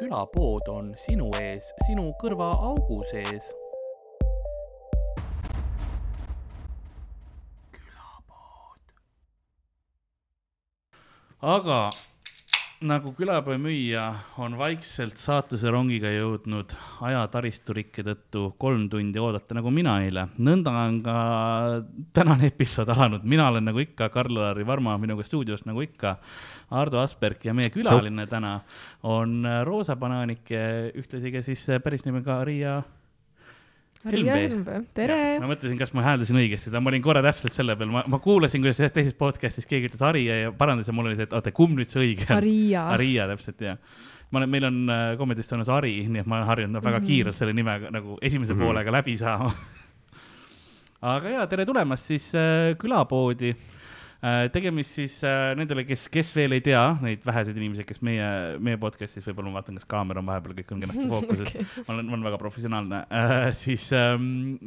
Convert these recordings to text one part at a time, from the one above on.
külapood on sinu ees, sinu kõrvaaugu sees. aga nagu külapoe müüja on vaikselt saatuse rongiga jõudnud ajataristu-rikke tõttu kolm tundi oodata nagu mina eile, nõnda on ka tänane episood alanud, mina olen nagu ikka Karl-Lari Varma minuga stuudios nagu ikka, Ardo Asperg ja meie külaline täna on Roosa Banaanik, ühtlasi ka siis päris nimega Riia Maria Helmvee, tere! ma mõtlesin, kas ma hääldasin õigesti, ma olin korra täpselt selle peal, ma, ma kuulasin, kuidas ühes teises podcast'is keegi ütles Aria ja parandas ja mul oli see, et oota, kumb nüüd see õige on? Aria. Aria, täpselt, jah. ma olen, meil on äh, Comedy Estonias Ari, nii et ma olen harjunud väga mm -hmm. kiirelt selle nimega nagu esimese mm -hmm. poolega läbi saama aga jaa, tere tulemast siis äh, külapoodi Äh, tegemist siis äh, nendele, kes, kes veel ei tea, neid väheseid inimesi, kes meie, meie podcast'is, võib-olla ma vaatan, kas kaamera on vahepeal, kõik on kenasti fookuses okay., ma olen, ma olen väga professionaalne äh,, siis ähm,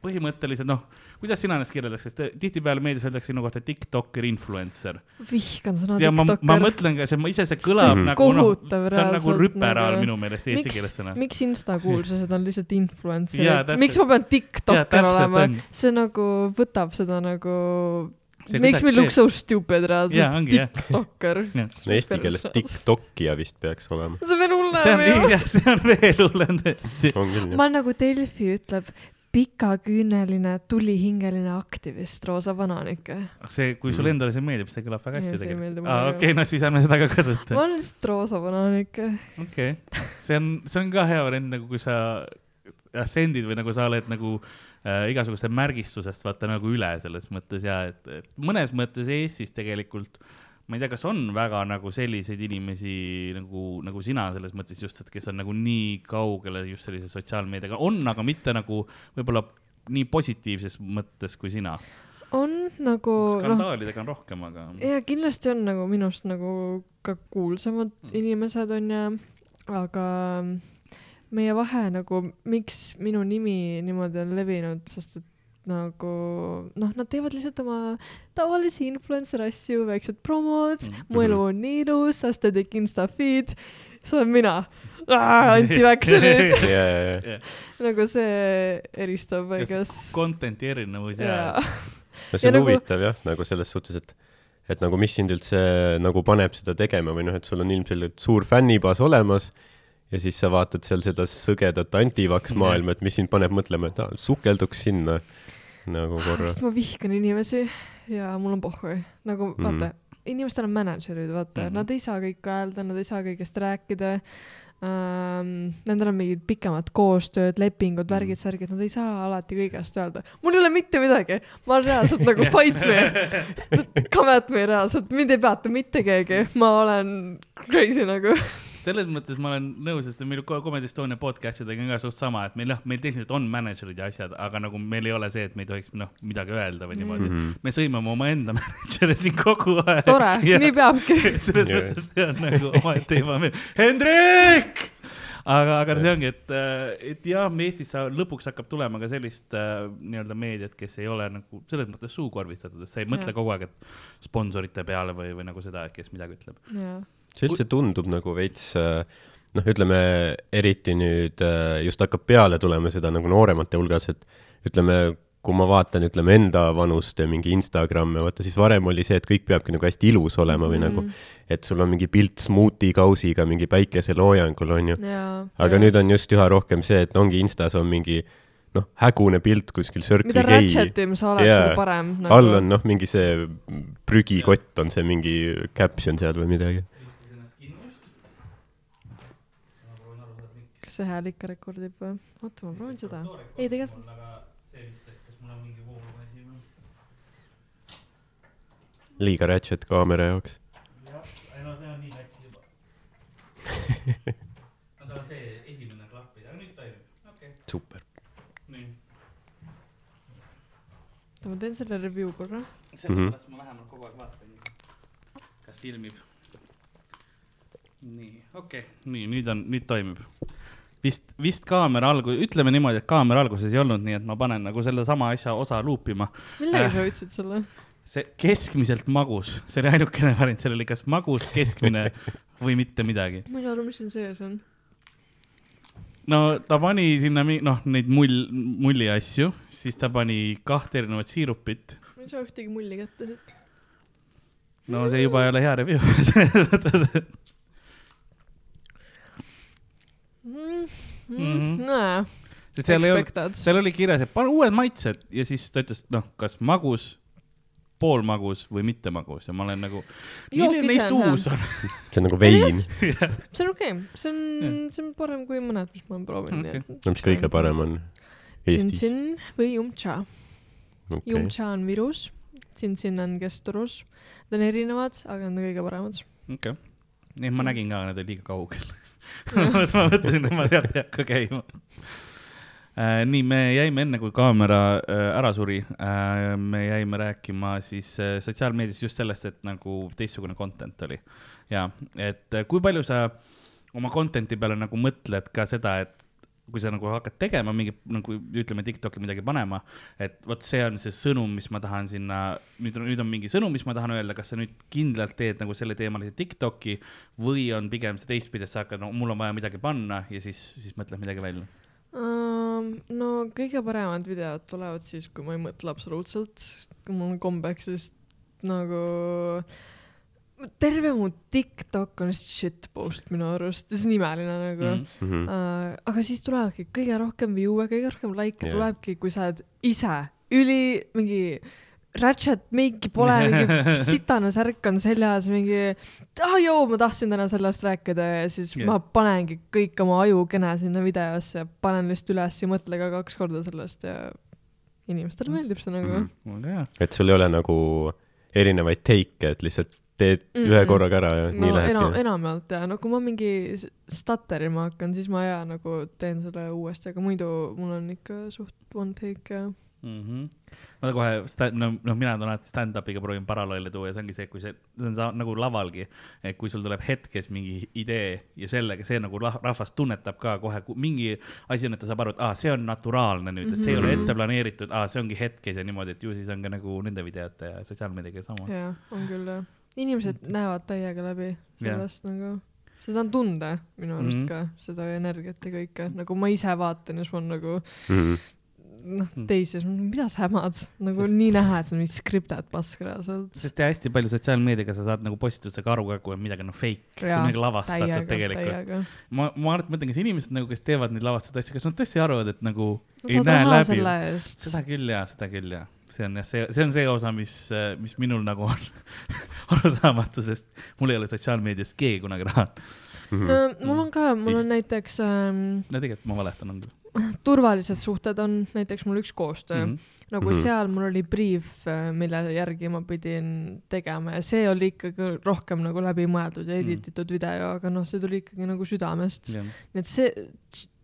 põhimõtteliselt noh, kuidas sina ennast kirjeldaks, sest tihtipeale meedias öeldakse sinu kohta tiktoker, influencer. vihkan sõna tiktoker. ma, ma mõtlen ka, see ise see kõlab see nagu noh, see on nagu rüperaal nagu... minu meelest eesti keeles sõna. miks Insta kuulsused on lihtsalt influencer, miks ma pean tiktoker olema, see nagu võtab seda nagu Makes me look so stupid reaalselt, tiktoker. no eesti keeles tiktokija vist peaks olema. see on veel hullem ju. see on veel hullem tõesti. ma olen nagu Delfi ütleb, pikaküüneline tulihingeline aktivist Roosa Vananik. see, kui sulle endale see meeldib, see kõlab väga hästi tegelikult. aa, okei, no siis ärme seda ka kasuta. ma olen lihtsalt Roosa Vananik. okei okay., see on, see on ka hea variant, nagu kui sa ascendid või nagu sa oled nagu äh, igasuguse märgistusest vaata nagu üle selles mõttes ja et, et mõnes mõttes Eestis tegelikult ma ei tea, kas on väga nagu selliseid inimesi nagu, nagu sina selles mõttes just, et kes on nagu nii kaugele just sellise sotsiaalmeediaga, on, aga mitte nagu võib-olla nii positiivses mõttes kui sina on nagu. skandaalidega no, on rohkem, aga. ja kindlasti on nagu minust nagu ka kuulsamad mm. inimesed on ju, aga meie vahe nagu, miks minu nimi niimoodi on levinud, sest et nagu noh, nad teevad lihtsalt oma tavalisi influencer asju, väiksed promod mm, -hmm. mu elu on nii ilus, aesthetic insta feed, see olen mina. Anti Väkse nüüd yeah, yeah, yeah. nagu see eristab, I guess. Content'i erinevus ja. no see on ja nagu huvitav nagu... jah, nagu selles suhtes, et et nagu mis sind üldse nagu paneb seda tegema või noh, et sul on ilmselgelt suur fännibaas olemas ja siis sa vaatad seal seda sõgedat antivaks maailma, et mis sind paneb mõtlema, et ah, sukelduks sinna nagu korra. sest ma vihkan inimesi ja mul on pohhu, nagu mm. vaata, inimestel on mänedžerid, vaata mm, -hmm. nad ei saa kõike öelda, nad ei saa kõigest rääkida ähm,. Nendel on mingid pikemad koostööd, lepingud mm., värgid, särgid, nad ei saa alati kõigest öelda. mul ei ole mitte midagi, ma olen reaalselt nagu fight me, come at me reaalselt, mind ei peata mitte keegi, ma olen crazy nagu selles mõttes ma olen nõus, sest meil Comedy Estonia podcast idega on ka suht sama, et meil jah, meil tehniliselt on mänedžerid ja asjad, aga nagu meil ei ole see, et me ei tohiks noh, midagi öelda või niimoodi mm. -hmm. me sõimame omaenda mänedžere siin kogu aeg. tore, nii peabki selles mõttes see on nagu omaette teema. Hendrik! aga, aga see ongi, et, et jah, Eestis lõpuks hakkab tulema ka sellist äh, nii-öelda meediat, kes ei ole nagu selles mõttes suukorvistatud, et sa ei mõtle ja. kogu aeg, et sponsorite peale või, või nagu seda, et kes midagi ütleb see üldse tundub nagu veits äh, noh, ütleme eriti nüüd äh, just hakkab peale tulema seda nagu nooremate hulgas, et ütleme, kui ma vaatan, ütleme enda vanust ja mingi Instagramme, vaata siis varem oli see, et kõik peabki nagu hästi ilus olema või mm. nagu, et sul on mingi pilt smuuti kausiga mingi päikeseloojangul onju. aga ja. nüüd on just üha rohkem see, et ongi Instas on mingi noh, hägune pilt kuskil Circle mida ratchet im sa oled yeah., seda parem nagu.... all on noh, mingi see prügikott on see mingi caption seal või midagi kas see hääl ikka rekordib või? oota, ma proovin seda. ei, tegelikult. liiga ratchet kaamera jaoks. jah, ei no see on nii läks juba aga see esimene klappida, aga nüüd toimib, okei okay.. super. nii. oota, ma teen selle review korra. sellepärast mm -hmm. ma vähemalt kogu aeg vaatan, kas filmib. nii, okei okay., nii nüüd on, nüüd toimib vist, vist kaamera algu-, ütleme niimoodi, et kaamera alguses ei olnud, nii et ma panen nagu sellesama asja osa luupima. millega äh, sa hoidsid selle? see keskmiselt magus, see oli ainukene variant, seal oli kas magus, keskmine või mitte midagi. ma ei aru, mis siin sees on. no ta pani sinna noh, neid mull, mulli asju, siis ta pani kahte erinevat siirupit. ma ei saa ühtegi mulli kätte siit. no see juba ei ole hea review selles mõttes, et Mhm. nojah, sest seal ei olnud, seal oli kirjas, et pane uued maitsed ja siis ta ütles, noh, kas magus, poolmagus või mitte magus ja ma olen nagu, milline neist uus on? see on nagu vein. see on okei okay., see on, see on parem kui mõned, mis ma olen proovinud okay.. no mis kõige parem on Eestis? Tsin-tsin või Jumtša okay.. Jumtša on Virus, Tsin-tsin on Kesturus. Need on erinevad, aga need on kõige paremad. okei, nii ma nägin ka, need olid liiga kaugel. ma mõtlesin, et ma sealt ei hakka käima. nii, me jäime enne, kui kaamera äh, ära suri, me jäime rääkima siis äh, sotsiaalmeedias just sellest, et nagu teistsugune content oli. ja, et äh, kui palju sa oma content'i peale nagu mõtled ka seda, et kui sa nagu hakkad tegema mingi nagu ütleme Tiktoki midagi panema, et vot see on see sõnum, mis ma tahan sinna, nüüd on, nüüd on mingi sõnum, mis ma tahan öelda, kas sa nüüd kindlalt teed nagu selleteemalise Tiktoki või on pigem see teistpidi, et sa hakkad, no mul on vaja midagi panna ja siis, siis mõtled midagi välja. no kõige paremad videod tulevad siis, kui ma ei mõtle absoluutselt, kui mul on kombeks, sest nagu terve mu TikTok on shitpost minu arust, see on imeline nagu mm. Mhm. Uh, aga siis tulevadki kõige rohkem view'e, kõige rohkem like'e yeah. tulebki, kui sa oled ise üli mingi ratchet meiki pole, mingi sitane särk on seljas, mingi ah joo, ma tahtsin täna sellest rääkida ja siis yeah. ma panengi kõik oma ajukene sinna videosse, panen lihtsalt üles, ei mõtle ka kaks korda sellest ja inimestele meeldib see nagu mm. hea. et sul ei ole nagu erinevaid take'e, et lihtsalt teed mm. -mm. ühe korraga ära ja no nii enam, lähebki. enamjaolt ja no kui ma mingi stutterima hakkan, siis ma ja nagu teen selle uuesti, aga muidu mul on ikka suht one take ja mm. -hmm. ma kohe no, noh, mina alati stand-up'iga proovin paralleele tuua ja see ongi see, kui see, see on sa, nagu lavalgi, et kui sul tuleb hetkes mingi idee ja sellega see nagu rahvas tunnetab ka kohe, mingi asi on, et ta saab aru, et aa, see on naturaalne nüüd, et see ei ole Mhm. ette planeeritud, aa, see ongi hetkes ja niimoodi, et ju siis on ka nagu nende videote ja sotsiaalmeediaga sama. jaa, on küll jah. Inimesed näevad täiega läbi sellest nagu, seda on tunda minu arust mm. -hmm. ka, seda energiat ja kõike, nagu ma ise vaatan ja siis ma olen nagu Mhm. Noh Mm., teisi, mida sa hämad, nagu Sest- nii näha, et see on mingi skriptet pask reaalselt. sest ja hästi palju sotsiaalmeediaga sa saad nagu postitusega aru ka, kui on midagi noh fake, Jaa, midagi lavastatud täiega, tegelikult. täiega. ma, ma alati mõtlen, kas inimesed nagu, kes teevad neid lavastatud asju, kas nad tõesti arvavad, et nagu no ei näe läbi seda küll jaa, seda küll jaa, see on jah, see, see on see osa, mis, mis minul nagu on arusaamatu, sest mul ei ole sotsiaalmeedias keegi kunagi raha. Mhm. no mul on ka, mul on näiteks ähm, no tegelikult ma valetan on küll turvalised suhted on näiteks mul üks koostöö mm. mm. -hmm. nagu mm. -hmm. seal mul oli briif, mille järgi ma pidin tegema ja see oli ikkagi rohkem nagu läbimõeldud ja Mhm. edititud mm. video, aga noh, see tuli ikkagi nagu südamest. Yeah. nii et see,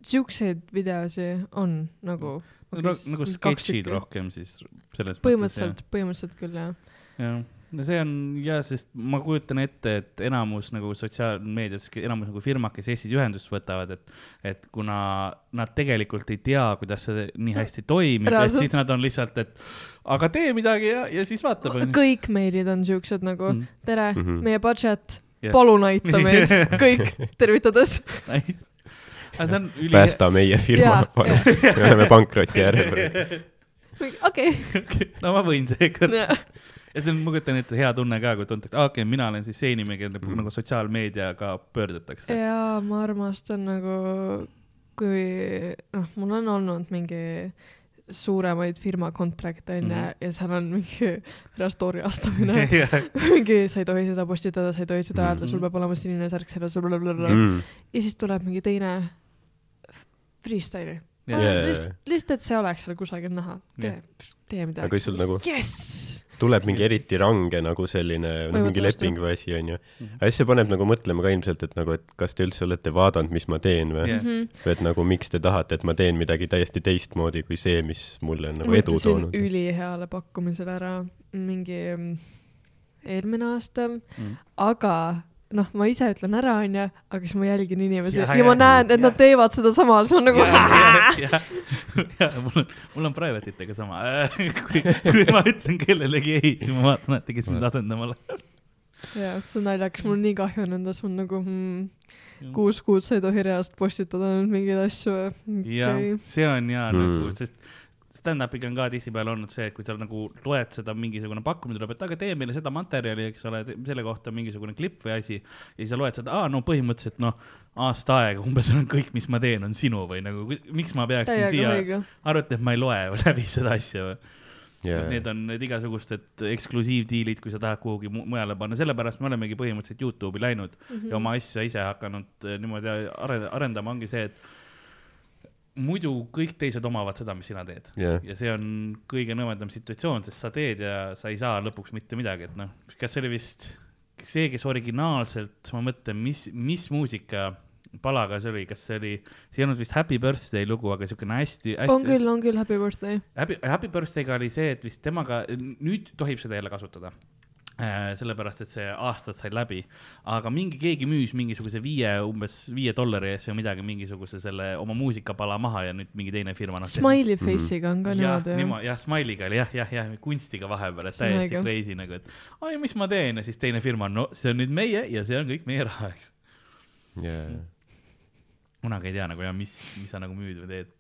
siukseid videosi on nagu. nagu sketšid. rohkem siis selles põhimõtteliselt, põhimõtteliselt küll jah. jah, no see on ja, sest ma kujutan ette, et enamus nagu sotsiaalmeedias, enamus nagu firmad, kes Eestis ühendust võtavad, et, et kuna nad tegelikult ei tea, kuidas see nii hästi toimib, et siis nad on lihtsalt, et aga tee midagi ja, ja siis vaatab, kõik meilid on siuksed nagu Mm. tere mm. -hmm. meie budget Jah. palun aita meid, kõik tervitades. Nice. üli. päästa meie firma me oleme pankroti äärel. okei. no ma võin seekord. Ja see on, ma kujutan ette, hea tunne ka, kui tuntakse, okei okay,, mina olen siis see inimene, kelle mm. Mm. nagu sotsiaalmeediaga pöördutakse. jaa, ma armastan nagu, kui noh, mul on olnud mingi suuremaid firma contract'e onju mm. ja seal on mingi restoori astamine mingi sa ei tohi seda postitada, sa ei tohi seda öelda, sul Mhm. peab olema sinine särk blablabla. Mm. ja siis tuleb mingi teine freestyle'i. Jaa. Jaa, lihtsalt lihtsalt, et see oleks seal kusagil näha. tee Jah., tee midagi. Aga kui sul nagu- jess. tuleb mingi eriti range nagu selline, noh, mingi Võivad leping või asi, onju. Mhm. aga siis see paneb nagu mõtlema ka ilmselt, et nagu, et kas te üldse olete vaadanud, mis ma teen või Jah. Mhm. või et nagu miks te tahate, et ma teen midagi täiesti teistmoodi kui see, mis mulle on nagu edu mõtlesin toonud. üliheale pakkumisele ära mingi mm, eelmine aasta, Mm. aga noh, ma ise ütlen ära, onju, aga siis ma jälgin inimesi Ja, ja, ja ma näen, et ja. nad teevad seda samal, siis ma nagu ja, ja mul on, mul on private itega sama. kui, kui ma ütlen kellelegi ei, siis ma vaatan, et kes mind asendama läheb. ja see on naljakas, mul on nii kahju nendest, mul nagu hmm, kuus kuud sa ei tohi reaalselt postitada mingeid asju. jah, see on ja mm. Mm. nagu, sest stand-up'iga on ka tihtipeale olnud see, et kui sa nagu loed seda mingisugune pakkumine tuleb, et aga tee meile seda materjali, eks ole, selle kohta mingisugune klipp või asi. ja siis sa loed seda, aa no põhimõtteliselt noh, aasta aega umbes on kõik, mis ma teen, on sinu või nagu, miks ma peaksin täiega siia õige. arvata, et ma ei loe läbi seda asja või? jaa, Need on need igasugused eksklusiivdiilid, kui sa tahad kuhugi mu- mujale panna, sellepärast me olemegi põhimõtteliselt Youtube'i läinud mm. -hmm. ja oma asja ise hakanud eh, niimoodi are- arendama, ongi see, et muidu kõik teised omavad seda, mis sina teed. jah, ja see on kõige nõmedam situatsioon, sest sa teed ja sa ei saa lõpuks mitte midagi, et noh, kas see oli vist see, kes originaalselt, ma mõtlen, mis, mis muusika palaga see oli, kas see oli, see ei olnud vist Happy Birthday lugu, aga siukene hästi, hästi. on küll, on küll Happy birthday. Happy, Happy Birthday'ga oli see, et vist temaga, nüüd tohib seda jälle kasutada. sellepärast, et see aastad said läbi, aga mingi, keegi müüs mingisuguse viie, umbes viie dollari eest või midagi, mingisuguse selle oma muusikapala maha ja nüüd mingi teine firma. Smiley face'iga on ka jah, niimoodi jah. niimoodi, jah, Smile'iga oli jah, jah, jah, kunstiga vahepeal, et täiesti crazy nagu, et oi, mis ma teen ja siis teine firma, no see on nüüd meie ja see on kõik meie raha, eks. jaa, kunagi ei tea nagu ja mis, mis sa nagu müüd või teed.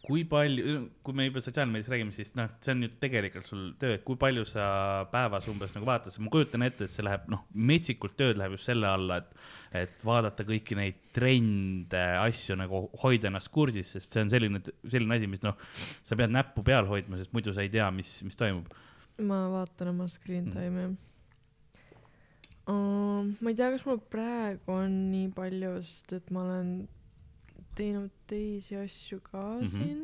Kui palju, kui me juba sotsiaalmeedias räägime, siis noh, see on ju tegelikult sul töö, et kui palju sa päevas umbes nagu vaatad, ma kujutan ette, et see läheb noh, metsikult tööd läheb just selle alla, et, et vaadata kõiki neid trende, asju nagu hoida ennast kursis, sest see on selline, selline asi, mis noh, sa pead näppu peal hoidma, sest muidu sa ei tea, mis, mis toimub. ma vaatan oma screen Mm. time'i um,. ma ei tea, kas mul praegu on nii palju, sest et ma olen teinud teisi asju ka mm. -hmm. siin.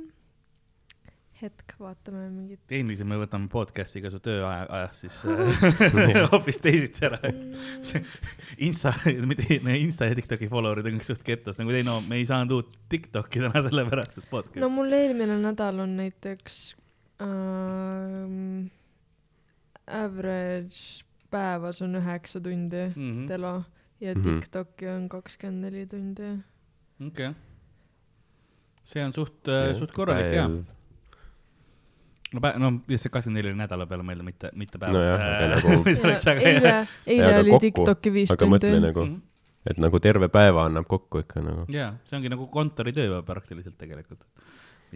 hetk, vaatame mingit tehniliselt me võtame podcast'i ka su tööaja, ajast siis äh, hoopis teisiti ära. See- Insta, mitte Insta ja Tiktoki follower'id on kõik suht kettas, nagu teine, no me ei saanud uut Tiktoki täna sellepärast, et podcast no mul eelmine nädal on näiteks ähm, average päevas on üheksa tundi mm -hmm. telo ja Mhm. Tiktoki on kakskümmend neli tundi. okei okay.. See on suht, suht korralik ja. no pä-, no lihtsalt kakskümmend neli oli nädala peale mõelda, mitte, mitte päevas aga nagu- väga eile eile oli kokku- Tiktoki viis aga mõtle tundi. nagu, Mhm. et nagu terve päeva annab kokku ikka nagu. jaa, see ongi nagu kontoritöö praktiliselt tegelikult.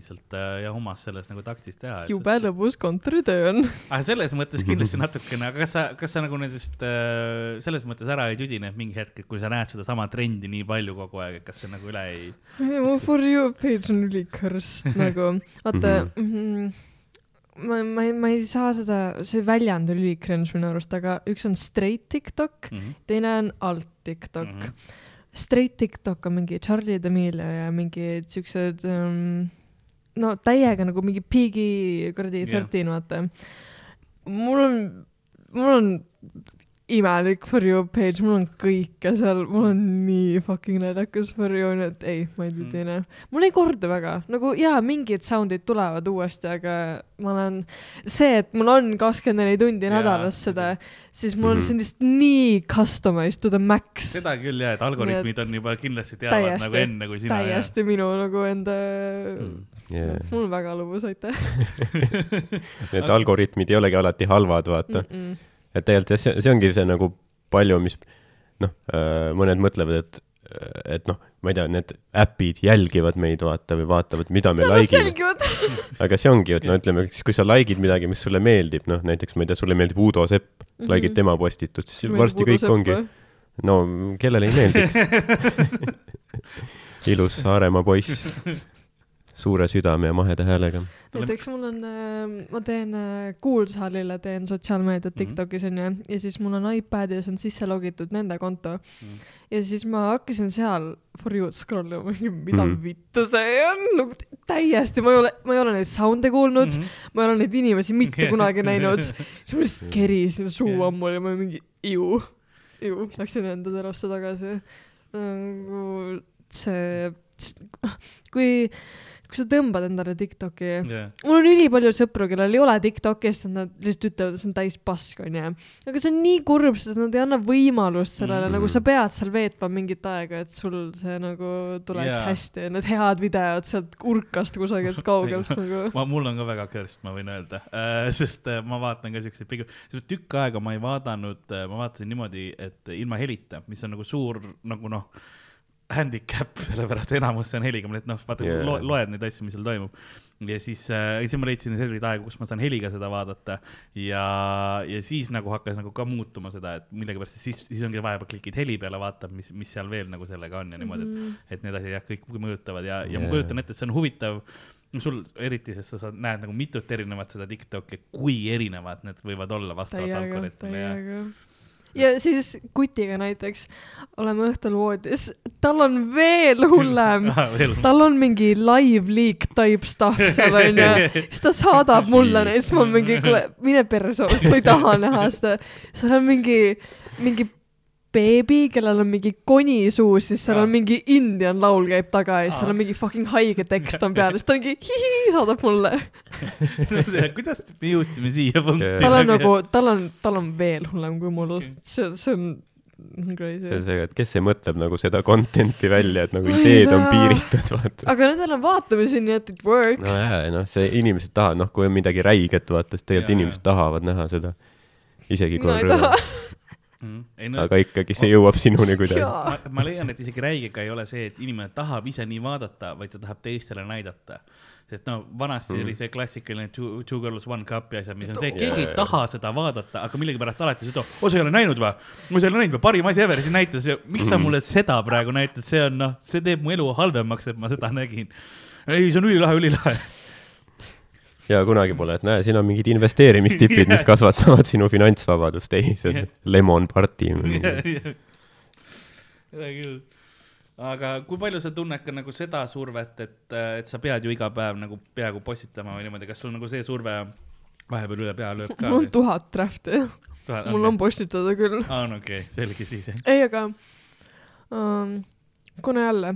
Lihtsalt äh, ja omas selles nagu taktis teha. jube lõbus kontoritöö on. aga selles mõttes kindlasti natukene, aga kas sa, kas sa nagu nendest äh, selles mõttes ära ei tüdine, et mingi hetk, et kui sa näed sedasama trendi nii palju kogu aeg, et kas see nagu üle ei? mu For you page on ülikõrst nagu, vaata mm. -hmm. ma, ma ei, ma ei saa seda, see väljend on ülikringe minu arust, aga üks on straight TikTok, Mhm. teine on alt TikTok mm. -hmm. Straight TikTok on mingi Charlie D'Amelio ja mingid siuksed um,, no täiega nagu mingi Piggy kuradi thirteen yeah. vaata. mul on, mul on imelik For you page, mul on kõike seal, mul on nii fucking naljakas For you, nii et ei, ma ei Mm. tüdine mm.. mul ei kordu väga, nagu jaa, mingid sound'id tulevad uuesti, aga ma olen, see, et mul on kakskümmend neli tundi Jaa, nädalas seda, siis mul on Mhm. see lihtsalt nii customized to the max. seda küll jah, et algoritmid Nii et on juba kindlasti teavad täiesti- nagu enne kui sina. täiesti minu nagu enda Mm. Yeah. mul on väga lõbus, aitäh Need algoritmid ei olegi alati halvad, vaata. mm. -mm. et tegelikult jah, see, see ongi see nagu palju, mis noh, mõned mõtlevad, et, et noh, ma ei tea, need äpid jälgivad meid, vaata, või vaatavad, mida me like ime. aga see ongi, et no ütleme, siis kui sa like'id midagi, mis sulle meeldib, noh näiteks ma ei tea, sulle meeldib Uudo Sepp, Mhm. like'id tema postitust, siis varsti kõik ongi, no kellele ei meeldiks. ilus Saaremaa poiss, suure südame ja maheda häälega. näiteks mul on, ma teen äh, Kuulsaalile teen sotsiaalmeediat Mhm. Tiktokis onju ja siis mul on iPadis on sisse logitud nende konto Mhm. ja siis ma hakkasin seal for you'd scroll ima, mida Mhm. vittu see on, nagu täiesti, ma ei ole, ma ei ole neid sound'e kuulnud mm, -hmm. ma ei ole neid inimesi mitte kunagi näinud, siis ma lihtsalt kerisin, suu on mul ja ma mingi ju, ju, läksin enda terasse tagasi. nagu see, kui, kui sa tõmbad endale Tiktoki jah, mul on ülipalju sõpru, kellel ei ole Tiktoki, sest nad lihtsalt ütlevad, et see on täis pask, onju. aga see on nii kurb, sest nad ei anna võimalust sellele mm, Mhm. -hmm. nagu sa pead seal veetma mingit aega, et sul see nagu tuleks yeah. hästi, need head videod sealt urkast kusagilt kaugelt nagu. ma, mul on ka väga körst, ma võin öelda äh,, sest äh, ma vaatan ka siukseid pigem, tükk aega ma ei vaadanud äh,, ma vaatasin niimoodi, et ilma helita, mis on nagu suur nagu noh, handicap, sellepärast enamus see on heliga, et noh, vaata yeah. lo, loed neid asju, mis seal toimub. ja siis äh,, siis ma leidsin selliseid aegu, kus ma saan heliga seda vaadata ja, ja siis nagu hakkas nagu ka muutuma seda, et millegipärast siis, siis ongi vahepeal klikid heli peale, vaatad, mis, mis seal veel nagu sellega on ja niimoodi, Mhm. et, et need asjad jah, kõik mõjutavad ja, ja ma kujutan ette, et see on huvitav sul eriti, sest sa saad, näed nagu mitut erinevat seda Tiktoki, kui erinevad need võivad olla vastavalt algoritmile ja. Ja siis kutiga näiteks oleme õhtul voodis, tal on veel hullem. Tal on mingi live leak type stuff seal onju, siis ta saadab mulle neid, siis ma mingi, kuule, mine perse, ma ei taha näha seda. seal on mingi, mingi beebi, kellel on mingi koni suus, siis seal Aa. on mingi Indian laul käib taga ja siis seal on mingi fucking haige tekst on peal, siis ta ongi hihi saadab mulle. kuidas me jõudsime siia punkti? tal on nagu, tal on, tal on veel hullem kui mul see, see on see crazy on. see, et kes see mõtleb nagu seda content'i välja, et nagu ideed on piiritud, vaata. aga nendel on vaatamisi, nii et it works nojah, noh, see inimesed tahavad, noh, kui on midagi räiget, vaata, siis tegelikult Jaa, inimesed tahavad näha seda. isegi kui mina on rõõm., Mm, ei no aga ikkagi see jõuab sinuni kuidagi. ma, ma leian, et isegi räigega ei ole see, et inimene tahab ise nii vaadata, vaid ta tahab teistele näidata. sest no vanasti Mm. oli see klassikaline two, two girls one cup'i asjad, mis on see, keegi ei jaa. taha seda vaadata, aga millegipärast alati seda, oo sa ei ole näinud või? ma sa ei ole näinud või, parim asi ever, siis näita see, miks sa Mhm. mulle seda praegu näitad, see on noh, see teeb mu elu halvemaks, et ma seda nägin. ei, see on ülilahe, ülilahe. Ja kunagi pole, et näe, siin on mingid investeerimistipid, mis kasvatavad sinu finantsvabadust. ei, see on lemon party. hea küll. aga kui palju sa tunned ka nagu seda survet, et, et sa pead ju iga päev nagu peaaegu postitama või niimoodi, kas sul nagu see surve vahepeal üle pea lööb ka mul on? tuhat drafti, mul on postitada küll. aa, no okei okay,, selge siis ei, aga um, kuna jälle,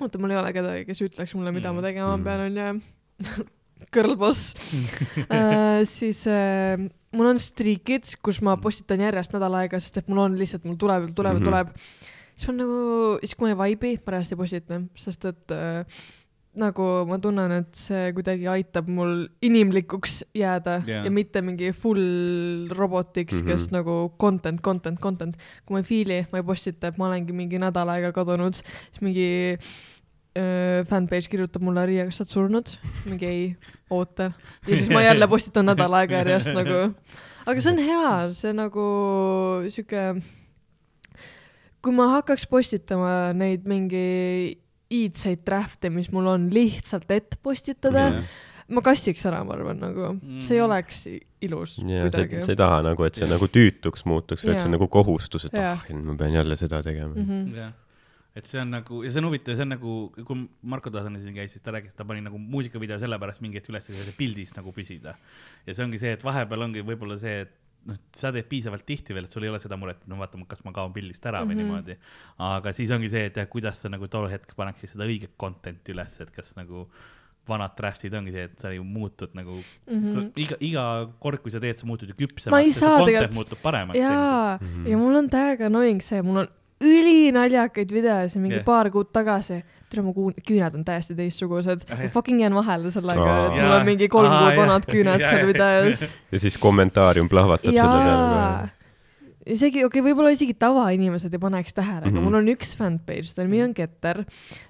oota, mul ei ole kedagi, kes ütleks mulle, mida ma tegema Mm. pean, onju. Girl boss uh,. siis uh, mul on striikid, kus ma postitan järjest nädal aega, sest et mul on lihtsalt, mul tuleb, tuleb mm. -hmm. tuleb. siis on nagu, siis kui ma ei vibe'i, pärast ei postita, sest et uh, nagu ma tunnen, et see kuidagi aitab mul inimlikuks jääda Jaa. ja mitte mingi full robotiks mm, -hmm. kes Mhm. nagu content, content, content. kui ma ei feel'i, ma ei postita, et ma olengi mingi nädal aega kadunud, siis mingi fanpage kirjutab mulle, Riia, kas sa oled surnud? mingi ei, ootan. ja siis ma jälle postitan nädal aega järjest nagu. aga see on hea, see nagu sihuke, kui ma hakkaks postitama neid mingi iidseid draft'e, mis mul on lihtsalt ette postitada, ma kassiks ära, ma arvan, nagu see ei Mhm. oleks ilus sa, kuidagi sa ei taha nagu, et see Jah. nagu tüütuks muutuks, vaid see on nagu kohustus, et ah, ma pean jälle seda tegema. mm. -hmm. jah, et see on nagu ja see on huvitav, see on nagu, kui Marko Tasan siin käis, siis ta rääkis, et ta pani nagu muusikavideo sellepärast mingi hetk üles, et pildis nagu püsida. ja see ongi see, et vahepeal ongi võib-olla see, et noh, sa teed piisavalt tihti veel, et sul ei ole seda muret, et no vaata, kas ma kaon pildist ära või mm Mhm. -hmm. niimoodi. aga siis ongi see, et jah, kuidas sa nagu tol hetk paneksid seda õiget content'i üles, et kas nagu vanad draft'id ongi see, et sa ju muutud nagu mm, Mhm. -hmm. iga, iga kord, kui sa teed, sa muutud ju küpsemaks. Ma ei saa content tegelikult- muutub paremaks. jaa Mhm. ja mul on täiega annoying see, mul on ülinaljakaid videosid mingi yeah. paar kuud tagasi. tule, mu küüned on täiesti teistsugused Ah, ma fucking jään vahele sellega, Aa. et mul Jaa. on mingi kolm Aa, kuud vanad küüned Jaa, seal videos. ja siis kommentaarium plahvatab selle peale. isegi, okei okay,, võib-olla isegi tavainimesed ei paneks tähele, aga Mhm. mul on üks fanpage, ta nimi on Getter.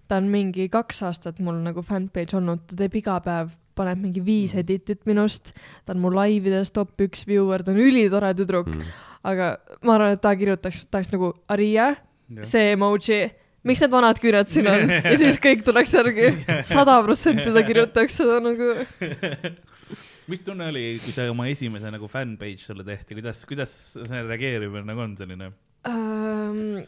ta on mingi kaks aastat mul nagu fanpage olnud, ta teeb iga päev, paneb mingi viis Mhm. editit minust. ta on mu laivides top üks viewer, ta on ülitore tüdruk mm., aga ma arvan, et ta kirjutaks, tahaks nagu Aria, see emoji, miks need vanad küüned siin on ja siis kõik tuleks järgi, sada protsenti ta kirjutaks seda nagu. mis tunne oli, kui sa oma esimese nagu fanpage sulle tehti, kuidas, kuidas see reageerimine nagu on selline? ähm,.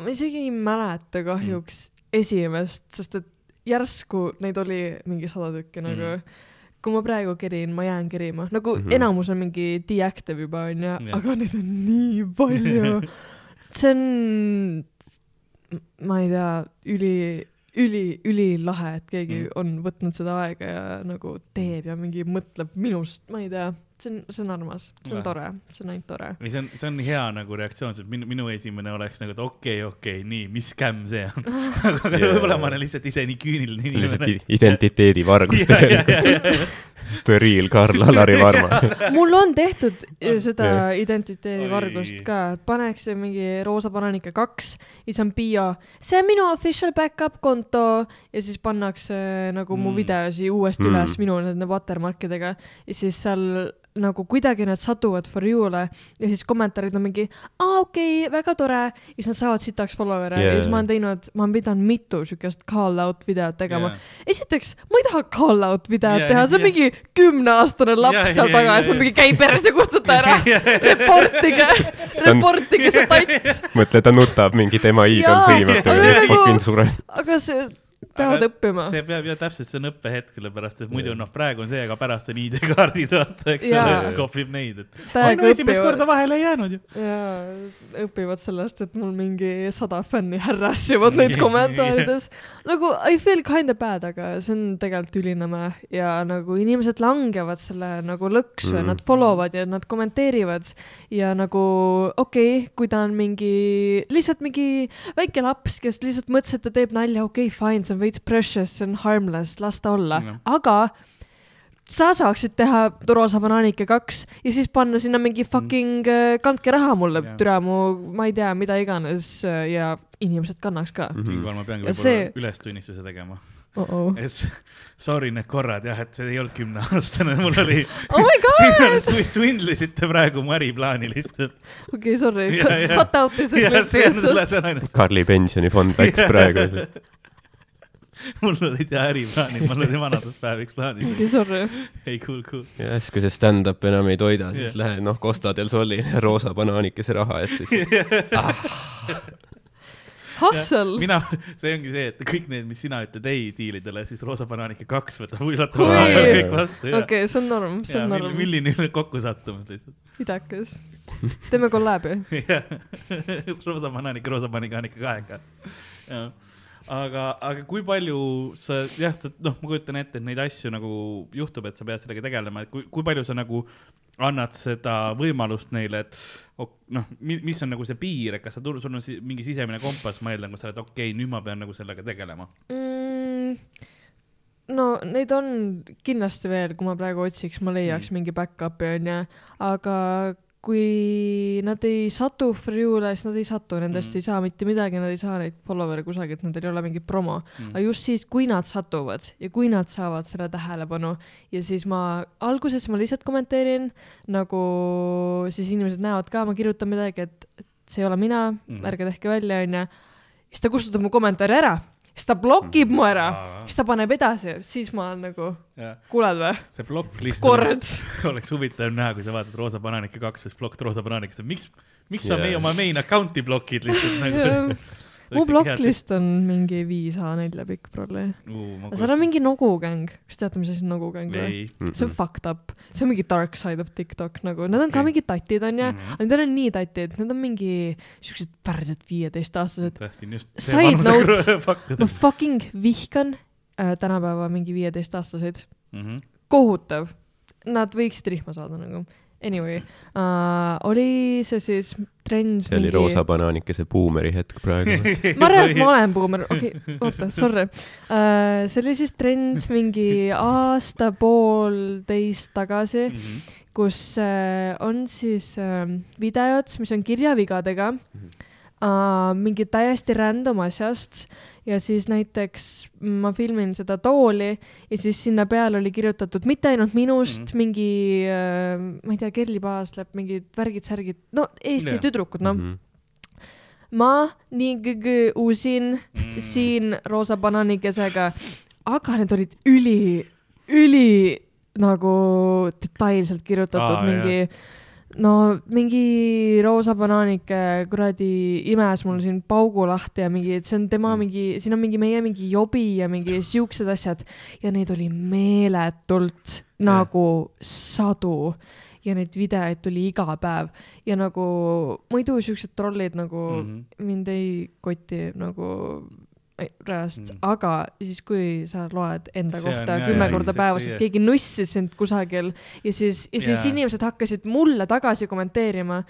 ma isegi ei mäleta kahjuks mm. esimest, sest et järsku neid oli mingi sada tükki nagu Mm. kui ma praegu kerin, ma jään kerima, nagu mm. -hmm. enamus on mingi deactive juba onju aga neid on nii palju. see on, ma ei tea, üli, üli, ülilahe, et keegi mm. on võtnud seda aega ja nagu teeb ja mingi mõtleb minust, ma ei tea, see on, see on armas, see on tore, see on ainult tore. või see on, see on hea nagu reaktsioon, sest minu, minu esimene oleks nagu, et okei okay,, okei okay,, nii, mis skämm see on. aga Jaa. võib-olla ma olen lihtsalt ise nii küüniline lihtsalt inimene. i- identiteedivargus tegelikult. The real Karl-Alari Varma. mul on tehtud äh, seda Jah. identiteedivargust ka, paneks mingi roosa bananika kaks, siis on bio, see on minu official back-up konto ja siis pannakse nagu mu Mm. videosi uuesti Mm. üles minu nende watermarkidega ja siis seal nagu kuidagi need satuvad for you'le ja siis kommentaarid on mingi, aa okei okay,, väga tore, ja siis nad saavad sitaks follower'e yeah. Ja siis ma olen teinud, ma olen pidanud mitu siukest call out videot tegema Jaa. esiteks, ma ei taha call out videot yeah, teha, see on yeah. mingi kümneaastane laps yeah, seal jaa, taga ja siis ma mingi käi perse, kustuta ära, reportige, on- reportige see tats. mõtle, ta nutab mingi tema iidol Jaa, sõimab aga teda, nagu- fucking sure. aga see, peavad Aga õppima. see peab ju täpselt, see on õppehetk, sellepärast et muidu noh, praegu on see, aga pärast on ID-kaardid, vaata, eks ole, kohvib neid, et. No esimest korda vahele ei jäänud ju. jaa, õpivad sellest, et mul mingi sada fänni härrassivad neid kommentaarides. nagu I feel kinda bad, aga see on tegelikult ülinäme ja nagu inimesed langevad selle nagu lõksu mm. ja Mm. nad follow vad ja nad kommenteerivad ja nagu okei okay,, kui ta on mingi, lihtsalt mingi väike laps, kes lihtsalt mõtles, et ta teeb nalja, okei okay,, fine, see on veits precious, see on harmless, las ta olla Jah. aga sa saaksid teha roosa banaanike kaks ja siis panna sinna mingi fucking mm. kandke raha mulle Jah., türa mu, ma ei tea, mida iganes äh, ja inimesed kannaks ka Mhm. siinkohal ma peangi Ja võib-olla see- ülestunnistuse tegema. oh. -oh. et sorry need korrad jah, et see ei olnud kümneaastane, mul oli. oh my god, siin svindlisite praegu mu äriplaani lihtsalt. okei, sorry Ja,, ja. cut out'i Karli pensionifond läks praegu. mul olid ja äriplaanid, mul oli vanaduspäeviks plaanis. okei, sorry. ei, cool, cool. ja siis, kui see stand-up enam ei toida, siis Jah. lähe noh, Costa del Soli roosa banaanikese raha eest ja siis Hustle. mina, see ongi see, et kõik need, mis sina ütled ei diilidele, siis Roosa Banaanike kaks võtab üllatab Oi. vahepeal kõik vastu. okei, see on norm, see on norm. milline kokkusattumus lihtsalt. vidakas. teeme kolläbi. jah, Roosa Banaanike, Roosa Banaanike kahega. aga, aga kui palju sa, jah, noh, ma kujutan ette, et neid asju nagu juhtub, et sa pead sellega tegelema, et kui, kui palju sa nagu annad seda võimalust neile, et ok, noh, mis on nagu see piir, et kas sa, sul on si mingi sisemine kompass, ma eeldan, kus sa oled, okei okay,, nüüd ma pean nagu sellega tegelema. mm,. no neid on kindlasti veel, kui ma praegu otsiks, ma leiaks mm. mingi back-up'i onju, aga kui nad ei satu Free'le, siis nad ei satu, nendest Mm. mm. ei saa mitte midagi, nad ei saa neid follower'e kusagilt, nendel ei ole mingit promo Mm. aga just siis, kui nad satuvad ja kui nad saavad selle tähelepanu ja siis ma alguses ma lihtsalt kommenteerin nagu siis inimesed näevad ka, ma kirjutan midagi, et see ei ole mina mm., ärge tehke välja, onju. siis ta kustutab mu kommentaari ära, siis ta blokib mm. mu ära, siis ta paneb edasi, siis ma olen nagu, kuuled või, see plokk-list kord. oleks huvitav näha, kui sa vaatad Roosa Banaanike kaks, siis plokk Roosa Banaanikest, miks, miks sa Jaa. meie oma main account'i blokid lihtsalt nagu. Mu blokklist on mingi viis A4 pikk prolli. aga seal on mingi nogugäng, kas teate, mis asi on nogugäng või? ei. see on fucked up, see on mingi dark side of TikTok nagu, nad on ka Okei. mingid tatid onju mm. -hmm. aga need ei ole nii tatid, need on mingi siuksed värdjad viieteistaastased. Side note. ma. fucking vihkan äh, tänapäeva mingi viieteistaastaseid, Mhm. kohutav. Nad võiksid rihma saada nagu. Anyway uh,, oli see siis trend see oli roosa banaanikese buumeri hetk praegu. ma arvan, et ma olen buumer, okei okay,, oota, sorry uh,. see oli siis trend mingi aasta-poolteist tagasi, Mhm. kus äh, on siis äh, videod, mis on kirjavigadega äh, mingi täiesti random asjast ja siis näiteks ma filmin seda tooli ja siis sinna peale oli kirjutatud mitte ainult minust mm., mingi äh,, ma ei tea, Kerli Paaslep, mingid värgid-särgid, no Eesti yeah. tüdrukud, noh mm. -hmm. ma nii kõige uusin Mhm. siin roosa banaanikesega, aga need olid üli, üli nagu detailselt kirjutatud Aa, mingi no mingi roosa banaanike kuradi imes mul siin paugu lahti ja mingi, et see on tema Mm. mingi, siin on mingi meie mingi jobi ja mingi siuksed asjad ja neid oli meeletult nagu sadu ja neid videoid tuli iga päev ja nagu muidu siuksed trollid nagu Mhm. mind ei koti nagu reaalselt Mm. aga siis, kui sa loed enda See on kohta jaa, kümme jaa, korda päevas, et keegi nussis sind kusagil ja siis, ja siis Jaa. inimesed hakkasid mulle tagasi kommenteerima,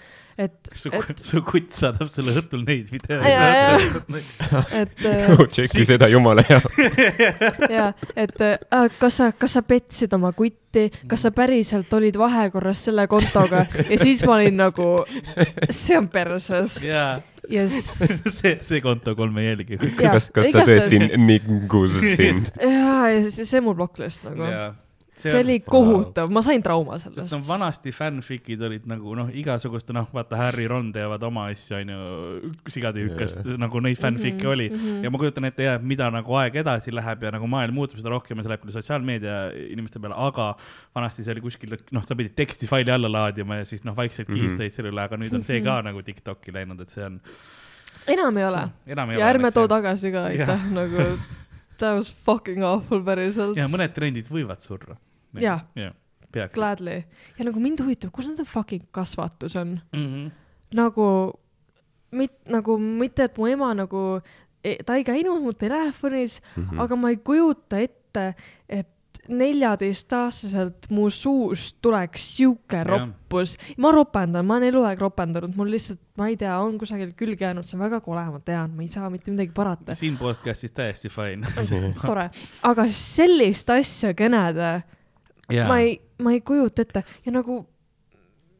et, su et, su kutt saadab sulle õhtul neid videoid. et äh, oh,. tšeki seda, jumala hea. ja et äh, kas sa, kas sa petsid oma kutti, kas sa päriselt olid vahekorras selle kontoga ja siis ma olin nagu, see on perses jaa, ja siis see, see konto kolme jälgi. Kas, kas ta tõesti ningus sind? ja, ja see, see mul blokklist nagu, jaa. See oli kohutav, ma sain trauma sest no sellest. vanasti fanfic'id olid nagu noh, igasuguste noh, vaata Harry, Ron teevad oma asju, onju, sigatüükast yeah. nagu neid fanfic'e mm -hmm, oli mm. -hmm. ja ma kujutan ette jah, mida nagu aeg edasi läheb ja nagu maailm muutub, seda rohkem ja see läheb küll sotsiaalmeedia inimeste peale, aga vanasti see oli kuskil, noh, sa pidid tekstifaili alla laadima ja siis noh, vaikselt Mhm. kihistasid selle üle, aga nüüd on see ka nagu Tiktoki läinud, et see on. enam ei ole. ja ole. ärme too tagasi ka, aitäh nagu that was fucking awful päriselt. ja mõned trendid võivad surra. Jah. jah, peaks. Gladly. ja nagu mind huvitab, kus nende fucking kasvatus on? Mm -hmm. nagu mit-, nagu mitte, et mu ema nagu, ta ei käinud mu telefonis mm. -hmm. aga ma ei kujuta ette, et neljateistaastaselt mu suust tuleks sihuke roppus. ma ropendan, ma olen eluaeg ropendanud, mul lihtsalt, ma ei tea, on kusagil külge jäänud, see on väga kole, ma tean, ma ei saa mitte midagi parata. siin podcast'is täiesti fine. tore, aga sellist asja kõneda, ma ei, ma ei kujuta ette ja nagu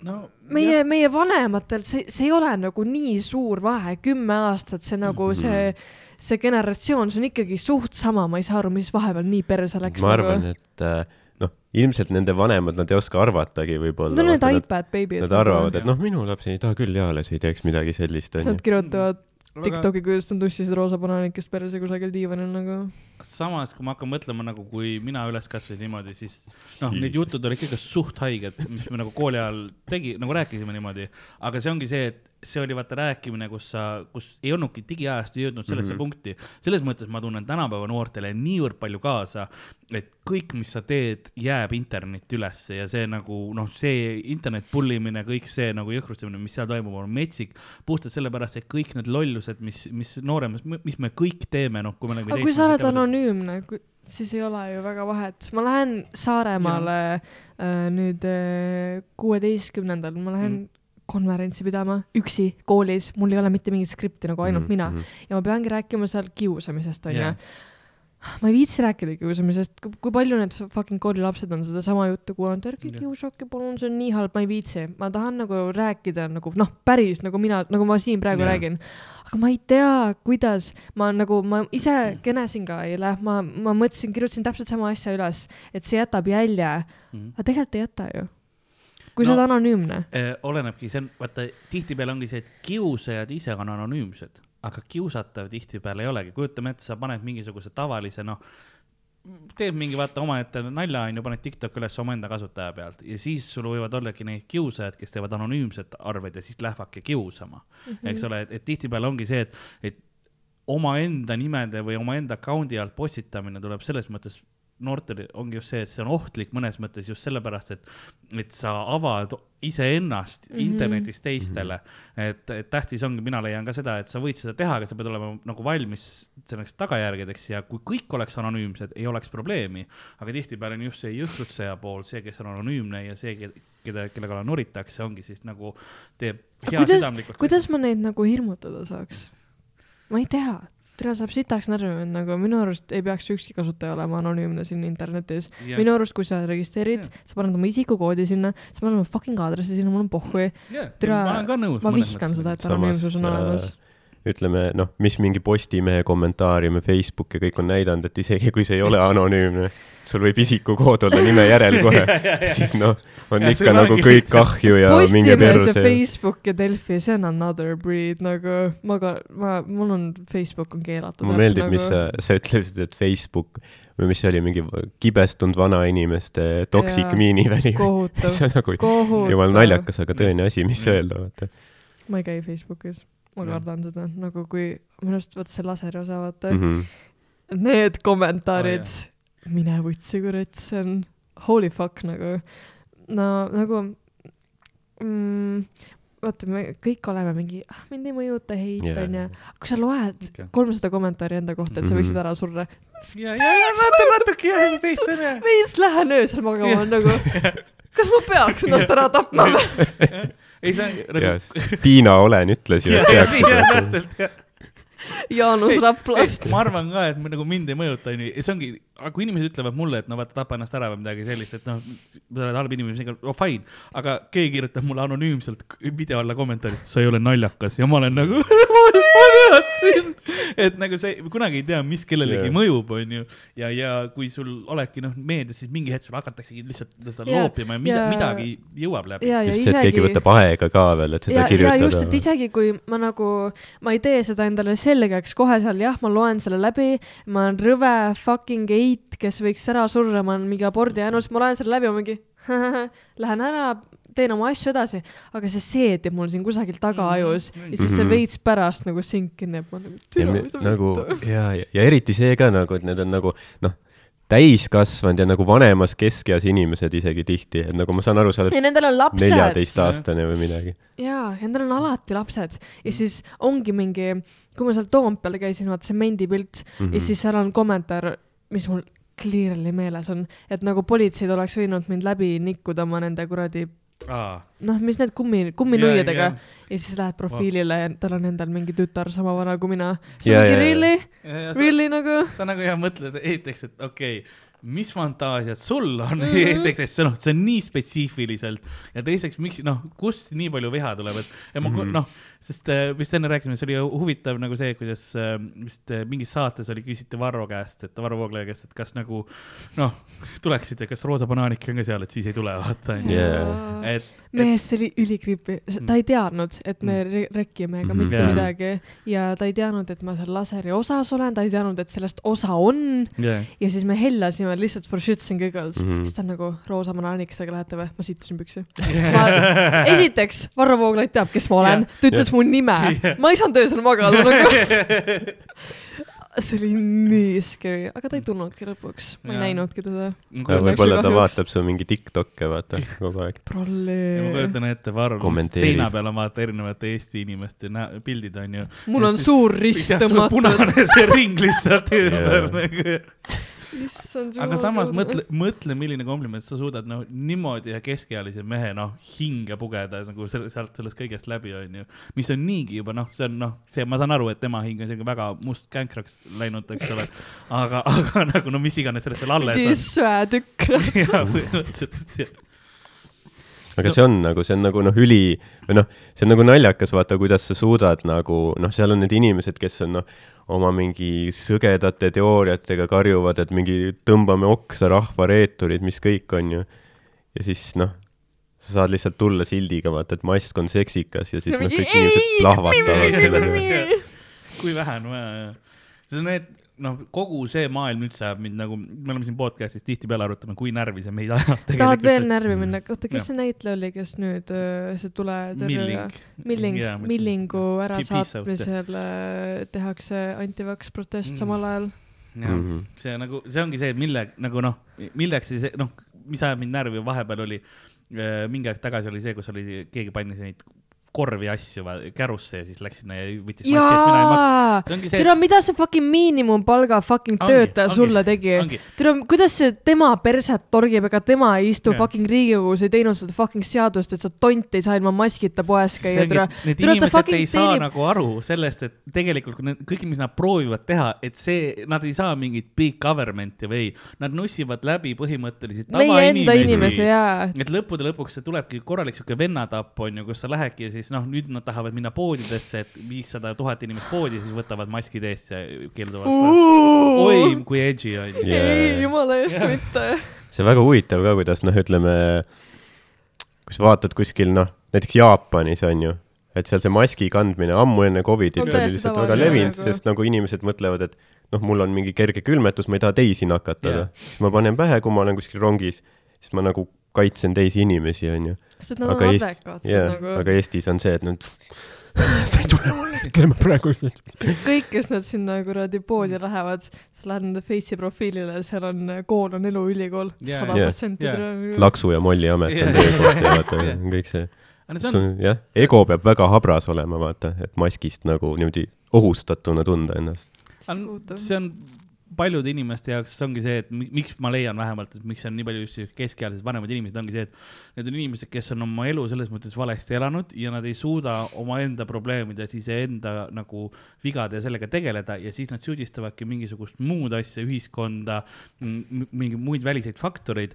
no meie, meie vanematel see, see ei ole nagu nii suur vahe, kümme aastat, see nagu Mhm. see, see generatsioon, see on ikkagi suht sama, ma ei saa aru, mis vahepeal nii perse läks ma arvan, nagu. et äh, noh, ilmselt nende vanemad, nad ei oska arvatagi võib-olla. On need iPad baby'd. Nad arvavad, et noh, minu laps ei taha küll eales ei teeks midagi sellist, Nad. kirjutavad Aga- Tiktoki, kuidas nad tussisid roosa banaanikest perse kusagil diivanil nagu. samas, kui ma hakkan mõtlema nagu, kui mina üles kasvasin niimoodi, siis noh, need jutud olid ikka suht haiged, mis me nagu kooli ajal tegi, nagu rääkisime niimoodi. aga see ongi see, et see oli vaata rääkimine, kus sa, kus ei olnudki digiajast jõudnud sellesse mm. -hmm. punkti. selles mõttes ma tunnen tänapäeva noortele niivõrd palju kaasa, et kõik, mis sa teed, jääb internetti ülesse ja see nagu noh, see internet pullimine, kõik see nagu jõhkrustamine, mis seal toimub, on metsik. puhtalt sellepärast, et kõik need lollused, mis, mis nooremas, mis me kõik teeme, noh, kui me oleme aga kui sa oled anonüümne, siis ei ole ju väga vahet. ma lähen Saaremaale äh, nüüd kuueteistkümnendal, ma lähen Mm. konverentsi pidama üksi koolis, mul ei ole mitte mingit skripti nagu ainult mm -hmm. mina ja ma peangi rääkima seal kiusamisest, onju Jah. Ma ei viitsi rääkida kiusamisest, kui palju need fucking koolilapsed on sedasama juttu kuulanud, ärge kiusake palun, see on nii halb, ma ei viitsi, ma tahan nagu rääkida nagu noh, päris nagu mina, nagu ma siin praegu Jah. räägin. aga ma ei tea, kuidas, ma nagu, ma ise kõnesin ka eile, ma, ma mõtlesin, kirjutasin täpselt sama asja üles, et see jätab jälje, mm.. aga tegelikult ei jäta ju. kui No- no, sa oled anonüümne, Eh, olenebki, see on, vaata tihtipeale ongi see, et kiusajad ise on anonüümsed, aga kiusatav tihtipeale ei olegi, kujutame ette, sa paned mingisuguse tavalise noh, teed mingi vaata omaette nalja onju, paned TikTok'i üles omaenda kasutaja pealt ja siis sul võivad ollagi neid kiusajad, kes teevad anonüümset arveid ja siis lähevadki kiusama mm, -hmm. eks ole, et, et tihtipeale ongi see, et, et omaenda nimede või omaenda account'i alt postitamine tuleb selles mõttes noortel ongi just see, et see on ohtlik mõnes mõttes just sellepärast, et, et sa avad iseennast mm. -hmm. internetis teistele mm. -hmm. et, et tähtis ongi, mina leian ka seda, et sa võid seda teha, aga sa pead olema nagu valmis selleks tagajärgedeks ja kui kõik oleks anonüümsed, ei oleks probleemi. aga tihtipeale on just see jõhkrutseja pool, see, kes on anonüümne ja see, keda, kelle kallal noritakse, ongi siis nagu teeb hea kuidas, kuidas ma neid nagu hirmutada saaks? ma ei tea, tere saab sitaks närvi, nagu minu arust ei peaks ükski kasutaja olema anonüümne siin internetis. minu arust, kui sa registreerid Jah., sa paned oma isikukoodi sinna, sa paned oma fucking aadressi sinna, mul on pohhui. tere, ma vihkan seda, et anonüümsus on olemas. ütleme noh, mis mingi Postimehe kommentaarium ja Facebook ja kõik on näidanud, et isegi kui see ei ole anonüümne, sul võib isikukood olla nime järel kohe, siis noh, on Ja ikka nagu ongi- kõik kahju ja minge perse. Facebook ja Delfi, see on another breed nagu, ma ka, ma, mul on, Facebook on keelatud. mulle meeldib, mis sa, sa ütlesid, et Facebook või mis see oli, mingi kibestunud vanainimeste toxic Jaa. miiniväli. see on nagu kohutav. jumal naljakas, aga tõene asi, mis öelda, vaata. ma ei käi Facebookis, ma kardan seda, nagu kui minu arust vaata see laseri osa, vaata mm, -hmm. need kommentaarid oh,, mine võtsi kurat, see on holy fuck nagu, no nagu mm, vaata, me kõik oleme mingi, ah mind ei mõjuta heit Jaa. onju. kui sa loed kolmsada kommentaari enda kohta, et sa võiksid Mhm. ära surra, ja, ja, ja vaata natuke jah, veits on jah. veits lähen öösel magama nagu, kas ma peaks ennast ära tapma või? ei, ja nagu. Tiina Olen ütles ju, et peaks. Jaanus Raplast. ma arvan ka, et nagu mind ei mõjuta, onju, see ongi, kui inimesed ütlevad mulle, et no vaata, tapa ennast ära või midagi sellist, et noh, sa oled halb inimene, siis no fine, aga keegi kirjutab mulle anonüümselt video alla kommentaari, sa ei ole naljakas ja ma olen nagu, ma teadsin, et nagu see, kunagi ei tea, mis kellelegi Jaa. mõjub, onju, ja, ja kui sul olekski noh, meedias, siis mingi hetk sul hakataksegi lihtsalt seda Jaa, loopima ja mida, ja- midagi jõuab läbi. just see, et keegi isegi võtab aega ka veel, et seda ja, ja just, et kirjutada. isegi kui ma nagu, ma ei tee seda endale selgeks kohe seal, jah, ma loen selle läbi, ma olen rõve fucking eit, kes võiks ära surra, ma olen mingi abordi ainus, ma loen selle läbi, ma mingi lähen ära, teen oma asju edasi, aga see seedib mul siin kusagil tagaajus Mhm. ja siis see Mhm. veits pärast nagu sinkin jääb, ma nagu ja ja, ja, eriti see ka nagu, et need on nagu noh, täiskasvanud ja nagu vanemas keskeas inimesed isegi tihti, et nagu ma saan aru, sa oled neljateistaastane või midagi. jaa, ja nendel on alati lapsed Mm. ja siis ongi mingi, kui ma seal Toompeal käisin, vaata see mendipilt mm Mhm. ja siis seal on kommentaar, mis mul clearly meeles on, et nagu politseid oleks võinud mind läbi nikkuda oma nende kuradi noh, mis need kummi, kumminuiadega Jaa, ja siis lähed profiilile ja tal on endal mingi tütar sama vana kui mina. Jaa, mingi jaa. really, sa, really nagu sa nagu jah mõtled esiteks, et okei okay,, mis fantaasiad sul on mm. -hmm. esiteks, et see noh, see on nii spetsiifiliselt ja teiseks, miks noh, kust nii palju viha tuleb, et ja ma mm. -hmm. noh, sest äh, vist enne rääkisime, see oli huvitav nagu see, kuidas äh, vist äh, mingis saates oli, küsiti Varro käest, et Varro Vooglaiu käest, et kas nagu noh, tuleksite, kas Roosa Banaanik on ka seal, et siis ei tule, vaata onju. Jaa. et, mees, see oli ülikriipi, ta ei teadnud, et me re- rekime ega Mhm. mitte Jaa. midagi ja ta ei teadnud, et ma seal laseri osas olen, ta ei teadnud, et sellest osa on yeah. ja siis me hellasime lihtsalt for shits and giggles mm. -hmm. siis ta on nagu Roosa Manaanikesega lähete või? ma sittusin püksi. esiteks, Varro Vooglaid teab, kes ma olen, ta ütles mu nime, ma ei saanud öösel magada nagu. see oli nii scary, aga ta ei tulnudki lõpuks, ma ei näinudki teda. võib-olla ta vaatab su mingi Tiktoke, vaata kogu aeg. ja ma kujutan ette, Varro seina peal on vaata erinevate Eesti inimeste pildid onju. mul on suur rist tõmmatud. punane see ring lihtsalt issand aga samas mõtle, mõtle, milline kompliment sa suudad noh, niimoodi ühe keskealise mehe noh, hinge pugeda nagu selle, sealt sellest kõigest läbi onju. mis on niigi juba noh, see on noh, see, ma saan aru, et tema hing on siuke väga must känkraks läinud, eks ole. aga, aga nagu no mis iganes sellest veel alles mingi on. söetükk. jaa, põhimõtteliselt aga see on nagu, see on nagu noh, üli või noh, see on nagu naljakas, vaata, kuidas sa suudad nagu noh, seal on need inimesed, kes on noh, oma mingi sõgedate teooriatega karjuvad, et mingi tõmbame oksa rahvareeturid, mis kõik on ju. ja siis noh, sa saad lihtsalt tulla sildiga, vaata, et mask on seksikas ja siis noh, kõik inimesed plahvatavad selle peale. kui vähe on vaja, jah. see on need, noh, kogu see maailm üldse ajab mind nagu, me oleme siin podcast'is tihtipeale arutame, kui närvi see meid ajab. tahad veel närvi minna, oota, Jah. kes see näitleja oli, kes nüüd öö, see tule Milling. Milling Millingu ärasaatmisel äh, tehakse antivaks protest Mm. samal ajal. jah, Mhm. see nagu, see ongi see, mille nagu noh, milleks see, noh, mis ajab mind närvi, vahepeal oli, mingi aeg tagasi oli see, kus oli, keegi pani neid korvi asju kärusse ja siis läks sinna ja võttis maski eest mina ei maksa. türa, mida see fucking miinimumpalga fucking töötaja sulle tegi? türa, kuidas see tema perset torgib, ega tema ei istu Jah. fucking Riigikogus, ei teinud seda fucking seadust, et sa tont ei saa ilma maskita poes käia, türa., need inimesed ei saa teenib- nagu aru sellest, et tegelikult need, kõik, mis nad proovivad teha, et see, nad ei saa mingit big government'i või nad nussivad läbi põhimõtteliselt meie enda inimesi jaa. et lõppude lõpuks see tulebki korralik sihuke vennatapp onju, kus sa lähedki ja siis noh, nüüd nad tahavad minna poodidesse, et viissada tuhat inimest poodi, siis võtavad maskid eest ja keelduvad. oi, kui edgy onju. Jaa. ei, jumala eest mitte. see on väga huvitav ka, kuidas noh, ütleme, kui sa vaatad kuskil noh, näiteks Jaapanis on ju, et seal see maski kandmine ammu enne Covidit On oli lihtsalt väga levinud, sest nagu inimesed mõtlevad, et noh, mul on mingi kerge külmetus, ma ei taha teisi nakatada Jah. siis ma panen pähe, kui ma olen kuskil rongis, siis ma nagu kaitsen teisi inimesi, onju. sest nad on aga Eest-, adekvaatsed jaa, nagu aga Eestis on see, et nad sa ei tule mulle ütlema praegu. kõik, kes nad sinna kuradi poodi lähevad, sa lähed nende Face'i profiilile, seal on äh, kool on eluülikool, sada protsenti laksu ja molli amet on Jaa. töökoht ja vaata Jaa. kõik see. see on, on jah, ego peab väga habras olema, vaata, et maskist nagu niimoodi ohustatuna tunda ennast. see on paljude inimeste jaoks ongi see, et mi- miks ma leian vähemalt, et miks on nii palju just keskealised vanemad inimesed, ongi see, et need on inimesed, kes on oma elu selles mõttes valesti elanud ja nad ei suuda omaenda probleemides iseenda nagu vigade ja sellega tegeleda ja siis nad süüdistavadki mingisugust muud asja, ühiskonda, mingeid muid väliseid faktoreid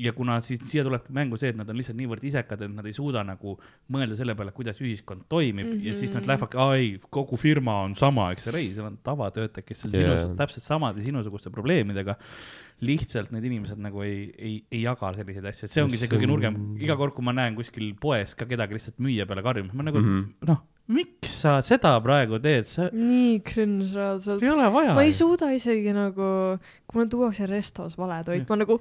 ja kuna siis siia tulebki mängu see, et nad on lihtsalt niivõrd isekad, et nad ei suuda nagu mõelda selle peale, kuidas ühiskond toimib mm -hmm. ja siis nad Mhm. lähevadki, aa ei, kogu firma on sama, eks ole, ei, seal on tavatöötajad, kes on Jaa. sinus täpselt samade sinusuguste probleemidega. lihtsalt need inimesed nagu ei, ei, ei jaga selliseid asju, et see ongi see kõige nurgem, iga kord, kui ma näen kuskil poes ka kedagi lihtsalt müüja peale karjumas, ma nagu mm. -hmm. noh, miks sa seda praegu teed, sa nii cringe reaalselt ei. ole vaja. ma ei suuda isegi nagu, kui mulle tuuakse restos valetoit, ma nagu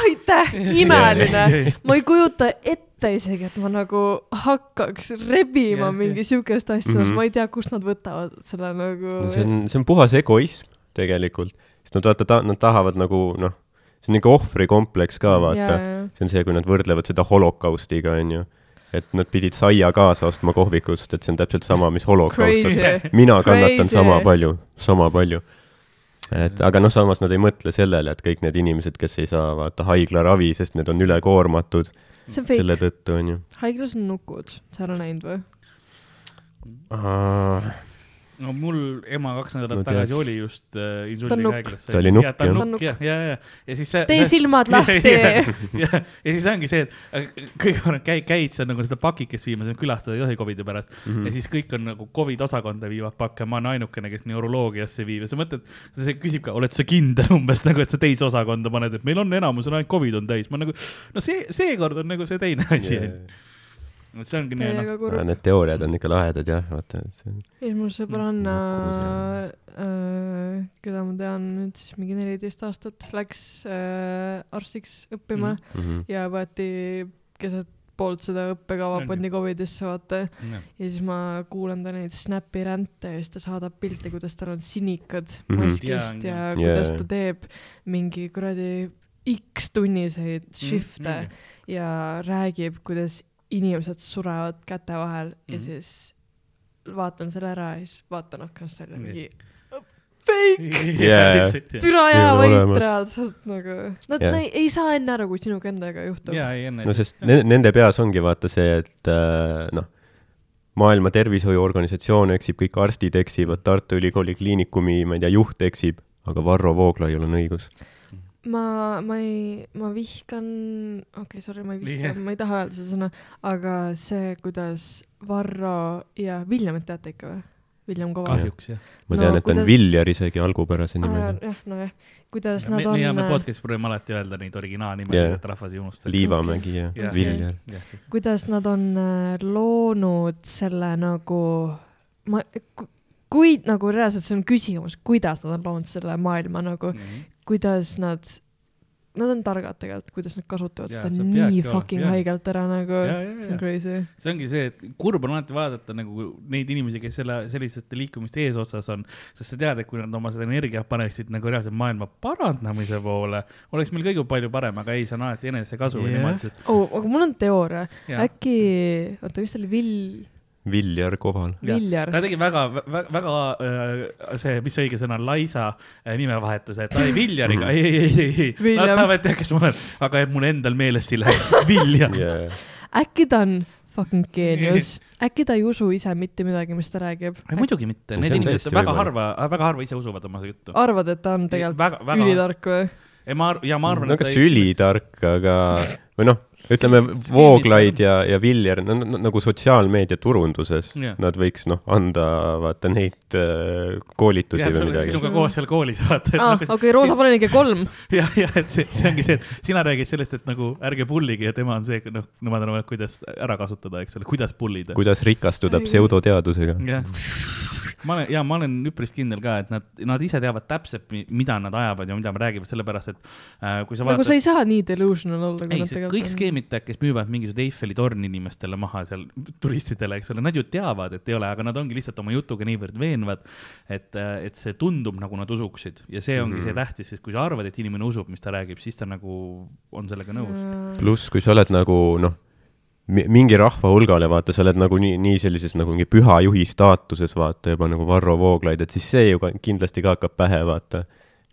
aitäh, imeline. ma ei kujuta ette isegi, et ma nagu hakkaks rebima Jah, mingi siukest asja mm. -hmm. ma ei tea, kust nad võtavad selle nagu. see on, see on puhas egoism tegelikult, sest nad vaata ta,, nad tahavad nagu noh, see on niisugune ohvrikompleks ka vaata, see on see, kui nad võrdlevad seda holokaustiga, onju. et nad pidid saia kaasa ostma kohvikust, et see on täpselt sama, mis holokaust on. mina kannatan Crazy. sama palju, sama palju. et aga noh, samas nad ei mõtle sellele, et kõik need inimesed, kes ei saa vaata haiglaravi, sest need on ülekoormatud on selle tõttu, onju. haiglas on nukud, sa ei ole näinud või? No mul ema kaks nädalat No tagasi oli just äh, Ta on insuldiga nukk. haiglas. Ta oli nukk, on jah. Ta on nukk nukk. ja, ja, ja, ja siis see. tee silmad lahti. ja, ja siis ongi see, et kõige parem käid, käid seal nagu seda pakikest viimas, külastada ei tohi Covidi pärast mm. -hmm. ja siis kõik on nagu Covid osakonda viivad pakke, ma olen ainukene, kes neuroloogiasse viib ja sa mõtled, see küsib ka, oled sa kindel umbes nagu, et sa teise osakonda paned, et meil on enamus on ainult Covid on täis, ma nagu, no see, seekord on nagu see teine asi Yeah. Et see ongi nii, noh, kurb. Need teooriad on ikka lahedad jah, vaata, ja siis mul sõbranna Nukud äh,, keda ma tean nüüd siis mingi neliteist aastat, läks äh, arstiks õppima mm. mm. -hmm. ja võeti keset poolt seda õppekava pandi Covidisse, vaata. ja siis ma kuulan ta neid Snapi ränte ja siis ta saadab pilte, kuidas tal on sinikad Mhm. maskist Jaa, ja jaa. kuidas Jaa. ta teeb mingi kuradi X tunniseid shift'e Mhm. ja räägib, kuidas inimesed surevad käte vahel ja Mhm. siis vaatan selle ära ja siis vaatan aknast välja Nii. mingi fake, Jaa. türa ole vait reaalselt nagu. Nad Jah. ei, ei saa enne aru, kui sinuga endaga juhtub. enne. no sest ne- nende peas ongi vaata see, et äh, noh, maailma Tervishoiuorganisatsioon eksib, kõik arstid eksivad, Tartu Ülikooli Kliinikumi, ma ei tea, juht eksib, aga Varro Vooglaiul on õigus. ma, ma ei, ma vihkan, okei okay,, sorry, ma ei vihka Jah., ma ei taha öelda seda sõna, aga see, kuidas Varro ja Williamit teate ikka või? William Koval. kahjuks jah. ma No tean, et ta on kuidas- Viljar isegi algupärase nimega. jah, nojah, kuidas me, nad me, ja me on, podcast'is proovime alati öelda neid originaalnimesid yeah., et rahvas ei unustaks. Liivamägi ja Jah. Viljar. kuidas nad on äh, loonud selle nagu, ma, kui nagu reaalselt see on küsimus, kuidas nad on loonud selle maailma nagu, Mhm. Kuidas nad, nad on targad tegelikult, kuidas nad kasutavad Jaa, seda nii olema, fucking jaa. haigelt ära nagu, see on crazy. see ongi see, et kurb on alati vaadata nagu neid inimesi, kes selle, sellisete liikumiste eesotsas on, sest sa tead, et kui nad oma seda energiat paneksid nagu reaalselt maailma parandamise poole, oleks meil kõige palju parem, aga ei, see on alati enesekasu Jah. niimoodi, sest oh, aga mul on teooria, äkki, oota, mis ta oli, Vill, Viljar Koval. Ta tegi väga, väga, väga äh, see, mis see õige sõna on, laisa äh, nimevahetuse, et ai Viljariga, ei, ei, ei, ei, ei, las sa võid teha, kes ma olen, aga et mul endal meelest ei läheks, Viljar. äkki ta on fucking geenius, äkki ta ei usu ise mitte midagi, mis ta räägib. muidugi mitte, need on inimesed väga võimalik. harva, väga harva ise usuvad oma juttu. arvad, et ta on tegelikult ülitark või? ja ma, ja ma arvan, no et kas ülitark, aga või noh, ütleme Skeemid- Vooglaid ja, ja Viljar, nagu sotsiaalmeedia turunduses Jah. nad võiks noh, anda vaata neid äh, koolitusi jah, või midagi. sinuga koos seal koolis vaata. aa, okei, Roosa Palenike kolm. jah, jah, et see, see ongi see, et sina räägid sellest, et nagu ärge pullige ja tema on see, noh, nemad arvavad, kuidas ära kasutada, eks ole, kuidas pullida. kuidas rikastuda pseudoteadusega. jah, ma olen ja ma olen üpris kindel ka, et nad, nad ise teavad täpselt, mida nad ajavad ja mida nad räägivad, sellepärast et äh, kui sa nagu vaatad sa ei saa nii delusional olla, kui ei, sest kõik tegelikult on. skeemitajad, kes müüvad mingisugust Eiffeli torni inimestele maha seal turistidele, eks ole, nad ju teavad, et ei ole, aga nad ongi lihtsalt oma jutuga niivõrd veenvad, et, et see tundub nagu nad usuksid ja see ongi mm -hmm. see Mhm. tähtis, sest kui sa arvad, et inimene usub, mis ta räägib, siis ta nagu on sellega nõus. pluss, kui sa oled nagu noh, mi- mingi rahva hulgale, vaata, sa oled nagu nii, nii sellises nagu mingi püha juhi staatuses, vaata juba nagu Varro Vooglaid, et siis see ju ka kindlasti ka hakkab pähe, vaata.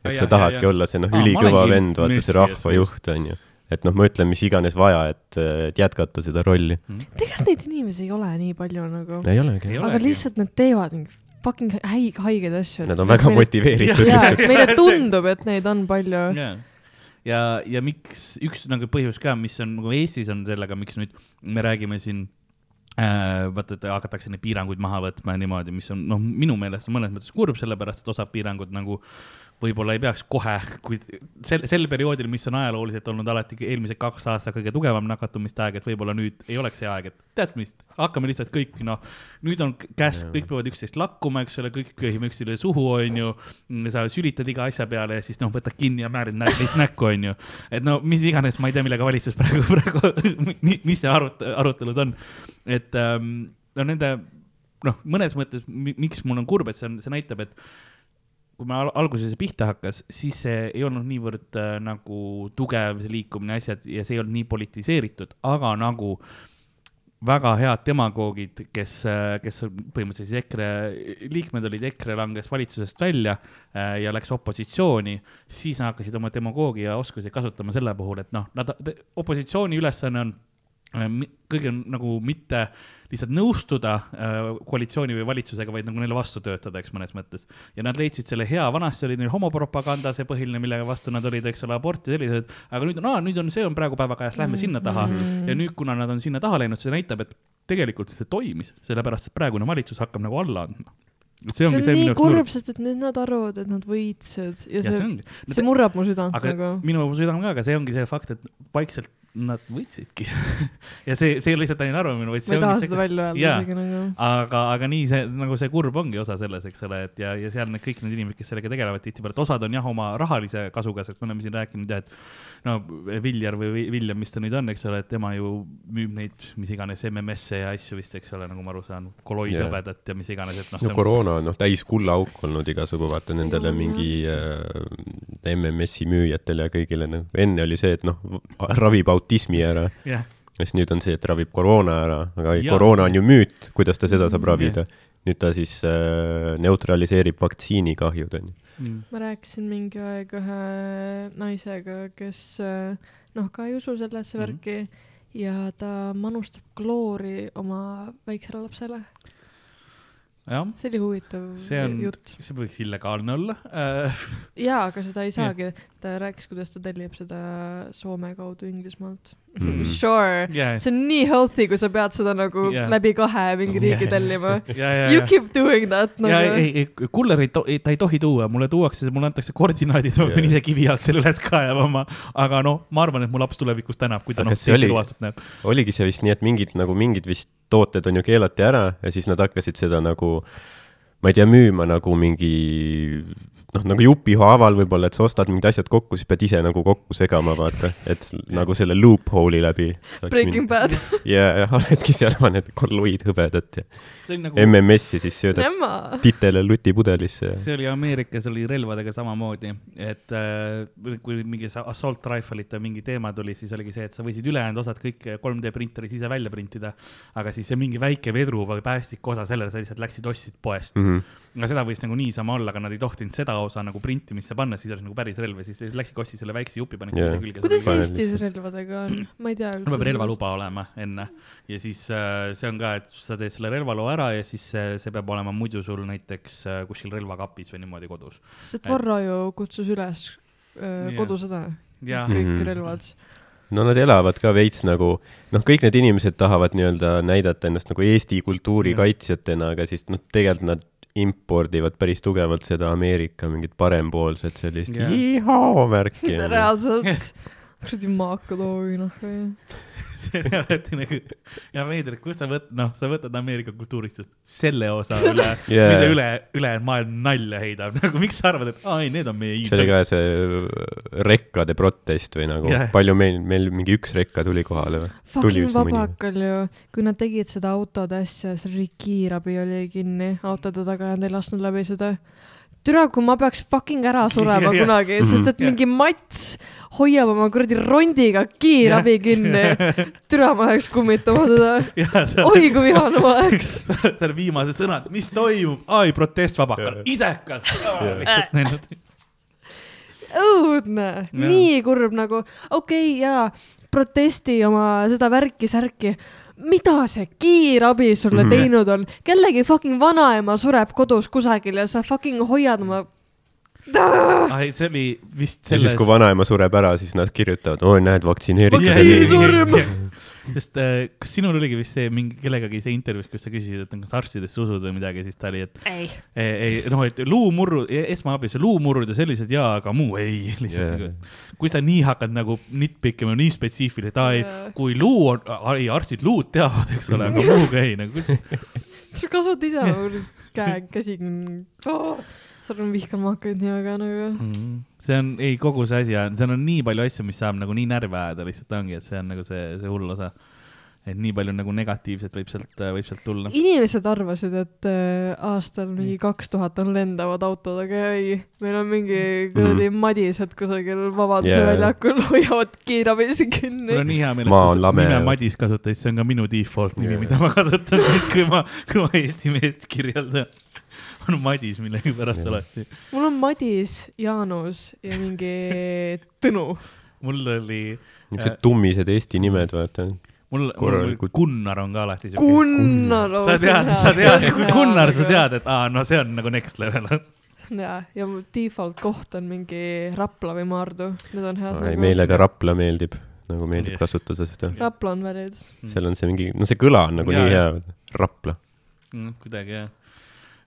Ah, et jah, sa tahadki jah, jah. olla see noh, ülikõva vend, vaata see rahvajuht on ju. Et noh, ma ütlen, mis iganes vaja, et, et jätkata seda rolli. tegelikult neid inimesi ei ole nii palju nagu, ei olegi aga olegi. lihtsalt nad teevad mingi fucking häid, haigeid asju. Nad on väga motiveeritud jaa, lihtsalt. meile tundub, et neid on palju. ja, ja, ja miks üks nagu põhjus ka, mis on nagu Eestis on sellega, miks nüüd me räägime siin äh, vaata, et hakatakse neid piiranguid maha võtma ja niimoodi, mis on noh, minu meelest on mõnes mõttes kurb, sellepärast et osad piirangud nagu võib-olla ei peaks kohe, kui sel, sel perioodil, mis on ajalooliselt olnud alati eelmised kaks aastat kõige tugevam nakatumiste aeg, et võib-olla nüüd ei oleks see aeg, et tead mis, hakkame lihtsalt kõik, noh, nüüd on käsk, kõik peavad üksteist lakkuma, eks ole, kõik köhime üksteisele suhu, onju. sa sülitad iga asja peale ja siis noh, võtad kinni ja määrid nä neist näkku, onju. et no mis iganes, ma ei tea, millega valitsus praegu, praegu, mis see arut-, arutelus on. et ähm, no nende, noh, mõnes mõttes, miks mul on kurb, et see on, see näitab, et kui me al- alguses pihta hakkas, siis see ei olnud niivõrd äh, nagu tugev see liikumine, asjad ja see ei olnud nii politiseeritud, aga nagu väga head demagoogid, kes, kes on põhimõtteliselt siis EKRE liikmed olid, EKRE langes valitsusest välja äh, ja läks opositsiooni, siis nad hakkasid oma demagoogia oskusi kasutama selle puhul, et noh, nad, opositsiooni ülesanne on äh, kõige nagu mitte lihtsalt nõustuda äh, koalitsiooni või valitsusega, vaid nagu neile vastu töötada, eks mõnes mõttes. ja nad leidsid selle hea, vanasti oli neil homopropaganda see põhiline, millega vastu nad olid, eks ole, abort ja sellised, aga nüüd on, aa, nüüd on, see on praegu päevakajas, lähme sinna taha mm. -hmm. ja nüüd, kuna nad on sinna taha läinud, see näitab, et tegelikult see toimis, sellepärast et praegune valitsus hakkab nagu alla andma. See on nii kurb, sest et nüüd nad arvavad, et nad võitsid ja ja see see, ongi. see murrab mu südant nagu. minu südame ka, aga see ongi see fakt, et vaikselt nad võitsidki ja see, see ei ole lihtsalt ainult arvamine, vaid ma see ei taha seda see, välja öelda isegi nagu. aga, aga nii see nagu see kurb ongi osa selles, eks ole, et ja, ja seal need kõik need inimesed, kes sellega tegelevad tihtipeale, et osad on jah, oma rahalise kasuga, sest me oleme siin rääkinud jah, et no Viljar või Vi- Villem, mis ta nüüd on, eks ole, et tema ju müüb neid mis iganes MMS-e ja asju vist, eks ole, nagu ma aru saan, koloidhõbedat ja mis iganes, et noh, no on koroona on noh, täis kullaauk olnud igasugu, vaata nendele mingi äh, MMS-i müüjatele ja kõigile nagu, enne oli see, et noh, ravib autismi ära, jah, siis nüüd on see, et ravib koroona ära, aga Jaa. koroona on ju müüt, kuidas ta seda saab ravida. Nüüd ta siis äh, neutraliseerib vaktsiini kahjud, on ju. Mm. ma rääkisin mingi aeg ühe naisega, kes äh, noh, ka ei usu sellesse Mhm. värki ja ta manustab kloori oma väiksele lapsele. jah, see oli huvitav see on jutt., see võiks illegaalne olla jaa, aga seda ei saagi, ta rääkis, kuidas ta tellib seda Soome kaudu Inglismaalt Mm. Sure, Yeah. see on nii healthy, kui sa pead seda nagu Jaa. läbi kahe mingi riigi Jaa. tellima. ja, ja, You ja, keep doing that ja ei, nagu. ei, kullerit ta ei tohi tuua, mulle tuuakse, mulle antakse koordinaadid, ma pean ise kivi alt selle üles kaevama. aga noh, ma arvan, et mu laps tulevikus tänab, kui ta noh, oli- eluaastat näeb. oligi see vist nii, et mingid nagu mingid vist tooted on ju keelati ära ja siis nad hakkasid seda nagu, ma ei tea, müüma nagu mingi noh, nagu jupihaaval võib-olla, et sa ostad mingid asjad kokku, siis pead ise nagu kokku segama, vaata, et nagu selle loophole'i läbi. Breaking Bad. ja, ja oledki seal oma need kolloidhõbedat ja see oli nagu, MMS-i siis söödad ema. titele lutipudelisse ja see oli Ameerikas oli relvadega samamoodi, et äh, kui mingi assault rifle'ite mingi teema tuli, siis oligi see, et sa võisid ülejäänud osad kõik 3D printeris ise välja printida, aga siis see mingi väike vedru või päästikosa, selle sa lihtsalt läksid ostsid poest mm. -hmm. aga seda võis nagu niisama olla, aga nad ei tohtinud seda osa nagu printimisse panna, siis oleks nagu päris relv ja siis läksidki ostsid selle väikse jupi, panid yeah. külge. kuidas Eestis relvadega on? ma ei tea üldse. peab relvaluba olema enne ja siis äh, see on ka, et sa teed selle relvaloo ära ja siis see, see peab olema muidu sul näiteks äh, kuskil relvakapis või niimoodi kodus. sest Varro ju kutsus üles äh, kodusõda, ja Mm. kõik Mhm. relvad. no nad elavad ka veits nagu, noh, kõik need inimesed tahavad nii-öelda näidata ennast nagu Eesti kultuuri Jah. kaitsjatena, aga siis noh, tegelikult nad impordivad päris tugevalt seda Ameerika mingit parempoolset sellist yeah. värki. reaalselt, kuradi maakadoovi noh või. See oli alati nagu ja veider, kus sa võt-, noh, sa võtad Ameerika kultuurist just selle osa üle yeah., mida üle, ülejäänud maailm nalja heidab, nagu miks sa arvad, et aa ei, need on meie see oli iidolid. ka see rekkade protest või nagu yeah. palju meil, meil mingi üks rekka tuli kohale või? tuli Fucking vabakal ju, kui nad tegid seda autode asja, see oli kiirabi oli kinni autode taga ja nad ei lasknud läbi seda. türa, kui ma peaks fucking ära surema Jah. kunagi, sest et Jah. mingi mats hoiab oma kuradi rondiga kiirabi kinni. türa, ma läheks kummitama teda. ja oi, kui vihane ma oleks. selle viimase sõna, mis toimub, ai protest vabakal, idekas. lihtsalt näinud. õudne, nii kurb nagu, okei okay, jaa, protesti oma seda värki-särki. Mida see kiirabi sulle Mhm. teinud on, kellegi fucking vanaema sureb kodus kusagil ja sa fucking hoiad oma. ai, see oli vist ja selles siis, kui vanaema sureb ära, siis nad kirjutavad, oi näed, vaktsineeritud Vaktsiini oli. surm. sest äh, kas sinul oligi vist see mingi kellegagi see intervjuus, kus sa küsisid, et kas arstidesse usud või midagi, siis ta oli, et ei, ei, noh, et luumurru, esmaabis luumurrud ja sellised jaa, aga muu ei, lihtsalt Jaa. nagu, kui sa nii hakkad nagu nitpikkima nii spetsiifiliselt, aa ei kui luu on, ei arstid luud teavad, eks ole, aga muuga ei nagu, kus sa kasutad ise nagu käe, käsi oh,. sorry, ma vihkan maakaid nii väga nagu. Mhm. See on, ei kogu see asi on, seal on nii palju asju, mis saab nagu nii närvi ajada lihtsalt ongi, et see on nagu see, see hull osa. et nii palju nagu negatiivset võib sealt, võib sealt tulla. inimesed arvasid, et äh, aastal mingi kaks tuhat on lendavad autod, aga ei, meil on mingi kuradi mm. madised kusagil Vabaduse yeah. väljakul hoiavad kiirabisi kinni mul on nii hea meel, et sa lame. nime Madis kasutad, see on ka minu default nimi Jaa. mida ma kasutan, kui ma, kui ma Eesti meest kirjeldan. On Madis millegipärast alati. mul on Madis, Jaanus ja mingi Tõnu. mul oli, niisugused tummised Eesti nimed, vaata. mul, mul. Gunnar on ka alati siuke. Gunnar. sa tead, sa tead, Gunnar, sa tead, et aa, no see on nagu next level. ja, ja mu default koht on mingi Rapla või Maardu, need on head. ei, meile ka Rapla meeldib, nagu meeldib Jah. kasutada seda. Rapla on valid. seal on see mingi, no see kõla on nagu Jaa, nii hea Rapla. mm,. kuidagi jah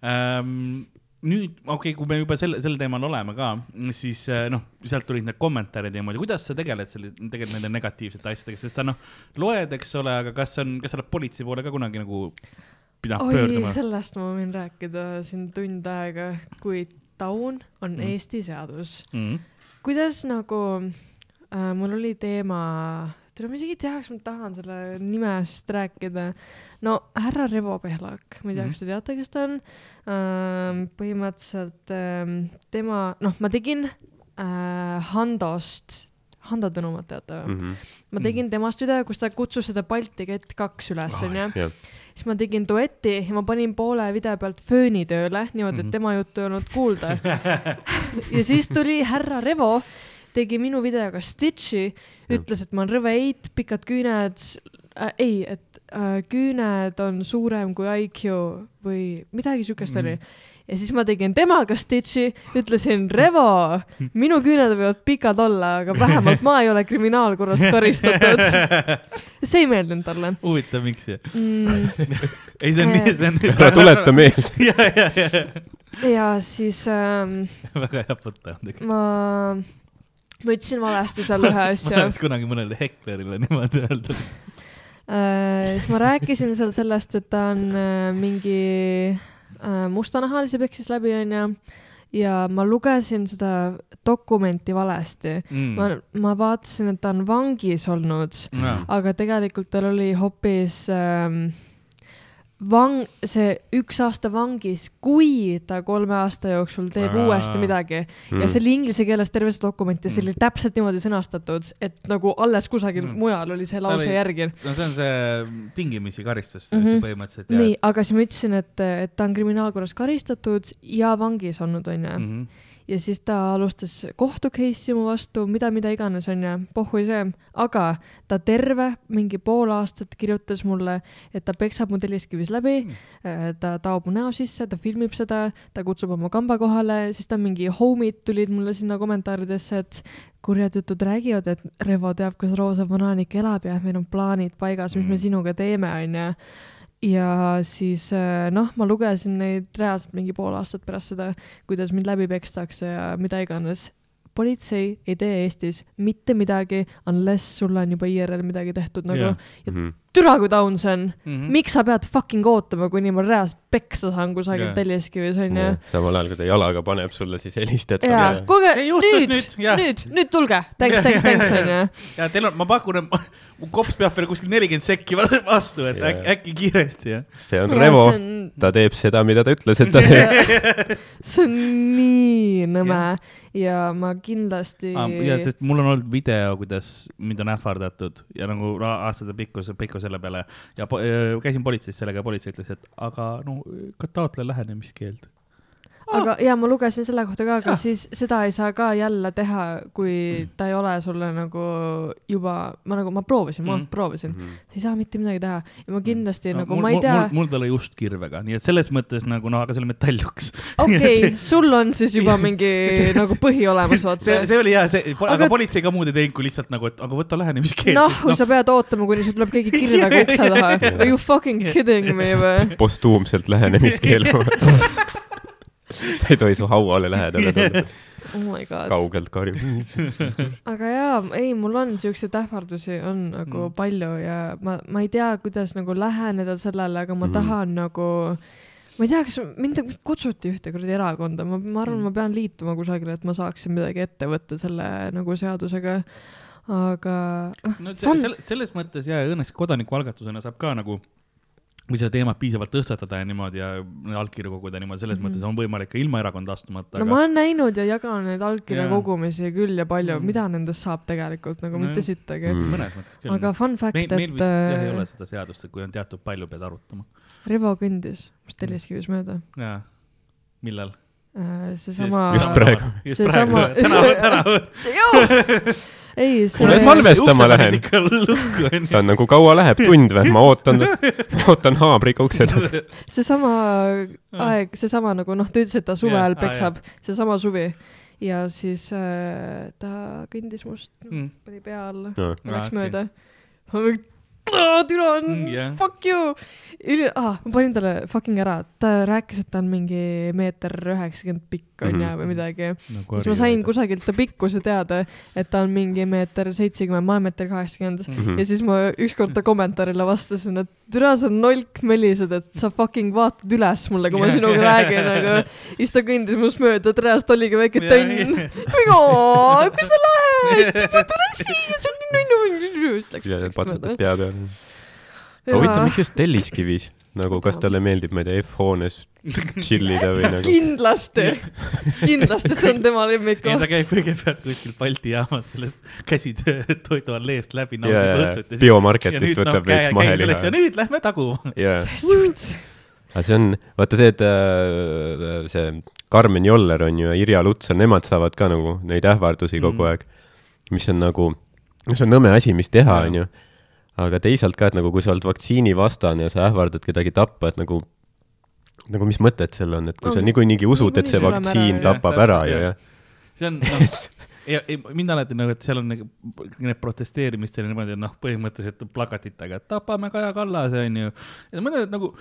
ähm,. nüüd, okei okay,, kui me juba selle, sel teemal oleme ka, siis äh, noh, sealt tulid need kommentaarid ja niimoodi, kuidas sa tegeled selle, tegelikult nende negatiivsete asjadega, sest sa noh, loed, eks ole, aga kas on, kas sa oled politsei poole ka kunagi nagu pidanud pöörduma? sellest ma võin rääkida siin tund aega, kui taun on Mm. Eesti seadus. Mm. kuidas nagu äh,, mul oli teema, tead ma isegi ei tea, kas ma tahan selle nimest rääkida. no härra Revo Pehlak, ma ei tea, Mhm. kas te teate, kes ta on ähm,. põhimõtteliselt ähm, tema, noh, ma tegin äh, Handost, Hando Tõnumat teate või? Mhm. ma tegin temast video, kus ta kutsus seda Balti kett kaks üles, onju. siis ma tegin dueti ja ma panin poole video pealt fööni tööle, niimoodi, et Mhm. tema juttu ei olnud kuulda. ja siis tuli härra Revo, tegi minu videoga Stitchi, ütles, et ma olen rõveit, pikad küüned äh,, ei, et äh, küüned on suurem kui IQ või midagi siukest Mhm. oli. ja siis ma tegin temaga Stitchi, ütlesin, Revo, minu küüned võivad pikad olla, aga vähemalt ma ei ole kriminaalkorras karistatud. see ei meeldinud talle huvitav, miks mm,. ei, see on nii, see on ära tuleta meelde. ja, ja, ja, ja siis ähm, väga hea mõte on tegelikult. ma, ma ütlesin valesti seal ühe ma asja tahaks kunagi mõnele heklerile niimoodi öelda. äh,. siis ma rääkisin seal sellest, et ta on äh, mingi äh, mustanahalisi peksis läbi, onju. ja ma lugesin seda dokumenti valesti. Mm. ma, ma vaatasin, et ta on vangis olnud, aga tegelikult tal oli hoopis ähm, vang, see üks aasta vangis, kui ta kolme aasta jooksul teeb Aa. uuesti midagi Mm. ja see oli inglise keeles terve see dokument ja see oli täpselt niimoodi sõnastatud, et nagu alles kusagil Mm. mujal oli see lause oli- järgi. no see on see tingimisi karistus mm Mhm. -hmm. põhimõtteliselt. nii, aga siis ma ütlesin, et, et ta on kriminaalkorras karistatud ja vangis olnud, onju. -hmm. ja siis ta alustas kohtu case'i mu vastu, mida, mida iganes, onju, pohhu see, aga ta terve mingi pool aastat kirjutas mulle, et ta peksab mu telliskivis läbi mm., ta taob mu näo sisse, ta filmib seda, ta kutsub oma kamba kohale, siis ta mingi homid tulid mulle sinna kommentaaridesse, et kurjad jutud räägivad, et Revo teab, kus roosa banaanik elab ja meil on plaanid paigas, mis me Mm. sinuga teeme, onju ja siis äh, noh, ma lugesin neid reaalselt mingi pool aastat pärast seda, kuidas mind läbi pekstakse ja mida iganes. politsei ei tee Eestis mitte midagi, unless sulle on juba IRL midagi tehtud nagu Jah. ja Mhm. Türa kui down see on mm. Mhm. miks sa pead fucking ootama, kuni ma reaalselt peksa saan kusagil Jaa. Telliskivis onju. samal ajal, kui ta jalaga paneb sulle, siis helistad jaa, sulle. kuulge nüüd nüüd,, nüüd, nüüd tulge, thanks, thanks, thanks onju. ja teil on, ma pakun, et mu kops peab veel kuskil nelikümmend sekki vastu, et Jaa. äkki, äkki kiiresti jah. see on Revo, ta teeb seda, mida ta ütles, et ta teeb. see on nii nõme ja ma kindlasti. ja sest mul on olnud video, kuidas mind on ähvardatud ja nagu aastate pikkus, pikku selle peale ja po käisin politseis sellega ja politsei ütles, et aga no ka taotle lähenemiskeeld. Aga ja ma lugesin selle kohta ka, aga siis seda ei saa ka jälle teha, kui ta ei ole sulle nagu juba, ma nagu, ma proovisin, ma Mm. proovisin, Mhm. sa ei saa mitte midagi teha ja ma kindlasti no, nagu, mul, ma ei tea mul,, mul ta lõi just kirvega, nii et selles mõttes nagu noh, aga see oli metalljuks. okei okay,, sul on siis juba mingi See- nagu põhi olemas, vaata see, see oli hea, see, aga, Aga- politsei ka muud ei teinud, kui lihtsalt nagu, et aga võta lähenemiskeeld. noh, kui sa pead ootama, kuni sul tuleb keegi kirvega ukse taha. Are you fucking kidding me või? postuumselt lähenemiskeelu. Ta ei tohi su hauale lähedale tulla, Oh my god. kaugelt karjub. aga jaa, ei, mul on siukseid ähvardusi on nagu Mm. palju ja ma, ma ei tea, kuidas nagu läheneda sellele, aga ma Mm. tahan nagu, ma ei tea, kas mind mind kutsuti ühte kuradi erakonda, ma, ma arvan Mm. ma pean liituma kusagile, et ma saaksin midagi ette võtta selle nagu seadusega. aga noh, no selle, selles mõttes ja õnneks kodanikualgatusena saab ka nagu kui seda teemat piisavalt tõstatada ja niimoodi ja allkirju koguda niimoodi, selles mm. -hmm. mõttes on võimalik ka ilma erakonda astumata. no ma olen näinud ja jaganud neid allkirja Jaa. kogumisi küll ja palju Mm. mm., mida nendest saab tegelikult nagu No mitte sittagi Mm. mm.. mõnes mõttes küll. aga fun fact, meil, meil vist jah ei ole et seda seadust, et kui on teatud palju, pead arutama. Rivo kõndis vist Telliskivis mööda. jaa, millal? seesama. Just praegu. Seesama- täna, täna. ei, see salvestama lähen. ta on nagu kaua läheb, tund või? ma ootan, ootan haamriga ukse taga. seesama aeg, seesama nagu noh, ta ütles, et ta suve Jaa, ajal aa, peksab, seesama suvi. ja siis äh, ta kõndis must, Mm. pani pea alla, no läks okei. mööda. ma mingi, türa on Mm, jah. fuck you. üli-, ah, ma panin talle fucking ära, ta rääkis, et ta on mingi meeter üheksakümmend pikk onju Mhm. või midagi. siis ma sain kusagilt ta pikkuse teada, et ta on mingi meeter seitsekümmend, ma olen meeter kaheksakümmend. Mhm. ja siis ma ükskord ta kommentaarile vastasin, et türa, sa nolk melised, et sa fucking vaatad üles mulle, kui ma sinuga räägin, aga siis ta kõndis must mööda, tõenäoliselt oligi väike tönn. mina, kus sa lähed, ma tulen siia, nii nunnu. ja patsutad pea peale. aga huvitav, miks just Telliskivis? nagu, kas talle meeldib, ma ei tea, F-hoones tšillida või nagu? kindlasti, kindlasti see on tema ei, ta lemmikkoht. käib kõigepealt kuskil Balti jaamas sellest käsitöö toidualleest läbi. ja, ja, ja biomarketist võtab veits maheliha ja. nüüd lähme taguma. aga see on, vaata see, et äh, see Karmen Joller on ju ja Irja Lutsar, nemad saavad ka nagu neid ähvardusi kogu Mm. aeg, mis on nagu, mis on nõme asi, mis teha, onju. aga teisalt ka, et nagu kui sa oled vaktsiinivastane ja sa ähvardad kedagi tappa, et nagu, nagu mis mõtet sellel on, et kui sa On. niikuinii usud, et see vaktsiin ära, tapab Jah, ära ju, jah. see on noh, ja, ja mind alati nagu, et seal on nagu need protesteerimistel niimoodi, noh, põhimõtteliselt plakatitega, et tapame Kaja Kallase, onju. ja et nagu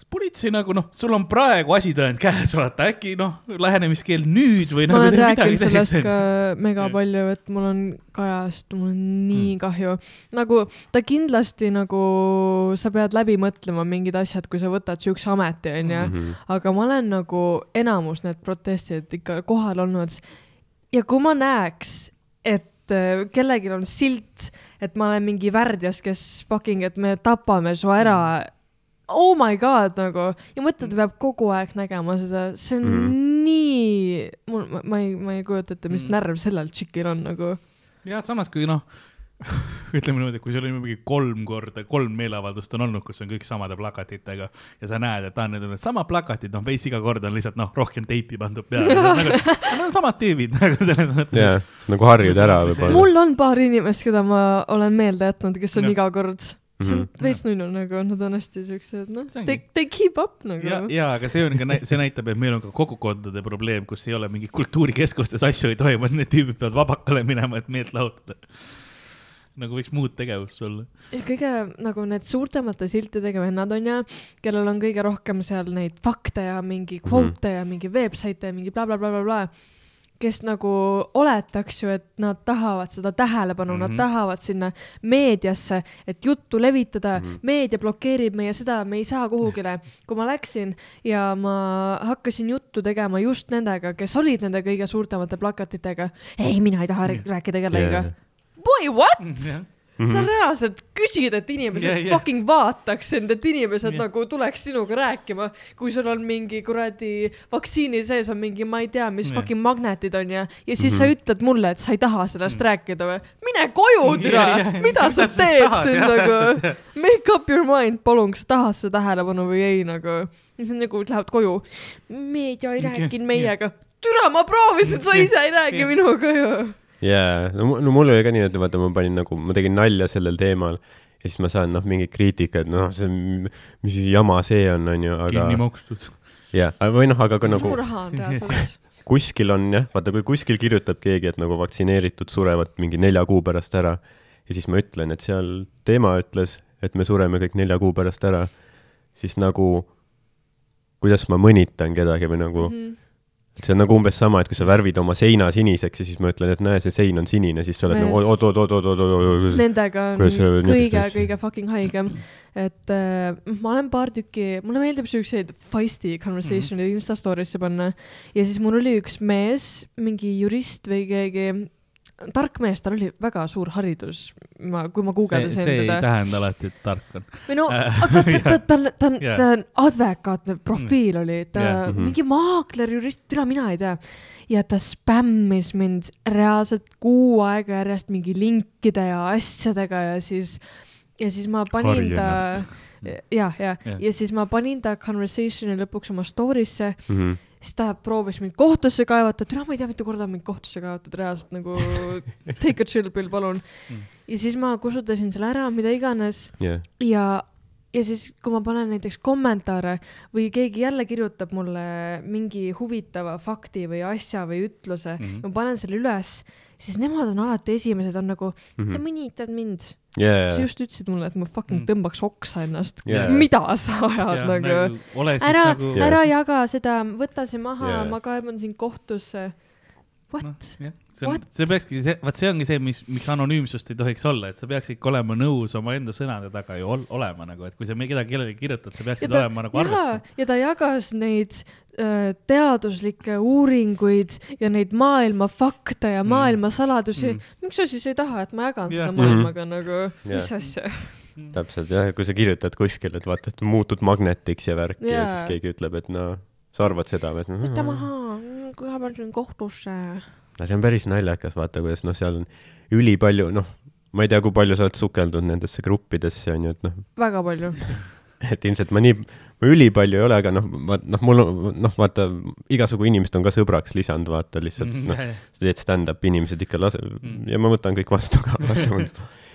kas politsei nagu noh, sul on praegu asitõend käes, vaata äkki noh, lähenemiskeeld nüüd või ma nagu olen rääkinud sellest ka mega palju, et mul on Kajast, mul on nii Mm. kahju. nagu ta kindlasti nagu, sa pead läbi mõtlema mingid asjad, kui sa võtad siukse ameti, onju. Mhm. aga ma olen nagu enamus need protestid ikka kohal olnud ja kui ma näeks, et äh, kellelgi on silt, et ma olen mingi värdjas, kes fucking, et me tapame su ära. Oh my god nagu ja mõtle, ta peab kogu aeg nägema seda, see on mm. nii, mul, ma ei, ma ei kujuta ette, mis mm. närv sellel tšikil on nagu. ja samas, kui noh, ütleme niimoodi, kui sul on mingi kolm korda, kolm meeleavaldust on olnud, kus on kõik samade plakatitega ja sa näed, et aa, need on samad plakatid, noh, veits iga kord on lihtsalt noh, rohkem teipi pandud peale, nagu need on samad tüübid nagu selles mõttes. jaa, nagu harjud ära võib-olla. mul on paar inimest, keda ma olen meelde jätnud, kes on Jah. iga kord, see on Mhm. veits nunnu nagu, nad on hästi siuksed, noh they, they keep up nagu. ja, ja aga see on ka, see näitab, et meil on ka kogukondade probleem, kus ei ole mingi kultuurikeskustes asju ei toimu, et need tüübid peavad vabakale minema, et meelt lahutada. nagu võiks muud tegevust olla. ja kõige nagu need suurtemate siltidega vennad on ju, kellel on kõige rohkem seal neid fakte ja mingi kvote mm -hmm. ja mingi website'e ja mingi blablabla, kes nagu oletaks ju, et nad tahavad seda tähelepanu mm, -hmm. Mhm. nad tahavad sinna meediasse, et juttu levitada mm, -hmm. meedia blokeerib meie seda, me ei saa kuhugile. kui ma läksin ja ma hakkasin juttu tegema just nendega, kes olid nende kõige suurtemate plakatitega, ei, mina ei taha Nii. rääkida kellegagi yeah.. Boy, what? jah, sa reaalselt küsid, et inimesed yeah, jah. fucking vaataks sind, et inimesed yeah. nagu tuleks sinuga rääkima, kui sul on mingi kuradi vaktsiini sees on mingi, ma ei tea, mis yeah. fucking magnetid on ja, ja siis mm Mhm. -hmm. sa ütled mulle, et sa ei taha sellest mm. rääkida või? mine koju, türa Jah, jah., mida Mida sa teed siin nagu make up your mind, palun, kas sa tahad seda tähelepanu või ei nagu. siis nagu lähevad koju, meedia ei rääkinud meiega. türa, ma proovisin, sa ise ei räägi minuga ju. jaa, no, no mul oli ka nii, et vaata, ma panin nagu, ma tegin nalja sellel teemal ja siis ma saan noh, mingit kriitikat, noh, see on, mis jama see on, onju, kinni aga makstud. jaa, või noh, aga ka mu nagu raha on reaalselt. kuskil on jah, vaata, kui kuskil kirjutab keegi, et nagu vaktsineeritud surevad mingi nelja kuu pärast ära ja siis ma ütlen, et seal tema ütles, et me sureme kõik nelja kuu pärast ära, siis nagu kuidas ma mõnitan kedagi või nagu mm. -hmm. See on nagu umbes sama, et kui sa värvid oma seina siniseks ja siis ma ütlen, et näe, see sein on sinine, siis sa oled nagu oot, oot, oot, oot, oot, oot, oot, Nendega on Kuidas sa niisugust kõige, asja- kõige fucking haigem. et äh, ma olen paar tükki, mulle meeldib siukseid feisty conversation'e mm -hmm. Insta story'sse panna ja siis mul oli üks mees, mingi jurist või keegi, tark mees, tal oli väga suur haridus, ma, kui ma guugeldasin see ei teda. tähenda alati, et tark on. või no, aga ta, ta, ta on, ta on, Jah. ta on advokaatne profiil oli, ta Jah. Mhm. mingi maakler, jurist, türa mina ei tea. ja ta spämmis mind reaalselt kuu aega järjest mingi linkide ja asjadega ja siis, ja siis ma panin ta ja, ja. Jah., ja siis ma panin ta conversation'i lõpuks oma story'sse, Mhm. Siis ta proovis mind kohtusse kaevata, türa ma ei tea, mitu korda on mind kohtusse kaevatud, reaalselt nagu take a chill pill, palun Mm. ja siis ma kustutasin selle ära, mida iganes jah, ja, ja siis, kui ma panen näiteks kommentaare või keegi jälle kirjutab mulle mingi huvitava fakti või asja või ütluse mm. -hmm. ma panen selle üles, siis nemad on alati esimesed, on nagu, sa Mhm. mõnitad mind. jaa sa, just ütlesid mulle, et ma fucking Mm. tõmbaks oksa ennast Jaa. mida sa ajad nagu, ole siis ära nagu ära jaga seda, võta see maha Jaa. ma kaeban sind kohtusse. What no.?, see peakski, see, vaat see ongi see, mis, miks anonüümsust ei tohiks olla, et sa peaks ikka olema nõus omaenda sõnade taga ju ol, olema nagu, et kui sa kedagi kellelegi kirjutad, sa peaksid olema nagu arvestav. ja ta jagas neid äh, teaduslikke uuringuid ja neid maailma fakte ja Mm. maailma saladusi Mm. mm.. miks sa siis ei taha, et ma jagan Jah. seda maailmaga nagu, Jah. mis asja? täpselt jah, kui sa kirjutad kuskil, et vaata, et muutud magnetiks ja värki ja Jaa. siis keegi ütleb, et no sa arvad seda või, et võta maha, kaeban sind kohtusse. no see on päris naljakas, vaata, kuidas noh, seal on ülipalju, noh, ma ei tea, kui palju sa oled sukeldunud nendesse gruppidesse on ju, et noh, väga palju. et ilmselt ma nii, ma ülipalju ei ole, aga noh, vaat noh, mul on, noh, vaata, igasugu inimesed on ka sõbraks lisanud, vaata lihtsalt noh, sa teed stand-up'i, inimesed ikka lase- Mm. ja ma võtan kõik vastu ka, vaata.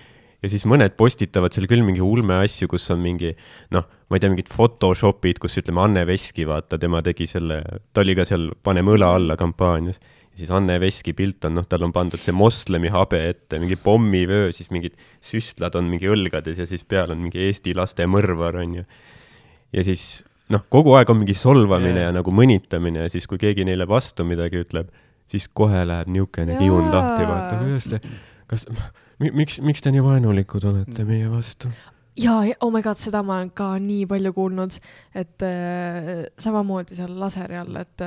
ja siis mõned postitavad seal küll mingi ulme asju, kus on mingi noh, ma ei tea, mingid Photoshopid, kus ütleme, Anne Veski, vaata, tema tegi selle, ta oli ka seal Paneme õla alla kampaanias. ja siis Anne Veski pilt on, noh, tal on pandud see moslemi habe ette, mingi pommivöö, siis mingid süstlad on mingi õlgades ja siis peal on mingi Eesti laste mõrvar, onju. ja siis noh, kogu aeg on mingi solvamine Jaa. ja nagu mõnitamine ja siis, kui keegi neile vastu midagi ütleb, siis kohe läheb niisugune kiun Jaa. lahti, vaata, kuidas te, kas, miks, miks te nii vaenulikud olete meie vastu? ja, oh my god, seda ma olen ka nii palju kuulnud, et äh, samamoodi seal laseri all, et,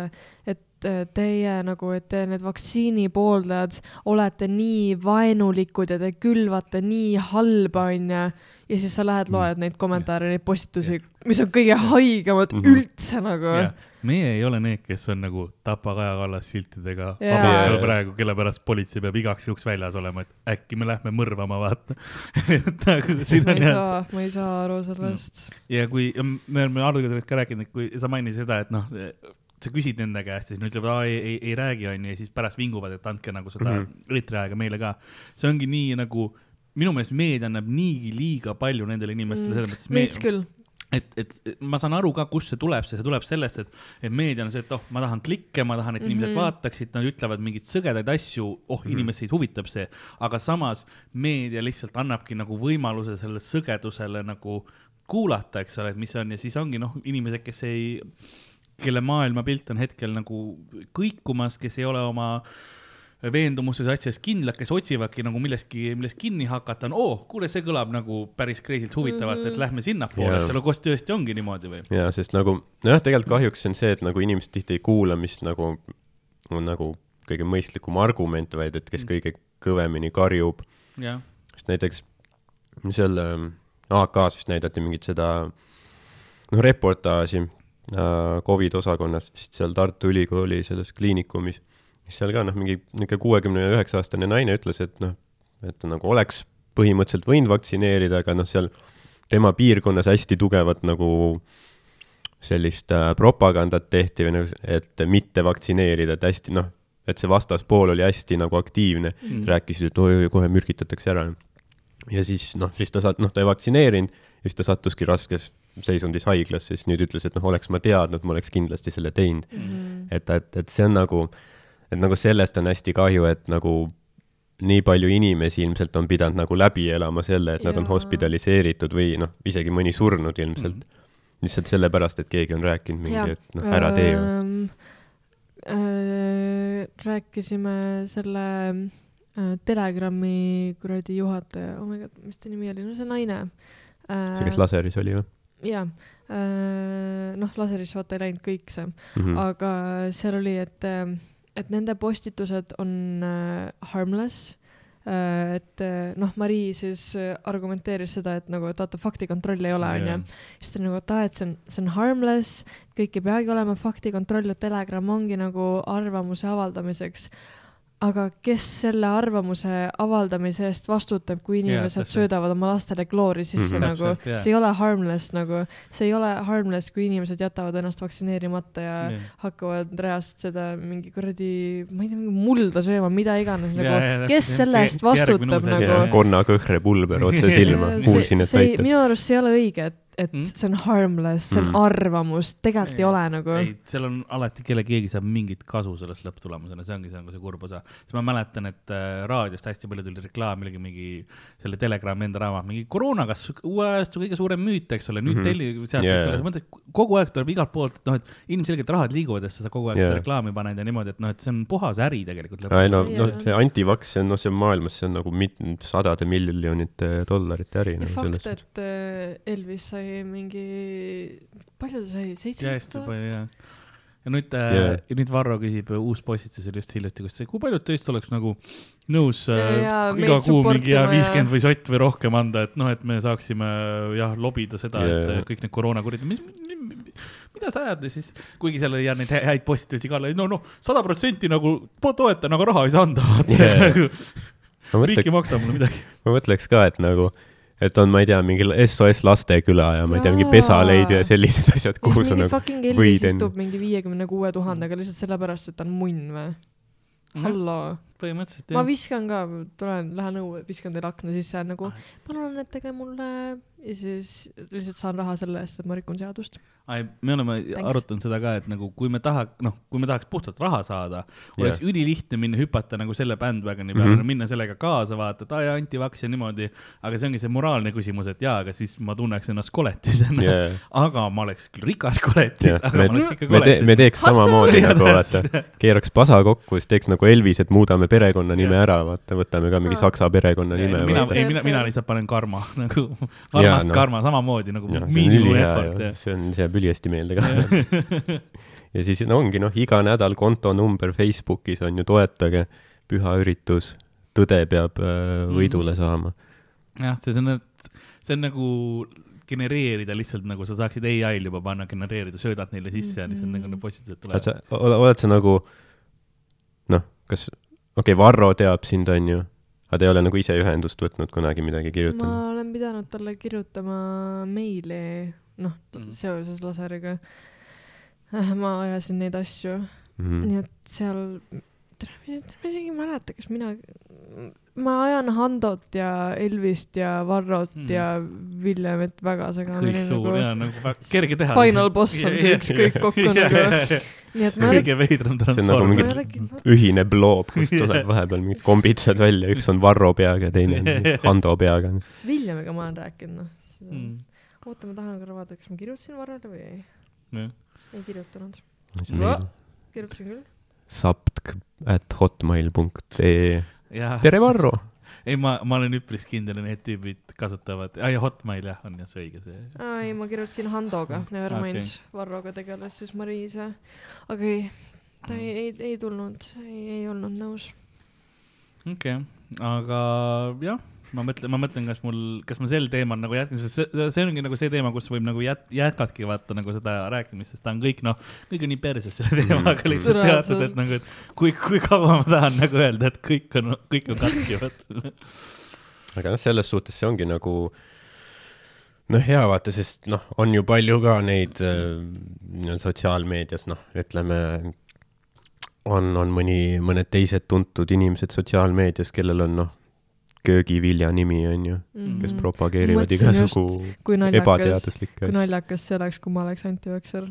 et äh, teie nagu, et te need vaktsiini pooldajad olete nii vaenulikud ja te külvate nii halba, onju. ja siis sa lähed, loed neid kommentaare, neid postitusi, mis on kõige haigemad Mhm. üldse nagu. Meie ei ole need, kes on nagu tapa Kaja Kallas siltidega abital Jaa. praegu, kelle pärast politsei peab igaks juhuks väljas olema, et äkki me lähme mõrvama, vaata. et nagu siin ma on ei jah saa, ma ei saa aru sellest. ja kui ja me oleme Harduga sellest ka rääkinud, et kui sa mainisid seda, et noh, sa küsid nende käest ja siis nad ütlevad, aa ei, ei, ei räägi, onju, ja siis pärast vinguvad, et andke nagu seda mm. -hmm. eetriaega meile ka. see ongi nii nagu, minu meelest meedia annab niigi liiga palju nendele inimestele, selles mõttes. veits küll. et, et ma saan aru ka, kust see tuleb, see tuleb sellest, et, et meedia on see, et oh, ma tahan klikke, ma tahan, et inimesed Mhm. vaataksid, nad ütlevad mingeid sõgedaid asju, oh, inimesi huvitab see, aga samas meedia lihtsalt annabki nagu võimaluse sellele sõgedusele nagu kuulata, eks ole, et mis on. Ja siis ongi noh, inimesed, kes ei kelle maailmapilt on hetkel nagu kõikumas, kes ei ole oma veendumustes asjades kindlad, kes otsivadki nagu millestki, millest kinni hakata, on oo, kuule, see kõlab nagu päris crazy'lt huvitavalt, et Mhm. lähme sinnapoole yeah., seal koos tõesti ongi niimoodi või? jaa, sest nagu nojah, tegelikult kahjuks on see, et nagu inimesed tihti ei kuula, mis nagu on nagu kõige mõistlikum argument, vaid et kes kõige kõvemini karjub. jah, sest näiteks seal ähm, AK-s vist näidati mingit seda noh, reportaaži äh, Covid osakonnas vist seal Tartu Ülikooli selles kliinikumis, siis seal ka noh, mingi niisugune kuuekümne üheksa aastane naine ütles, et noh, et ta nagu oleks põhimõtteliselt võinud vaktsineerida, aga noh, seal tema piirkonnas hästi tugevat nagu sellist äh, propagandat tehti või nagu, et mitte vaktsineerida, et hästi noh, et see vastaspool oli hästi nagu aktiivne Mm. rääkisid, et oi-oi, kohe mürgitatakse ära. ja siis noh, siis ta saat-, noh, ta ei vaktsineerinud ja siis ta sattuski raskes seisundis haiglasse, siis nüüd ütles, et noh, oleks ma teadnud, ma oleks kindlasti selle teinud. Mhm. et, et, et see on nagu, et nagu sellest on hästi kahju, et nagu nii palju inimesi ilmselt on pidanud nagu läbi elama selle, et nad on hospitaliseeritud või noh, isegi mõni surnud ilmselt mm. -hmm. lihtsalt sellepärast, et keegi on rääkinud mingi, et noh, ära tee. Ähm, äh, rääkisime selle äh, Telegrami kuradi juhataja, oh my god, mis ta nimi oli, no see naine see, kes äh,. laseris oli või jaa äh,, noh, laseris vaata ei läinud kõik see, mm? -hmm. aga seal oli, et, et nende postitused on äh, harmless äh,. et äh, noh, Marii siis äh, argumenteeris seda, et nagu, et vaata, faktikontrolli ei ole, onju. siis ta nagu, et aa, et see on, see on harmless, kõik ei peagi olema faktikontroll, et Telegram ongi nagu arvamuse avaldamiseks. Aga kes selle arvamuse avaldamise eest vastutab, kui inimesed täpselt. söödavad oma lastele kloori sisse mm -hmm. nagu, jaa. see ei ole harmless nagu, see ei ole harmless, kui inimesed jätavad ennast vaktsineerimata ja Jah. hakkavad reaalselt seda mingi kuradi, ma ei tea, mingi mulda sööma, mida iganes Jaa, nagu täpselt, kes selle See- eest see vastutab uus asi, ja nagu. konnakõhre pulber otse silma, kuulsin, et see, näitab. minu arust see ei ole õige, et, et Mm. see on harmless, see on Mm. arvamus, tegelikult ei, ei ole nagu. ei, seal on alati, kelle keegi saab mingit kasu sellest lõpptulemusena, see ongi see nagu see kurb osa. siis ma mäletan, et äh, raadiost hästi palju tuli reklaam, millegi mingi selle Telegrami enda raamat, mingi koroona, kas uue ajastu kõige suurem müüt, eks ole, nüüd mm -hmm. telli sealt yeah., eks ole, sa mõtled, kogu aeg tuleb igalt poolt, et noh, et ilmselgelt rahad liiguvad, et sa kogu aeg Jaa. seda reklaami paned ja niimoodi, et noh, et see on puhas äri tegelikult. ei no, noh, see antivaks, see on, noh, see on maailmas, see on nagu mit-, sadade miljonite dollarite äri ja nagu fakt, et äh, Elvis sai mingi, palju ta sai, ja seitsekümmend hästi tuhat? palju jah. ja nüüd äh, Jaa. yeah., nüüd Varro küsib, uus postitus oli just hiljuti, kus see, kui paljud teist oleks nagu nõus äh, Jaa, iga meid kuu mingi ja ja- viiskümmend või sott või rohkem anda, et noh, et me saaksime jah, lobida seda yeah., et kõik need koroonakurid, mis, mida sa ajad ja siis, kuigi seal oli jah neid hä- häid postitusi ka, no noh, sada protsenti nagu po- toetan, aga raha ei saa anda Jaa. ma riik ei mõtleks, maksa mulle midagi. ma mõtleks ka, et nagu, et on, ma ei tea, mingi SOS Lasteküla ja ma ei tea, mingi pesaleid ja sellised asjad, kuhu sa nagu võid end- istub mingi viiekümne kuue tuhandega lihtsalt sellepärast, et ta on munn või? hallo, põhimõtteliselt ma jah. viskan ka, tulen, lähen õue, viskan teile akna sisse nagu palun annetage mulle ja siis lihtsalt saan raha selle eest, et ma rikun seadust. ai, me oleme Thanks. arutanud seda ka, et nagu kui me taha-, noh, kui me tahaks puhtalt raha saada, oleks Jah. ülilihtne minna hüpata nagu selle bandwagoni peale mm, -hmm. minna sellega kaasa, vaata, et aa jaa, antivaks ja niimoodi. aga see ongi see moraalne küsimus, et jaa, aga siis ma tunneks ennast koletisena yeah. aga ma oleks küll rikas koletis jah, aga me ma oleks ikka, me te-, me koletis. teeks samamoodi nagu vaata, keeraks pasa kokku, siis teeks nagu Elvis, et muudame perekonnanime Jah. ära, vaata, võtame ka mingi saksa perekonnanime. mina, ei mina, mina lihtsalt panen karma nagu, armast noh. karma samamoodi nagu jah, see on see on, see jääb ülihästi meelde ka. ja siis no ongi noh, iga nädal kontonumber Facebookis on ju toetage, püha üritus, tõde peab äh, Mm. võidule saama. jah, see on, see on nagu genereerida lihtsalt nagu sa saaksid ai-l juba panna, genereerida, söödad neile sisse ja lihtsalt nagu need postitused tulevad. oled sa nagu noh, kas, okei okay,, Varro teab sind, on ju, aga ta ei ole nagu ise ühendust võtnud kunagi midagi kirjutanud? ma olen pidanud talle kirjutama meili, noh Mhm. seoses laseriga. ma ajasin neid asju, Mm. nii et seal, ma isegi ei mäleta, kas mina, ma ajan Handot ja Elvist ja Varrot mm. ja Villemit väga segamini kõik suur nagu ja nagu väga kerge teha. Final boss on see ükskõik kokku nagu. nii et ma kõige veidram See on nagu transform mingi- ühine bloob, kust tuleb vahepeal mingid kombitsad välja, üks on Varro peaga ja teine on Hando peaga. Villemiga ma olen rääkinud, noh. Mm. oota, ma tahan korra vaadata, kas ma kirjutasin Varrole või ei, Jah. ei kirjutanud. Kirjutasin küll. saptk at hotmail punkt ee. tere, Varro. ei, ma, ma olen üpris kindel, et need tüübid kasutavad, aa ja Hotmail jah, on jah see õige see. aa ei, ma kirjutasin Handoga, Nevermind okay., Varroga tegeles siis Mariise. aga ei, ta ei, ei, ei tulnud, ei, ei olnud nõus. okei okay., aga jah, ma mõtlen, ma mõtlen, kas mul, kas ma sel teemal nagu jätkan, sest see, see ongi nagu see teema, kus võib nagu jät-, jätkadki vaata nagu seda rääkimist, sest ta on kõik noh, kõik on nii perses selle teemaga lihtsalt Reaalselt. seotud, et nagu, et kui, kui kaua ma tahan nagu öelda, et kõik on, kõik on katki, vaata. aga noh, selles suhtes see ongi nagu noh, hea vaata, sest noh, on ju palju ka neid äh, sotsiaalmeedias noh, ütleme on, on mõni, mõned teised tuntud inimesed sotsiaalmeedias, kellel on noh, köögivilja nimi on ju, kes Mhm. propageerivad Mõtlesin igasugu kui naljakas, ebateaduslikke kui asju. naljakas see oleks, kui ma oleks antivakser.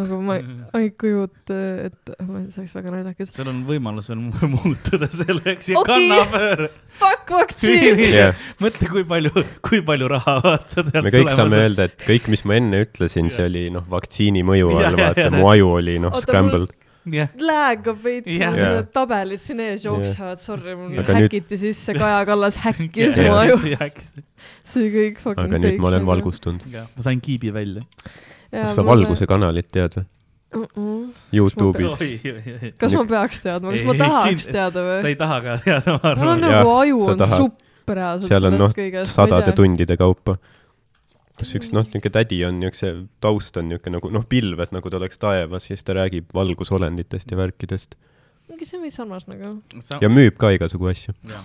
nagu ma ei, ma ei kujuta ette, see oleks väga naljakas. sul on võimalus veel mu- muutuda selleks ja Okei. kannapöör. Fuck vaktsiin! Jah. mõtle, kui palju, kui palju raha vaata. me kõik saame öelda, et kõik, mis ma enne ütlesin, see oli noh, vaktsiini mõju all, vaata mu aju oli noh, Oota, mul- Lag on veits, Jah. mul need tabelid siin ees jooksevad, sorry, mul Aga nüüd- häkiti sisse, Kaja Kallas häkkis Jah. mu aju. jah, see kõik aga nüüd ma olen nagu. valgustunud. ma sain kiibi välja. kas sa Valguse kanalit tead või? uh? -uh. Youtube'is. kas ma peaks teadma, kas ma tahaks teada sa või? ei taha ka teada, ma mul on arvan. Nagu aju sa on supp reaalselt seal on noh sadade. tundide kaupa. Kus üks noh, niisugune tädi on niisuguse, taust on niisugune nagu noh, pilved nagu ta oleks taevas ja siis ta räägib valgusolenditest ja värkidest mingi see on veits sarnas nagu. ja müüb ka igasugu asju. ja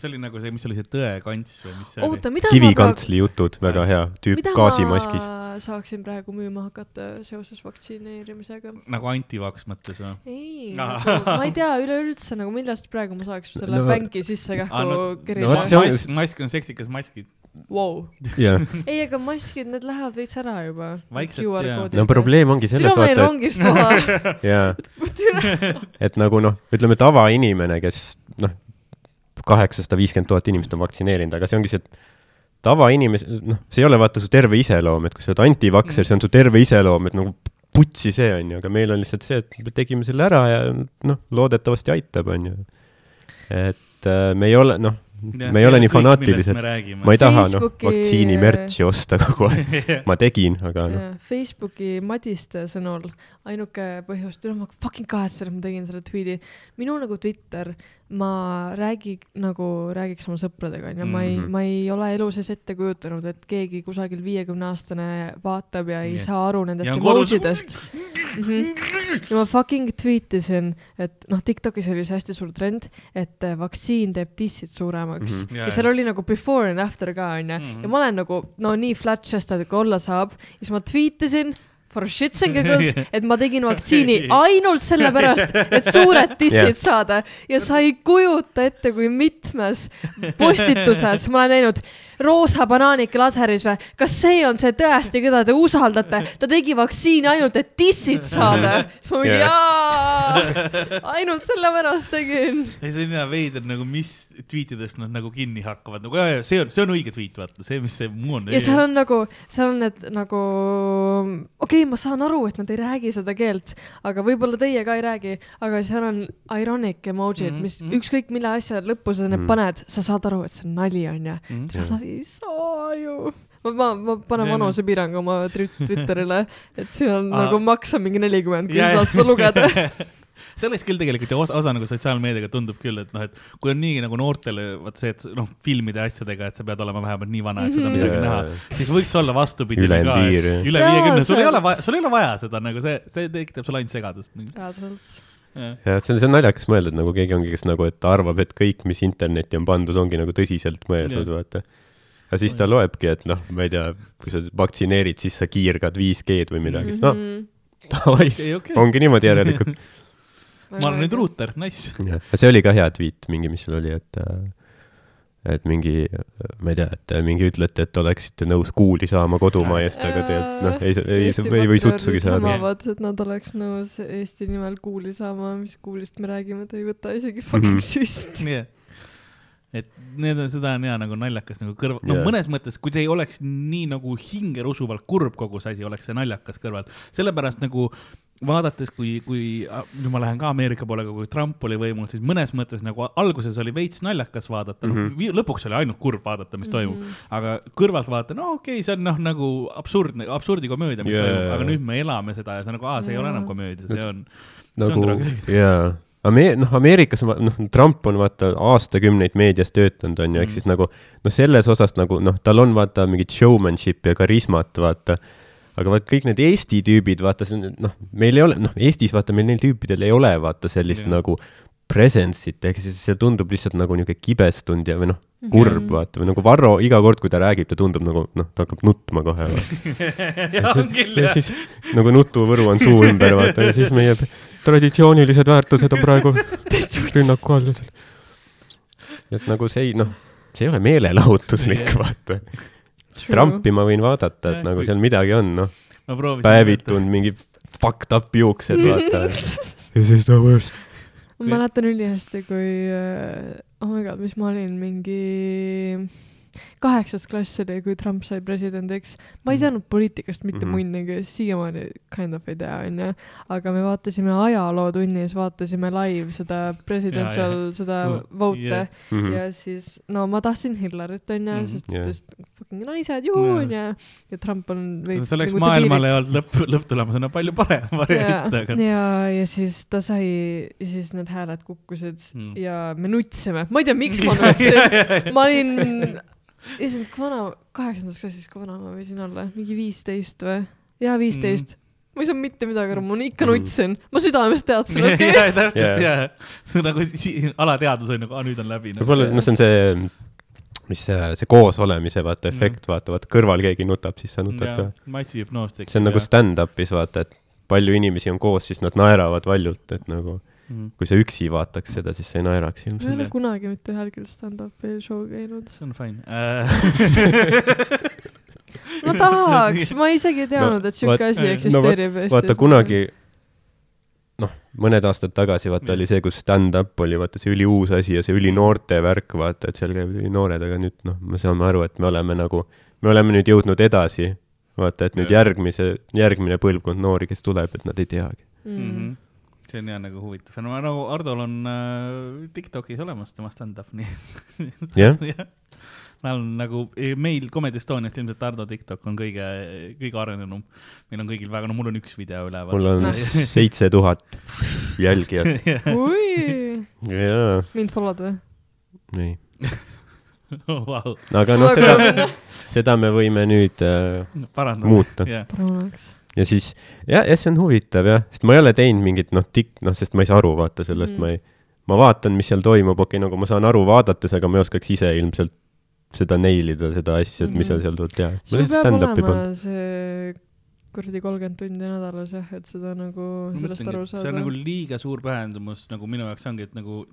see oli nagu see, mis oli see tõekants või mis see oli? oota, mida ma praegu, kivikantsli jutud, väga hea, tüüp mida gaasimaskis. ma saaksin praegu müüma hakata seoses vaktsineerimisega? nagu antivaks mõttes või? ei nagu, ma ei tea üleüldse nagu millest praegu ma saaks selle No- bänki sisse Ah, kähku no- kerida no, mask on seksikas maskid. wow.. jah, ei, aga maskid, need lähevad veits ära juba. No. probleem ongi selles vaata, rongist maha. et jaa, et nagu noh, ütleme tavainimene, kes noh, kaheksasada viiskümmend tuhat inimest on vaktsineerinud, aga see ongi see, et tavainimese, noh, see ei ole vaata su terve iseloom, et kui sa oled antivakser, see on su terve iseloom, et nagu putsi see on ju, aga meil on lihtsalt see, et me tegime selle ära ja noh, loodetavasti aitab, on ju. et äh, me ei ole, noh, me ei ole nii fanaatilised, ma ei taha noh, Facebooki- vaktsiini märtsi osta kogu aeg, ma tegin, aga noh, Facebooki Madiste sõnul ainuke põhjus, tule ma fucking kahetsen, et ma tegin selle tweet'i. minu nagu Twitter, ma räägi nagu räägiks oma sõpradega onju, ma ei Mhm., ma ei ole elu sees ette kujutanud, et keegi kusagil viiekümne aastane vaatab ja ei et- saa aru nendest kodus- emotsidest mm. -hmm. ja ma fucking tweet isin, et noh, Tiktokis oli see hästi suur trend, et äh, vaktsiin teeb dissid suuremaks mm. -hmm. ja seal oli nagu before and after ka onju Mhm. ja ma olen nagu no nii flat chested kui olla saab, siis ma tweet isin for shits and giggles, et ma tegin vaktsiini ainult sellepärast, et suured dissid yeah. saada ja sa ei kujuta ette, kui mitmes postituses ma olen näinud roosa banaanik laseris või, kas see on see tõesti, keda te usaldate, ta tegi vaktsiini ainult, et dissid saada. siis ma mingi jaa, ainult sellepärast tegin. ei, see on hea veider nagu, mis tweetidest nad nagu kinni hakkavad, nagu jaa, jaa, see on, see on õige tweet, vaata, see, mis see muu on. ja seal on nagu, seal on need nagu, okei okay,, ma saan aru, et nad ei räägi seda keelt, aga võib-olla teie ka ei räägi, aga seal on ironic emojid mm, Mhm, -hmm, mis mhm. ükskõik mille asja lõppu sa need Mhm. paned, sa saad aru, et see on nali, onju. Jah. ei saa ju. ma, ma, ma panen vanusepiirangu oma twi- Twitterile, et siin on Aa. nagu maks on mingi nelikümmend, kui sa saad seda lugeda. see oleks küll tegelikult ju osa, osa nagu sotsiaalmeediaga tundub küll, et noh, et kui on nii nagu noortele vaat see, et noh, filmide ja asjadega, et sa pead olema vähemalt nii vana, et seda Mhm. midagi näha, siis võiks olla vastupidi Ülempiir, ka jah.. üle viiekümne, sul ei ole vaja, sul ei ole vaja seda nagu see, see tekitab sulle ainult segadust. reaalselt. ja see on, see on naljakas mõelda, et nagu keegi ongi, kes nagu, et ta arvab, et kõik, mis internetti on pandud, ongi nagu tõsiselt mõeldud, Jah. vaata. Aga siis ta loebki, et noh, ma ei tea, kui sa vaktsineerid, siis sa kiirgad 5G-d või midagi, siis noh, Mhm. davai, okei, okei. ongi niimoodi järelikult. ma olen nüüd ruuter, nice. jah, see oli ka hea tweet mingi, mis sul oli, et äh, et mingi, ma ei tea, et mingi ütlete, et oleksite nõus kuuli saama kodumaa eest, aga tegelikult noh, ei, ei, ei või sutsugi saada. hämavad, et nad oleks nõus Eesti nimel kuuli saama, mis kuulist me räägime, ta ei võta isegi fucking Mhm. süst. nii et need on, seda on hea nagu naljakas nagu no Jah. yeah. mõnes mõttes, kui see ei oleks nii nagu hingerusuvalt kurb kogu see asi, oleks see naljakas kõrval. sellepärast nagu vaadates, kui, kui nüüd ma lähen ka Ameerika poole, kui Trump oli võimul, siis mõnes mõttes nagu alguses oli veits naljakas vaadata mm. -hmm. lõpuks oli ainult kurb vaadata, mis toimub mm, -hmm. aga kõrvalt vaadata, no okei okay,, see on noh, nagu absurdne, absurdikomöödia, mis yeah. toimub, aga nüüd me elame seda ja see on nagu, aa, see ei ole enam komöödia, see on, see nagu on tragöödia. jaa, Ame-, noh, Ameerikas noh, Trump on vaata aastakümneid meedias töötanud, on ju, ehk Mm. siis nagu noh, selles osas nagu noh, tal on vaata mingit showmanship'i ja karismat, vaata aga vaat kõik need Eesti tüübid, vaata see on noh, meil ei ole, noh, Eestis vaata meil neil tüüpidel ei ole vaata sellist yeah. nagu presence'it, ehk siis see tundub lihtsalt nagu niisugune kibestunud ja, või noh, kurb Mhm. vaata või nagu Varro iga kord, kui ta räägib, ta tundub nagu noh, ta hakkab nutma kohe. jah, on küll ja siis nagu nutuvõru on suu ümber, vaata, ja siis meie traditsioonilised väärtused on praegu rünnaku all. et nagu see ei, noh, see ei ole meelelahutuslik, Jah. vaata. Trumpi ma võin vaadata, et nagu kui- seal midagi on, noh, ma proovisin. päevitunud mingi fucked up juuksed, vaata. This is the worst. ma mäletan ülihästi, kui oh my god, mis ma olin mingi kaheksas klass oli, kui Trump sai presidendiks. ma ei Mhm. teadnud poliitikast mitte Mhm. munnigi, siiamaani kind of ei tea, onju. aga me vaatasime ajalootunnis, vaatasime live seda presidential, seda Oh, vote'e yeah. Mhm. ja siis no ma tahtsin Hillarit onju Mhm. mm,, sest yeah. ütles fucking naised juhu onju ja Trump on veits see oleks nagu maailmale olnud lõpp, lõpptulemusena palju parem ja variant, aga,. ja, ja siis ta sai, siis need hääled kukkusid Mm. mm. ja me nutsime, ma ei tea, miks ma nutsin, ma olin, issand, kui vana, kaheksandas klassis, kui vana ma võisin olla, mingi viisteist või? jaa, viisteist mm.. ma ei saanud mitte midagi aru, ma ikka Mm. nutsin, ma südamest teadsin, okei. jah, täpselt Jaa. see on nagu alateadvus on nagu, aa nüüd on läbi. võib-olla, noh, see on see, mis see, see koosolemise vaata efekt, vaata, vaata kõrval keegi nutab, siis sa nutad ka. massihüpnoos tekib. see on nagu stand-up'is vaata, et palju inimesi on koos, siis nad naeravad valjult, et nagu mm.. kui sa üksi vaataks seda, siis sa ei naeraks ma ei ilmselt. ole kunagi mitte ühelgi stand-up'i show käinud. see on fine uh,. ma tahaks, ma isegi ei teadnud No, et vaat- asi no eksisteerib Eestis. vaata kunagi, noh, mõned aastad tagasi vaata Jah. oli see, kus stand-up oli vaata see üliuus asi ja see ülinoorte värk, vaata, et seal käivad ülinoored, aga nüüd noh, me saame aru, et me oleme nagu, me oleme nüüd jõudnud edasi. vaata, et nüüd Jah. järgmise, järgmine põlvkond noori, kes tuleb, et nad ei teagi. mm.. -hmm. See on jah nagu huvitav, no nagu Hardol on äh, Tiktokis olemas tema stand-up, nii. Jah? jah. tal on nagu meil Comedy Estoniast ilmselt Hardo Tiktok on kõige, kõige arenenum. meil on kõigil väga, no mul on üks video üleval. mul on seitse tuhat jälgijat. ui, jaa, mind follow'd või? nii. Vau, aga noh, seda, seda me võime nüüd äh, parandada. muuta. jah, paraneks. Ja siis jah, jah, see on huvitav jah, sest ma ei ole teinud mingit noh, tik-, noh, sest ma ei saa aru, vaata sellest Mm. ma ei, ma vaatan, mis seal toimub, okei okay,, nagu ma saan aru vaadates, aga ma ei oskaks ise ilmselt seda nail ida, seda asja, et mis sa Mhm. seal tuleb teha. sul peab stand-up'i olema see kuradi kolmkümmend tundi nädalas jah, et seda nagu sellest aru see on saada nagu. liiga suur pühendumus nagu minu jaoks ongi, et nagu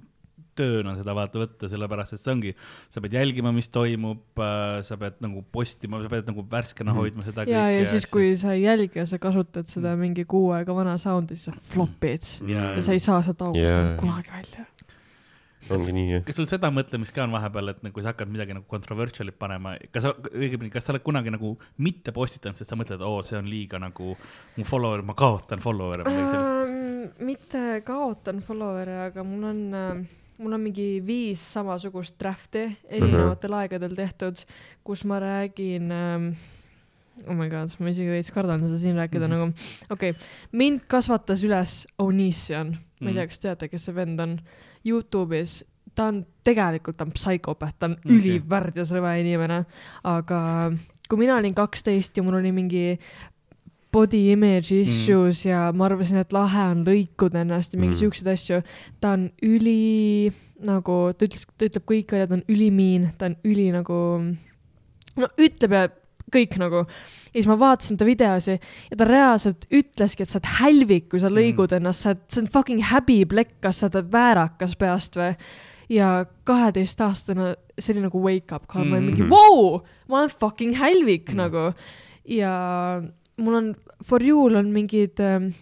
tööna seda vaata võtta, sellepärast et see ongi, sa pead jälgima, mis toimub äh,, sa pead nagu postima, sa pead nagu värskena Mhm. hoidma seda ja, ja siis, kui sa ei jälgi ja sa kasutad seda mingi kuu aega vana sound'i, siis sa flop'id Jaa. ja sa ei saa seda august yeah. kunagi välja. ongi nii jah. kas sul seda mõtlemist ka on vahepeal, et nagu sa hakkad midagi nagu controversial'it panema, kas sa, õigemini, kas sa oled kunagi nagu mitte postitanud, sest sa mõtled, oo, see on liiga nagu mu follower, ma kaotan follower'e või midagi sellist. Ähm, mitte kaotan follower'e, aga mul on äh, mul on mingi viis samasugust draft'i erinevatel aegadel tehtud, kus ma räägin ähm, oh my god, ma isegi veits kardan seda siin rääkida Mhm. mm -hmm. nagu, okei okay., mind kasvatas üles Onision, ma ei tea, Mhm. kas teate, kes see vend on, Youtube'is, ta on tegelikult, ta on psühhopaat, ta on okay. ülivärdjas rõve inimene, aga kui mina olin kaksteist ja mul oli mingi body image issues mm. ja ma arvasin, et lahe on lõikuda ennast ja mingi Mm. mm. siukseid asju. ta on üli nagu, ta ütles, ta ütleb kõik välja, ta on ülimiin, ta on üli nagu, no ütleb ja kõik nagu. ja siis ma vaatasin ta videosi ja ta reaalselt ütleski, et sa oled hälvik, kui sa lõigud mm. ennast, sa oled, see on fucking häbiplekk, kas sa oled väärakas peast või. ja kaheteistaastane, see oli nagu wake up call mm, -hmm. ma olin mingi Mhm. vau, ma olen fucking hälvik mm. nagu. ja mul on, for you'l on mingid ähm,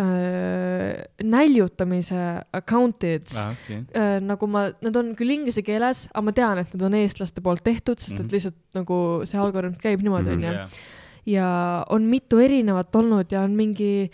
äh, näljutamise account'id aa, okei. äh, nagu ma, nad on küll inglise keeles, aga ma tean, et need on eestlaste poolt tehtud, sest et Mhm. lihtsalt nagu see algoritm käib niimoodi, Mhm. onju. ja on mitu erinevat olnud ja on mingi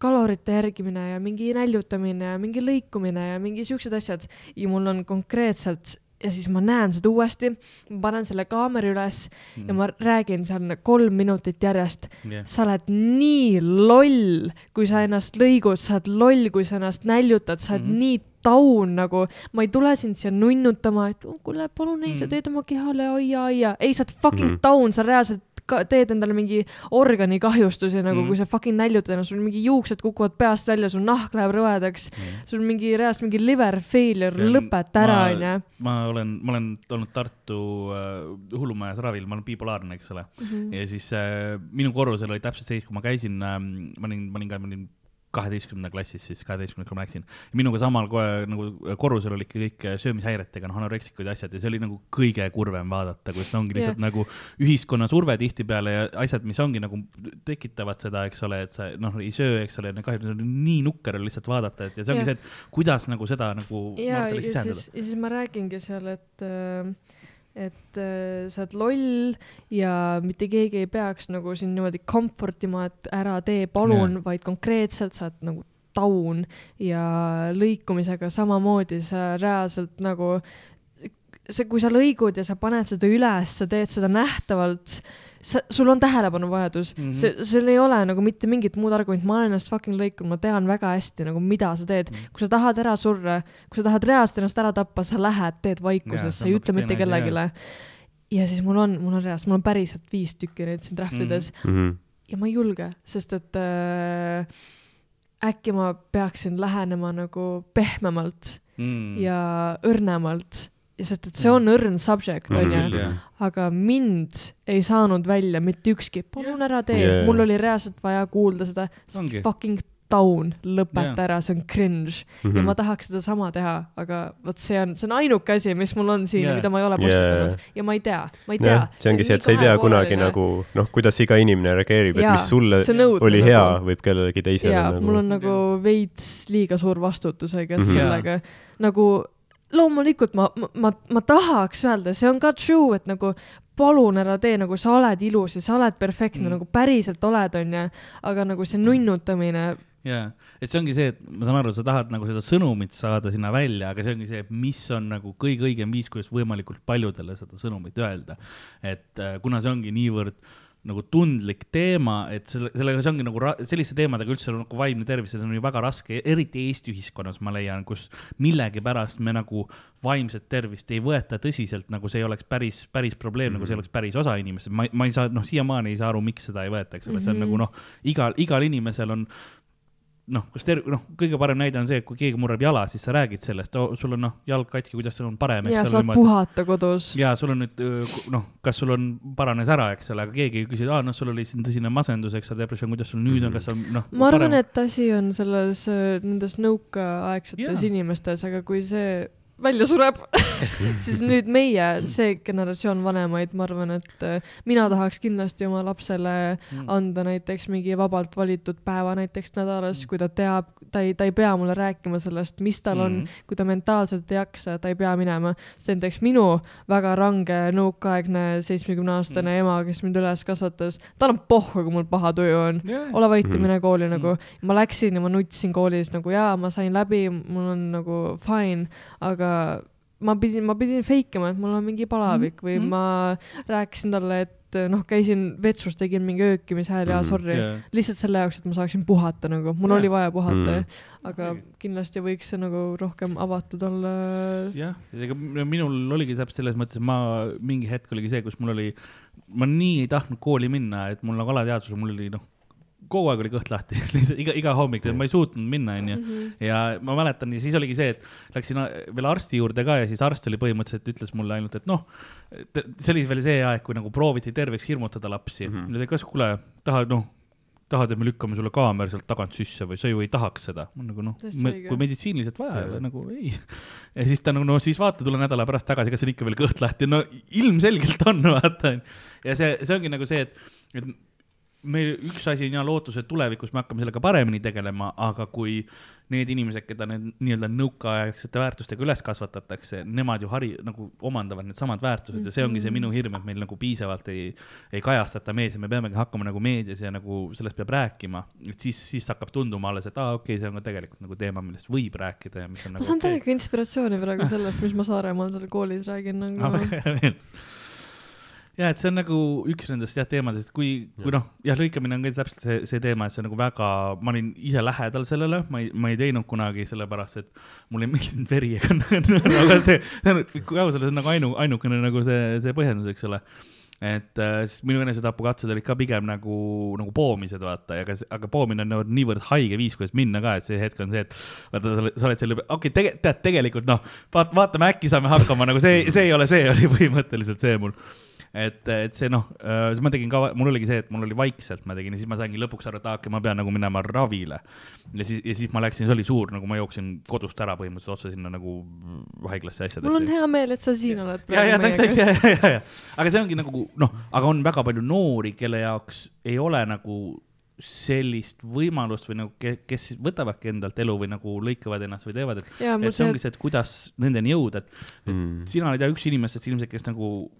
kalorite järgimine ja mingi näljutamine ja mingi lõikumine ja mingi siuksed asjad ja mul on konkreetselt ja siis ma näen seda uuesti, panen selle kaamera üles mm. ja ma räägin seal kolm minutit järjest yeah. sa oled nii loll, kui sa ennast lõigud, sa oled loll, kui sa ennast näljutad, sa oled mm -hmm. nii taun nagu, ma ei tule sind siia nunnutama, et oh, kuule, palun ei mm, sa teed oma kehale aia, aia. ei, sa oled fucking mm -hmm. taun, sa reaalselt teed endale mingi organikahjustusi nagu mm., kui sa fucking näljutad ennast, sul mingi juuksed kukuvad peast välja, sul nahk läheb rõvedaks mm., sul mingi reaalselt mingi liver failure, lõpeta ära, onju. ma olen, ma olen olnud Tartu äh, hullumajas ravil, ma olen bipolaarne, eks ole mm. -hmm. ja siis äh, minu korrusel oli täpselt see, kui ma käisin äh,, ma olin, ma olin ka, ma olin kaheteistkümnenda klassis siis, kaheteistkümnendal, kui ma läksin. minuga samal kohe nagu korrusel olid kõik söömishäiretega, noh, anoreksikud ja asjad ja see oli nagu kõige kurvem vaadata, kuidas ongi lihtsalt yeah. nagu ühiskonna surve tihtipeale ja asjad, mis ongi nagu tekitavad seda, eks ole, et sa noh, ei söö, eks ole, kahjuks nii nukker oli lihtsalt vaadata, et ja see ongi yeah. see, et kuidas nagu seda nagu ja, ja siis, ja siis ma räägingi seal, et äh, et äh, sa oled loll ja mitte keegi ei peaks nagu sind niimoodi comfort ima, et ära tee, palun, vaid konkreetselt sa oled nagu taun ja lõikumisega samamoodi sa reaalselt nagu see, kui sa lõigud ja sa paned seda üles, sa teed seda nähtavalt sa, sul on tähelepanuvajadus mm, -hmm. see, sul ei ole nagu mitte mingit muud argumenti, ma olen ennast fucking lõikunud, ma tean väga hästi nagu, mida sa teed mm. -hmm. kui sa tahad ära surra, kui sa tahad reaalselt ennast ära tappa, sa lähed, teed vaikuses, sa ei ütle mitte kellelegi. ja siis mul on, mul on reaalselt, mul on päriselt viis tükki neid siin trahvides mm. -hmm. ja ma ei julge, sest et äh, äkki ma peaksin lähenema nagu pehmemalt mm. ja õrnemalt sest et see on õrn subject, onju, aga mind ei saanud välja mitte ükski, palun ära tee yeah., mul oli reaalselt vaja kuulda seda fucking taun, lõpeta yeah. ära, see on cringe mm. -hmm. ja mhm. ma tahaks sedasama teha, aga vot see on, see on ainuke asi, mis mul on siin yeah., mida ma ei ole postitanud yeah. ja ma ei tea, ma ei tea yeah,. see ongi see, et sa ei tea kunagi nagu noh, kuidas iga inimene reageerib, et mis sulle oli nagu, hea, võib kellelegi teisele jaa, nagu. mul on nagu veits liiga suur vastutus, I guess mm -hmm. sellega, nagu loomulikult ma, ma, ma, ma tahaks öelda, see on ka true, et nagu palun ära tee, nagu sa oled ilus ja sa oled perfektne mm., nagu päriselt oled, onju, aga nagu see nunnutamine jaa, et see ongi see, et ma saan aru, sa tahad nagu seda sõnumit saada sinna välja, aga see ongi see, mis on nagu kõige õigem viis, kuidas võimalikult paljudele seda sõnumit öelda. et äh, kuna see ongi niivõrd äh, nagu tundlik teema, et selle, sellega, see ongi nagu selliste teemadega üldse nagu vaimne tervis, see on ju väga raske, eriti Eesti ühiskonnas, ma leian, kus millegipärast me nagu vaimset tervist ei võeta tõsiselt, nagu see ei oleks päris, päris probleem mm, -hmm. nagu see mhm. oleks päris osa inimesest, ma, ma ei saa, noh, siiamaani ei saa aru, miks seda ei võeta, eks ole mm, -hmm. see on nagu mhm. noh, igal, igal inimesel on noh, kas ter-, noh, kõige parem näide on see, et kui keegi murrab jala, siis sa räägid sellest oh,, sul on noh, jalg katki, kuidas sul on parem. ja saad puhata kodus. ja sul on nüüd noh, kas sul on, paranes ära, eks ole, aga keegi ei küsi, aa noh, sul oli siin tõsine masendus, eks ole, depressioon, kuidas sul nüüd on, kas sa noh. ma arvan, et asi on selles, nendes nõukaaegsetes inimestes, aga kui see välja sureb siis nüüd meie, see generatsioon vanemaid, ma arvan, et äh, mina tahaks kindlasti oma lapsele mm. anda näiteks mingi vabalt valitud päeva näiteks nädalas, mm. kui ta teab, ta ei, ta ei pea mulle rääkima sellest, mis tal on, mm. kui ta mentaalselt ei jaksa, ta ei pea minema. sest näiteks minu väga range nõukaaegne seitsmekümne-aastane ema, kes mind üles kasvatas, tal on pohhu, kui mul paha tuju on yeah.. ole vait ja mine kooli nagu. ma läksin ja ma nutsin koolis nagu jaa, ma sain läbi, mul on nagu fine, aga ma pidin, ma pidin fake ima, et mul on mingi palavik või mm -hmm. ma rääkisin talle, et noh, käisin vetsus, tegin mingi öökimishääl ja mm -hmm, sorry yeah., lihtsalt selle jaoks, et ma saaksin puhata nagu, mul yeah. oli vaja puhata mm, -hmm. aga kindlasti võiks see nagu rohkem avatud olla. jah, ega minul oligi täpselt selles mõttes, et ma mingi hetk oligi see, kus mul oli, ma nii ei tahtnud kooli minna, et mul nagu alateadvusel, mul oli noh kogu aeg oli kõht lahti iga, iga hommik, ma ei suutnud minna, onju. Mhm. ja ma mäletan ja siis oligi see, et läksin veel arsti juurde ka ja siis arst oli põhimõtteliselt ütles mulle ainult, et noh, see oli veel see aeg, kui nagu prooviti terveks hirmutada lapsi mm. -hmm. kas, kuule, tahad, noh, tahad, et me lükkame sulle kaamera sealt tagant sisse või sa ju ei tahaks seda. nagu noh, kui meditsiiniliselt vaja ei ole, nagu ei. ja siis ta nagu no siis vaata, tule nädala pärast tagasi, kas on ikka veel kõht lahti, no ilmselgelt on, vaata. ja see, see ongi nagu see, et, et meil üks asi on ja lootus, et tulevikus me hakkame sellega paremini tegelema, aga kui need inimesed, keda need nii-öelda nõukaaegsete väärtustega üles kasvatatakse, nemad ju hari-, nagu omandavad needsamad väärtused mm -hmm. ja see ongi see minu hirm, et meil nagu piisavalt ei, ei kajastata meedias ja me peamegi hakkama nagu meedias ja nagu sellest peab rääkima, et siis, siis hakkab tunduma alles, et aa ah,, okei okay,, see on ka tegelikult nagu teema, millest võib rääkida ja mis on ma nagu saan okei täiega inspiratsiooni praegu sellest, mis ma Saaremaal seal koolis räägin nagu. Ja et see on nagu üks nendest jah teemadest, kui, kui noh, jah, lõikamine on ka täpselt see, see teema, et see nagu väga, ma olin ise lähedal sellele, ma ei, ma ei teinud kunagi sellepärast, et mulle ei meeldinud veri ega aga see, kui aus olla, see on nagu ainu, ainukene nagu see, see põhjendus, eks ole. Et äh, siis minu enesetapukatsed olid ka pigem nagu, nagu poomised, vaata, aga, aga poomine on nagu niivõrd haige viis, kuidas minna ka, et see hetk on see, et vaata, sa oled selle, okei okay,, tege-, tead, tegelikult noh, vaat-, vaatame, äkki saame hakkama, nagu see, see ei ole see, oli põhimõtteliselt see mul et, et see noh, siis ma tegin ka, mul oligi see, et mul oli vaikselt, ma tegin ja siis ma saingi lõpuks aru, et aa, okei, ma pean nagu minema ravile. ja siis, ja siis ma läksin, see oli suur, nagu ma jooksin kodust ära põhimõtteliselt otse sinna nagu haiglasse asjadesse. mul on hea meel, et sa siin oled ja, ja, praegu täpselt, ja, ja, ja, ja, aga see ongi nagu noh, aga on väga palju noori, kelle jaoks ei ole nagu sellist võimalust või nagu, kes võtavadki endalt elu või nagu lõikavad ennast või teevad, et, et see see ongi see, et kuidas nendeni jõuda, et Mm. sina oled ja üks inimestest ilmselt, kes nagu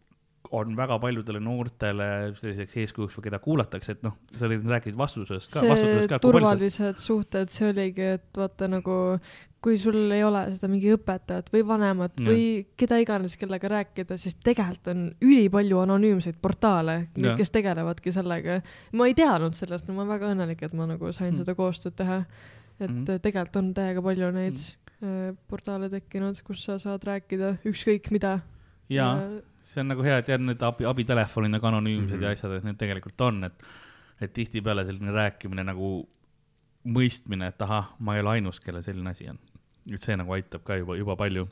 on väga paljudele noortele selliseks eeskujuks või keda kuulatakse, et noh, sa rääkisid vastusest ka, vastutusest see ka. turvaliselt. turvalised suhted, see oligi, et vaata nagu kui sul ei ole seda mingi õpetajat või vanemat Jah. või keda iganes, kellega rääkida, siis tegelikult on ülipalju anonüümseid portaale, kes tegelevadki sellega. ma ei teadnud sellest, no ma olen väga õnnelik, et ma nagu sain Mm. seda koostööd teha. et mm. tegelikult on täiega palju neid mm. portaale tekkinud, kus sa saad rääkida ükskõik mida. jaa, see on nagu hea, et jah, need abi, abitelefonid nagu anonüümsed mm Mhm. -hmm. ja asjad, et need tegelikult on, et, et tihtipeale selline rääkimine nagu mõistmine, et ahah, ma ei ole ainus, kellel selline asi on. et see nagu aitab ka juba, juba palju.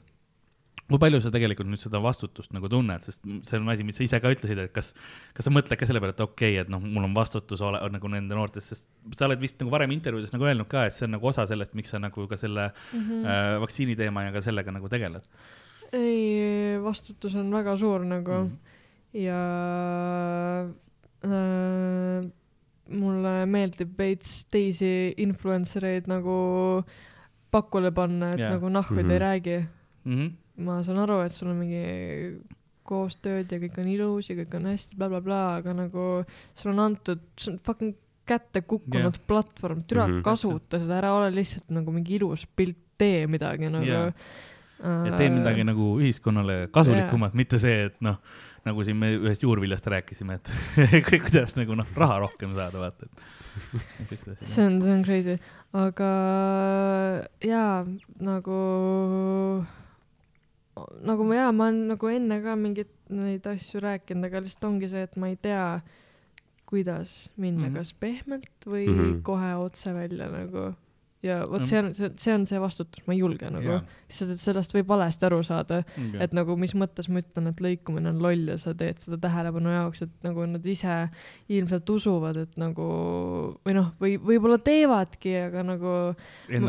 kui palju sa tegelikult nüüd seda vastutust nagu tunned, sest see on asi, mis sa ise ka ütlesid, et kas, kas sa mõtled ka selle peale, et okei okay,, et noh, mul on vastutus ole, nagu nende noortest, sest sa oled vist nagu varem intervjuudes nagu öelnud ka, et see on nagu osa sellest, miks sa nagu ka selle mm. -hmm. mm. äh, vaktsiini teema ja ka sellega nagu tegeled ei, vastutus on väga suur nagu Mhm. mm. ja äh, mulle meeldib veits teisi influencer eid nagu pakule panna, et yeah. nagu nahku mm Mhm. -hmm. ei räägi. mm. -hmm. ma saan aru, et sul on mingi koostööd ja kõik on ilus ja kõik on hästi blablabla bla,, aga nagu sul on antud, see on fucking kätte kukkunud yeah. platvorm, türa Mhm. mm -hmm. kasuta seda, ära ole lihtsalt nagu mingi ilus pilt, tee midagi nagu Jaa. Ja tee midagi nagu ühiskonnale kasulikumat, mitte see, et noh, nagu siin me ühest juurviljast rääkisime, et kuidas nagu noh, raha rohkem saada, vaata, et. see on, see on crazy, aga jaa, nagu, nagu ma jaa, ma olen nagu enne ka mingeid neid asju rääkinud, aga lihtsalt ongi see, et ma ei tea, kuidas minna mm. -hmm. kas pehmelt või mm -hmm. kohe otse välja nagu. Ja vot see on, see, see on see vastutus, ma ei julge nagu, lihtsalt, et sellest võib valesti aru saada, et nagu mis mõttes ma ütlen, et lõikumine on loll ja sa teed seda tähelepanu jaoks, et nagu nad ise ilmselt usuvad, et nagu või noh, või võib-olla teevadki, aga nagu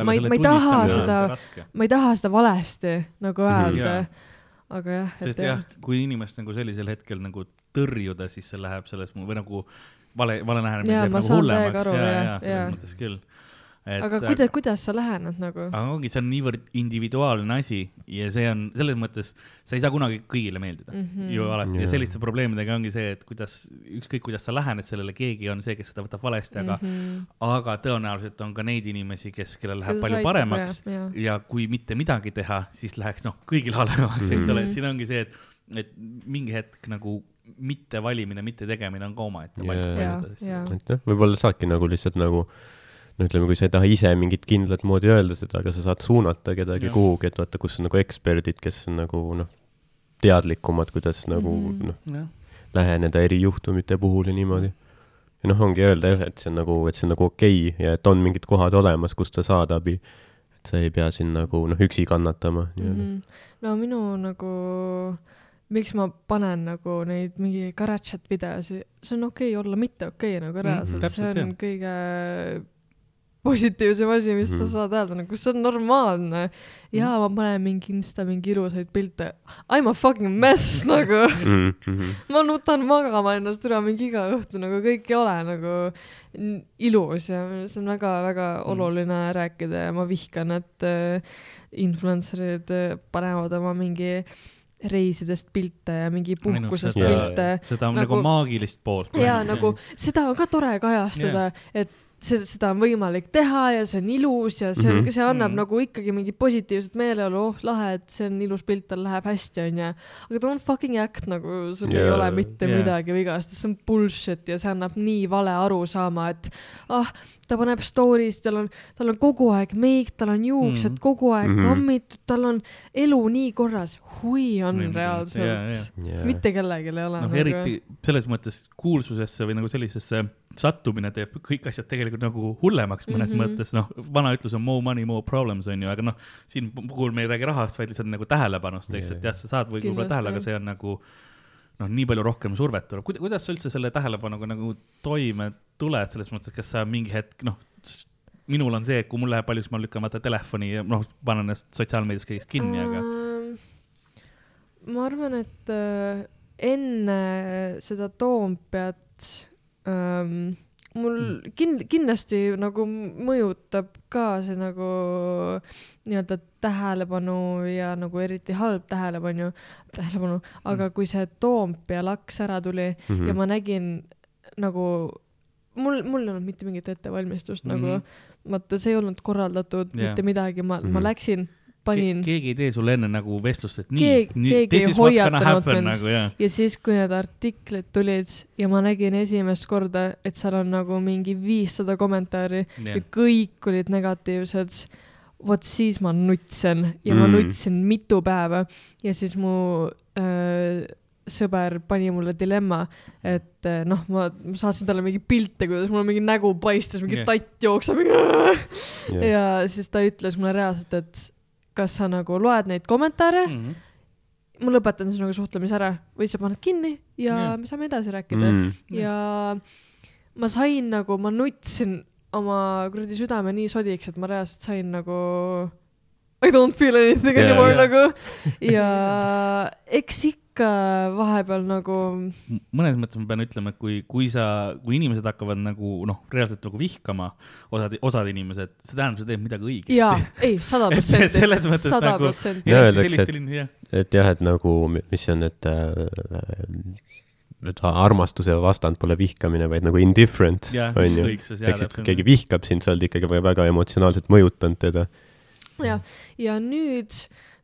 ma ei- ma ei taha seda- ma ei taha seda valesti nagu Mhm. öelda. Jaa. aga jah, et sest jah, kui inimest nagu sellisel hetkel nagu tõrjuda, siis see läheb selles või nagu vale, vale lähenemine teeb nagu hullemaks. aru, ja, jah, ja selles mõttes küll. Et aga kuidas, kuidas sa lähened nagu? aga ongi, see on niivõrd individuaalne asi ja see on selles mõttes, sa ei saa kunagi kõigile meeldida mm. -hmm. ju alati ja Jaa. selliste probleemidega ongi see, et kuidas, ükskõik kuidas sa lähened sellele, keegi on see, kes seda võtab valesti, aga mm. -hmm. aga tõenäoliselt on ka neid inimesi, kes, kellel läheb Keda palju paremaks jah, jah. ja kui mitte midagi teha, siis läheks noh, kõigil halvemaks, eks Mhm. ole, siin ongi see, et, et mingi hetk nagu mitte valimine, mitte tegemine on ka omaette asjades. et noh, võib-olla saadki nagu lihtsalt nagu no ütleme, kui sa ei taha ise mingit kindlat moodi öelda seda, aga sa saad suunata kedagi Jah. kuhugi, et vaata, kus on nagu eksperdid, kes on nagu noh, teadlikumad, kuidas nagu mm. -hmm. noh, läheneda eri juhtumite puhul ja niimoodi. ja noh, ongi öelda jah, et see on nagu, et see on nagu okei okay ja et on mingid kohad olemas, kust sa saad abi. et sa ei pea siin nagu noh, üksi kannatama nii-öelda mm. Mhm. no minu nagu, miks ma panen nagu neid mingi karatšat videosi, see on okei okay olla mitte okei okay, nagu reaalselt mm, -hmm, see on kõige positiivsem asi, mis sa Mhm. saad öelda, nagu see on normaalne. jaa, ma panen mingi insta mingi ilusaid pilte. I m a fucking mess nagu. mm. -hmm. ma nutan magama ennast üle mingi iga õhtu nagu kõik ei ole nagu ilus ja see on väga-väga Mm. oluline rääkida ja ma vihkan, et äh, influencer'id äh, panevad oma mingi reisidest pilte ja mingi puhkusest seda- pilte. seda on nagu- nagu maagilist poolt. ja nagu seda on ka tore kajastada, et seda, seda on võimalik teha ja see on ilus ja see on Mhm., see annab Mhm. nagu ikkagi mingit positiivset meeleolu, oh lahe, et see on ilus pilt, tal läheb hästi, onju. aga don't fucking act nagu sul yeah. ei ole mitte yeah. midagi vigast, see on bullshit ja see annab nii vale arusaama, et ah, ta paneb story's, tal on, tal on kogu aeg meik, tal on juuksed mm. kogu aeg mm. -hmm. kammitud, tal on elu nii korras, hui on Või- reaalselt jaa, jaa. Yeah. mitte kellelgi ei ole noh, nagu.... eriti selles mõttes kuulsusesse või nagu sellisesse sattumine teeb kõik asjad tegelikult nagu hullemaks mõnes mm. -hmm. mõttes, noh, vana ütlus on more money, more problems on ju, aga noh, siin puhul me ei räägi rahast, vaid lihtsalt nagu tähelepanust, eks, et jah, sa saad võib- võib-olla tähele, aga see on nagu noh, nii palju rohkem survet tuleb, kuidas sa üldse selle tähelepanuga nagu toime tuled, selles mõttes, kas sa mingi hetk noh, minul on see, et kui mul läheb palju, siis ma lükkan vaata telefoni ja noh, panen ennast sotsiaalmeedias kõigest kinni, aga Ähm, ma arvan, et äh, enne seda Toompeat ähm, mul Hmm. kin-, kindlasti nagu mõjutab ka see nagu nii-öelda tähelepanu ja nagu eriti halb tähelepanu, tähelepanu, aga kui see Toompea laks ära tuli mm Mhm. -hmm. ja ma nägin nagu mul, mul ei olnud mitte mingit ettevalmistust mm -hmm. nagu, vaata, see ei olnud korraldatud yeah. mitte midagi, ma mm, -hmm. ma Mhm. läksin, panin Ke keegi ei tee sulle enne nagu vestlust, et nii nii, keegi this is what's gonna happen nagu jah. ja siis, kui need artiklid tulid ja ma nägin esimest korda, et seal on nagu mingi viissada kommentaari ja kõik olid negatiivsed, vot siis ma nutsin ja mm. ma nutsin mitu päeva ja siis mu äh, sõber pani mulle dilemma, et äh, noh, ma saatsin talle mingi pilte, kuidas mul mingi nägu paistis, mingi yeah. tatt jookseb mingi Jah. ja siis ta ütles mulle reaalselt, et kas sa nagu loed neid kommentaare mm., Mhm. ma lõpetan sinuga suhtlemise ära või sa paned kinni ja yeah. me saame edasi rääkida mm. Mm. ja ma sain nagu, ma nutsin oma kuradi südame nii sodiks, et ma reaalselt sain nagu I don't feel anything Jaa, anymore jaa. nagu ja eks ikka vahepeal nagu mõnes mõttes ma pean ütlema, et kui, kui sa, kui inimesed hakkavad nagu noh, reaalselt nagu vihkama, osad, osad inimesed, see tähendab, sa teed midagi õigesti. jaa, ei, sada Et protsenti, selles mõttes sada nagu-. Ja öeldakse, et- et jah, et jah, et nagu, mis see on, et äh, et armastuse vastand pole vihkamine, vaid nagu indifference Jah, on ju. ehk siis, kui keegi vihkab sind, sa oled ikkagi väga emotsionaalselt mõjutanud teda. ja, ja nüüd,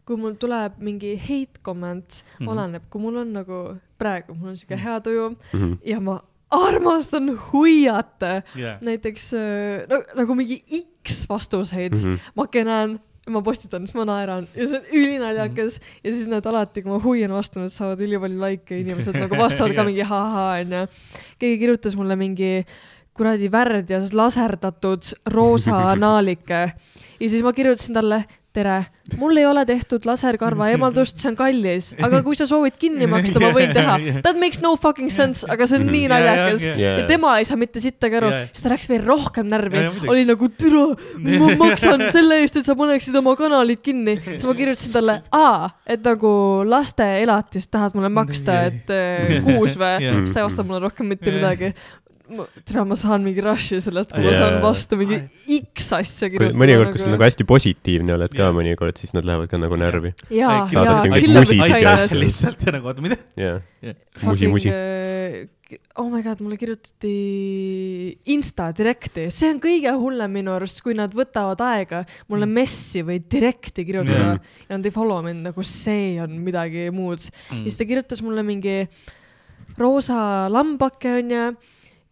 kui mul tuleb mingi hate comment mm. -hmm. oleneb, kui mul on nagu praegu, mul on siuke hea tuju Mhm. ja ma armastan huiata jah. näiteks äh, no, nagu mingi X vastuseid mm. -hmm. ma kenan, ma postitan, siis ma naeran ja see on ülinaljakas mm -hmm. ja siis need alati, kui ma huian vastu, need saavad ülipalju likee, inimesed nagu vastavad ka Jah. mingi ahhaa onju. keegi kirjutas mulle mingi kuradi värdjas laserdatud roosa naalike ja siis ma kirjutasin talle tere, mul ei ole tehtud laserkarva eemaldust, see on kallis, aga kui sa soovid kinni maksta, ma võin teha. That makes no fucking sense, aga see on nii ja, naljakas. Ja. Tema ei saa mitte sittagi aru siis ta läks veel rohkem närvi. Oli nagu türa, ma maksan selle eest, et sa paneksid oma kanalid kinni. siis ma kirjutasin talle, aa, et nagu laste elatist tahad mulle maksta, et äh, kuus või? Siis ta ei vasta mulle rohkem mitte midagi. tere, ma saan mingi rush'i sellest, kui ma Jaa. saan vastu mingi X asja kui kirjutada. mõnikord, kui sa nagu hästi positiivne oled ka Jah. mõnikord, siis nad lähevad ka nagu närvi. ja- lihtsalt ja nagu oota, mida? Fucking, musi-musi. äh, oh my god, mulle kirjutati Insta direkti, see on kõige hullem minu arust, kui nad võtavad aega mulle Mm. messi või direkti kirjutada Mm. ja nad ei follow mind, nagu see on midagi muud mm.. siis ta kirjutas mulle mingi roosa lambake onju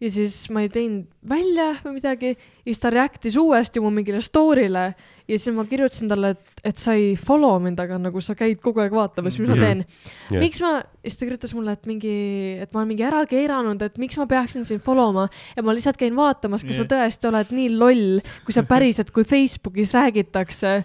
ja siis ma ei teinud välja või midagi ja siis ta react'is uuesti mu mingile story'le ja siis ma kirjutasin talle, et, et sa ei follow mind, aga nagu sa käid kogu aeg vaatamas, mis ma Mhm. teen Jah. miks ma, siis ta kirjutas mulle, et mingi, et ma olen mingi ära keeranud, et miks ma peaksin sind follow ma ja ma lihtsalt käin vaatamas, kas sa Jah. tõesti oled nii loll, kui sa päriselt, kui Facebookis räägitakse,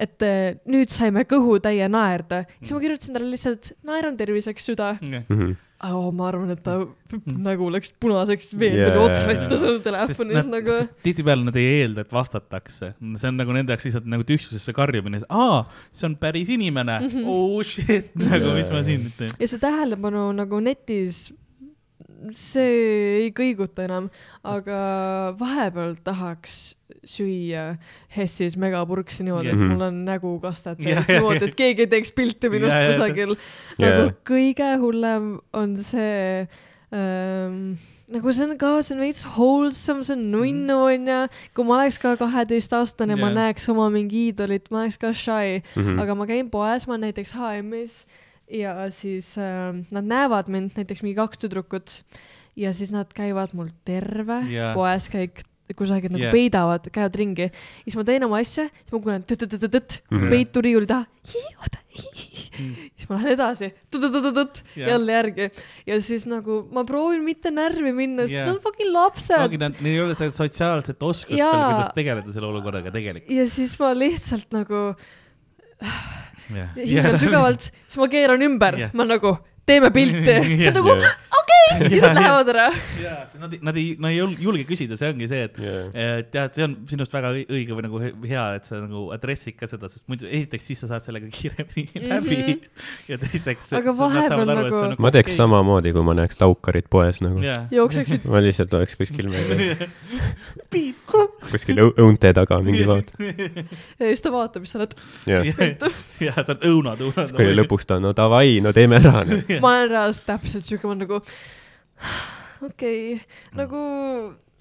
et eh, nüüd saime kõhutäie naerda. siis ma kirjutasin talle lihtsalt naeran terviseks süda. Mhm. Oh, ma arvan, et ta nägu läks punaseks veel Jaa, tuli ots jaa, vette jaa. seal telefonis nagu. tihtipeale nad ei eelda, et vastatakse, see on nagu nende jaoks lihtsalt nagu tühjusesse karjumine, aa, see on päris inimene mm. -hmm. oh shit, nagu mis ma siin nüüd teen. ja see tähelepanu nagu netis, see ei kõiguta enam, aga vahepeal tahaks süüa Hessis megapurksi niimoodi, et Mhm. mul on nägu kastet täis niimoodi, et keegi ei teeks pilti minust jaa, kusagil. Nagu kõige hullem on see ähm, nagu see on ka, see on veits wholesome, see on nunnu onju. kui ma oleks ka kaheteistaastane yeah., ma näeks oma mingi iidolit, ma oleks ka shy mm, Mhm. -hmm. aga ma käin poes, ma olen näiteks HM-is ja siis äh, nad näevad mind, näiteks mingi kaks tüdrukut ja siis nad käivad mul terve yeah. poes käik kusagil nagu yeah. peidavad, käivad ringi, siis ma teen oma asja, siis ma kuulen tõtt-tõtt-tõtt, Mhm. peitu riiuli taha, oota, Mm. siis ma lähen edasi, tõtt-tõtt-tõtt, Jaa. jälle järgi ja siis nagu ma proovin mitte närvi minna, sest Jaa. nad on fucking lapsed neil ei ole seda sotsiaalset oskust Jaa. veel, kuidas tegeleda selle olukorraga tegelikult. ja siis ma lihtsalt nagu hingan sügavalt, siis ma keeran ümber. Ma nagu teeme pilti, see on nagu okei, siis nad lähevad ära. nad ei, nad ei, nad ei jul- julge küsida, see ongi see, et Jaa. et jah, et see on sinust väga õi- õige või nagu he- hea, et sa nagu adressid ka seda, sest muidu esiteks siis sa saad sellega kiiremini läbi mm -hmm. ja teiseks. Aga vahepeal nagu- ma teeks. samamoodi, kui ma näeks taukarit poes nagu. jookseksid ma lihtsalt oleks kuskil meil, kuskil õu- õunte taga mingi vaat-. ja siis ta vaatab, siis sa oled, jah, ja sa oled õunad, õunad. kui lõpuks ta, no davai, no teeme ära. Ma olen reaalselt täpselt siuke, ma olen nagu okei okay., nagu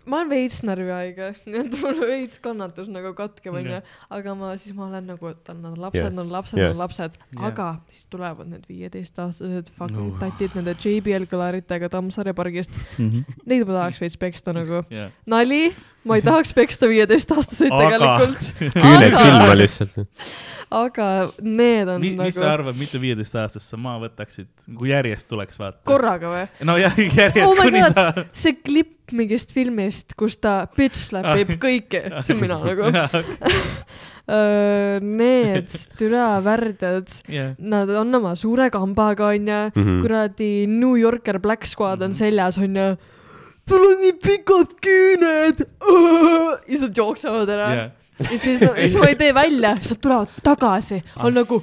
ma olen veits närvihaige, nii et mul veits kannatus nagu katkeb onju aga ma siis ma olen nagu, et nad on lapsed yeah., on lapsed yeah., on lapsed Jah. aga siis tulevad need viieteistaastased fucking No. tatid nende JBL kõlaritega Tammsaare pargist, neid ma tahaks veits peksta nagu. jah, nali, ma ei tahaks peksta viieteistaastaseid tegelikult, küüned Aga- silma lihtsalt. aga need on mis, mis sa nagu arvad, mitu viieteistaastast sa maha võtaksid, kui järjest tuleks vaata? korraga või? nojah, järjest oh kuni god sa,. see klipp mingist filmist, kus ta bitch slapib kõiki, see olen mina nagu. Need türa värdjad, jah, nad on oma suure kambaga onju, Mhm. kuradi New Yorker Black Squad on Mhm. seljas onju. sul on nii pikad küüned. ja siis nad jooksevad ära. Jah, ja siis no,, siis ma ei tee välja, siis nad tulevad tagasi, on nagu,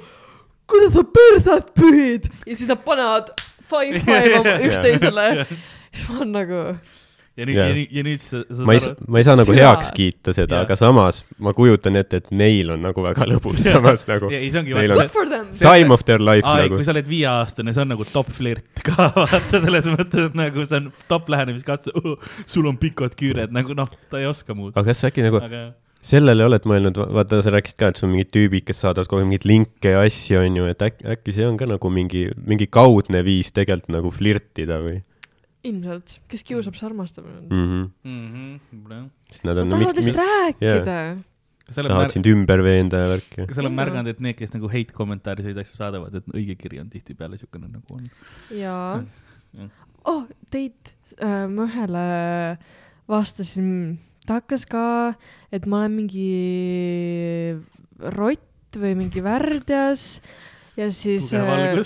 kuidas sa persat pühid? Ja siis nad panevad five five oma üksteisele. siis ma olen nagu, ja nüüd ja nüüd, ja nüüd sa, sa ma ei saa, ma ei saa nagu heaks kiita seda, aga samas ma kujutan ette, et neil on nagu väga lõbus samas nagu. Ja Neil on- time of their life aa, ei, nagu. kui. sa oled viieaastane, see on nagu top flirt ka, vaata selles mõttes, et nagu see on top lähenemiskatse uh,, sul on pikad küüred, nagu noh, ta ei oska muud. aga kas sa äkki nagu aga sellele oled mõelnud, vaata sa rääkisid ka, et sul on mingid tüübid, kes saadavad kogu aeg mingeid linke ja asju, onju, et äkki, äkki see on ka nagu mingi, mingi kaudne viis tegelikult nagu flirtida või ilmselt, kes kiusab, see armastab. mm? -hmm. mm. sest nad on, tahavad lihtsalt rääkida. oled tahavad sind ümber veenda ja värki. kas sa oled märganud, et need, kes nagu hate kommentaare selliseid asju saadavad, et õige kiri on tihtipeale siukene nagu on? jaa Jah.. oh, Teit äh,, ma ühele vastasin, ta hakkas ka, et ma olen mingi rott või mingi värdjas ja siis tugev äh,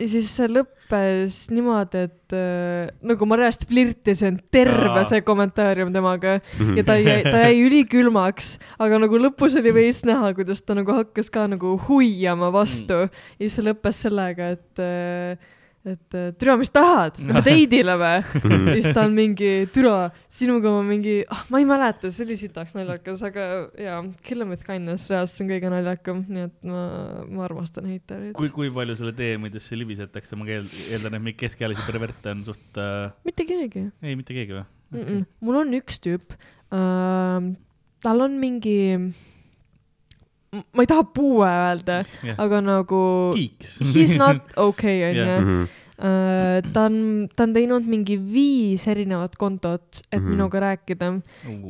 ja siis see lõppes niimoodi, et äh, nagu ma reaalselt flirtisin terve see kommentaarium temaga Mhm. ja ta jäi, ta jäi ülikülmaks, aga nagu lõpus oli veits näha, kuidas ta nagu hakkas ka nagu huiama vastu Mm. ja siis see lõppes sellega, et äh, et äh, türa, mis tahad, lähme teidile või? ja siis ta on mingi, türa, sinuga ma mingi, ah ma ei mäleta, see oli sitaks naljakas, aga jaa, kill em with kindness reaalselt see on kõige naljakam, nii et ma, ma armastan heitereid. kui, kui palju sulle DM-idesse libisetakse, ma eeldan, et mingeid keskealisi perverte on suht äh,, mitte keegi ei, mitte keegi või mm. -mm. mul on üks tüüp uh,, tal on mingi, ma ei taha puue öelda, Jah. aga nagu he's not okay onju. Mhm. Uh, ta on, ta on teinud mingi viis erinevat kontot, et Mhm. minuga rääkida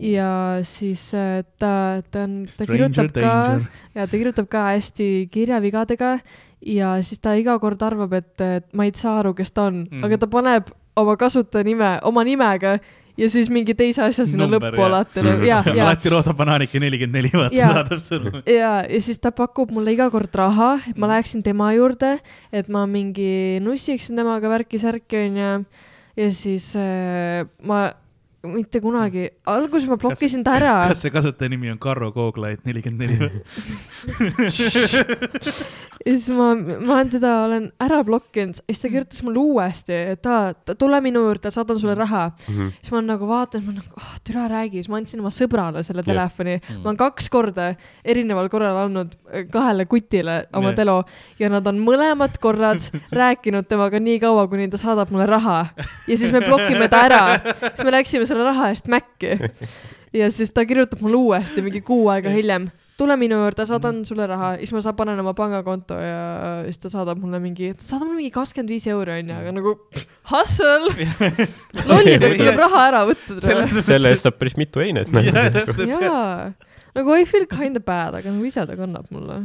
ja siis uh, ta, ta on, ta kirjutab Stranger ka danger. ja ta kirjutab ka hästi kirjavigadega ja siis ta iga kord arvab, et, et ma ei saa aru, kes ta on Mm. mm., aga ta paneb oma kasutajanime oma nimega ja siis mingi teise asja sinna Number, lõppu alati nagu ja, ja, alati roosa banaanike nelikümmend neli, vaata saadab sulle. ja, ja siis ta pakub mulle iga kord raha, et ma läheksin tema juurde, et ma mingi nussiksin temaga värki-särki onju. ja siis äh, ma mitte kunagi, alguses ma blokkisin ta ära. kas see kasutaja nimi on Karro Kooglait nelikümmend neli või? ja siis ma, ma olen teda olen ära blokkinud, siis ta kirjutas mulle uuesti, et aa, tule minu juurde, saadan sulle raha. Mhm. siis ma nagu vaatan, ma nagu, ah türa räägi, siis ma andsin oma sõbrale selle Jah. telefoni Mm. ma olen kaks korda erineval korral andnud kahele kutile oma Jah. telo ja nad on mõlemad korrad rääkinud temaga nii kaua, kuni ta saadab mulle raha ja siis me blokime ta ära, siis me läksime selle raha eest Maci. Ja siis ta kirjutab mulle uuesti mingi kuu aega hiljem. Tule minu juurde, saadan sulle raha, siis ma saan, panen oma pangakonto ja siis ta saadab mulle mingi, ta saadab mulle mingi kakskümmend viis euri onju, aga nagu hustle, lollidelt tuleb raha ära võtta. selle eest saab päris mitu einet. jaa, nagu I feel kinda bad, aga nagu ise ta kannab mulle.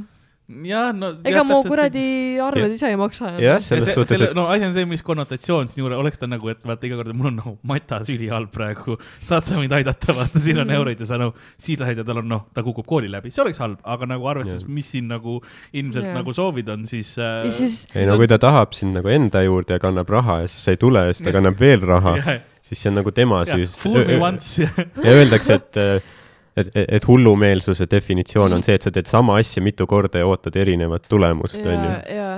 jah, no. ega mu kuradi arved ise ei maksa. jah, selles suhtes, et no asi on see, mis konnotsioon siin juures oleks ta nagu, et vaata iga kord mul on nagu matas ülihalb praegu, saad sa mind aidata, vaata siin on Mhm. euroid ja sa noh, siis lähed ja tal on noh, ta kukub kooli läbi, see oleks halb, aga nagu arvestades, mis siin nagu ilmselt Jah. nagu soovid on, siis äh, ja. siis, ei no kui ta tahab sind nagu enda juurde ja kannab raha ja siis sa ei tule ja siis ta kannab veel raha, siis see on nagu tema süü. Fool me once ja ja öeldakse, et, et, et, et hullumeelsuse definitsioon on see, et sa teed sama asja mitu korda ja ootad erinevat tulemust, ja onju., ja,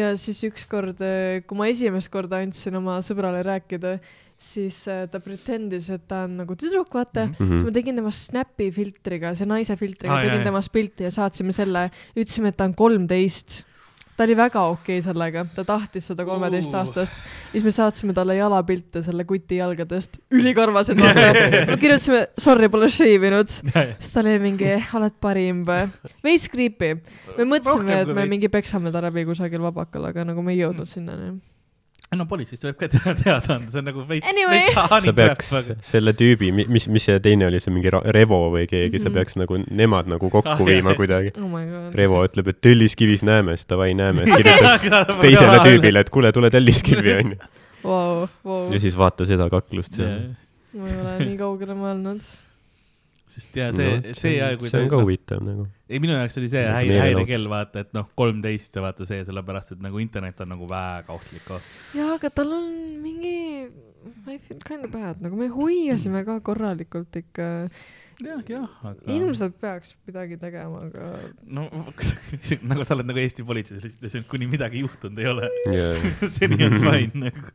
ja siis ükskord, kui ma esimest korda andsin oma sõbrale rääkida, siis äh, ta pretendis, et ta on nagu tüdruk, vaata mm. Mhm. -hmm. ma tegin temast Snapi filtriga, see naise filtriga ah,, tegin jaa. temast pilti ja saatsime selle, ütlesime, et ta on kolmteist. Ta oli väga okei okay sellega, ta tahtis seda kolmeteist Uh. aastast. siis me saatsime talle jalapilte selle kuti jalgadest, ülikarvased me kirjutasime, sorry, pole shave inud. siis ta oli mingi, oled parim või? veits creepy. me mõtlesime, et me mingi peksame ta läbi kusagil vabakal, aga nagu me ei jõudnud sinnani. No politseist võib ka teada, teada anda, see on nagu veits Anyway., veits sa peaks aga selle tüübi, mis, mis see teine oli, see mingi Revo või keegi mm, -hmm. sa peaks nagu nemad nagu kokku Ah, viima jah. kuidagi. oh. Revo ütleb, et Telliskivis näeme, siis davai näeme, siis kirjutab teisele tüübile, et kuule, tule Telliskivi onju. Ja, siis vaata seda kaklust seal. ma ei ole nii kaugele mõelnud. Sest ja see, see ja kui see on ka huvitav nagu. ei, minu jaoks oli see Nagu häire, häirekell, vaata, et noh, kolmteist ja vaata see, sellepärast et nagu internet on nagu väga ohtlik koht. jaa, aga tal on mingi, I feel kind of bad, nagu me hoiasime ka korralikult ikka. jah, jah, aga. ilmselt peaks midagi tegema, aga no nagu sa oled nagu Eesti politseis lihtsalt, kuni midagi juhtunud ei ole, jaa, seni on fine nagu.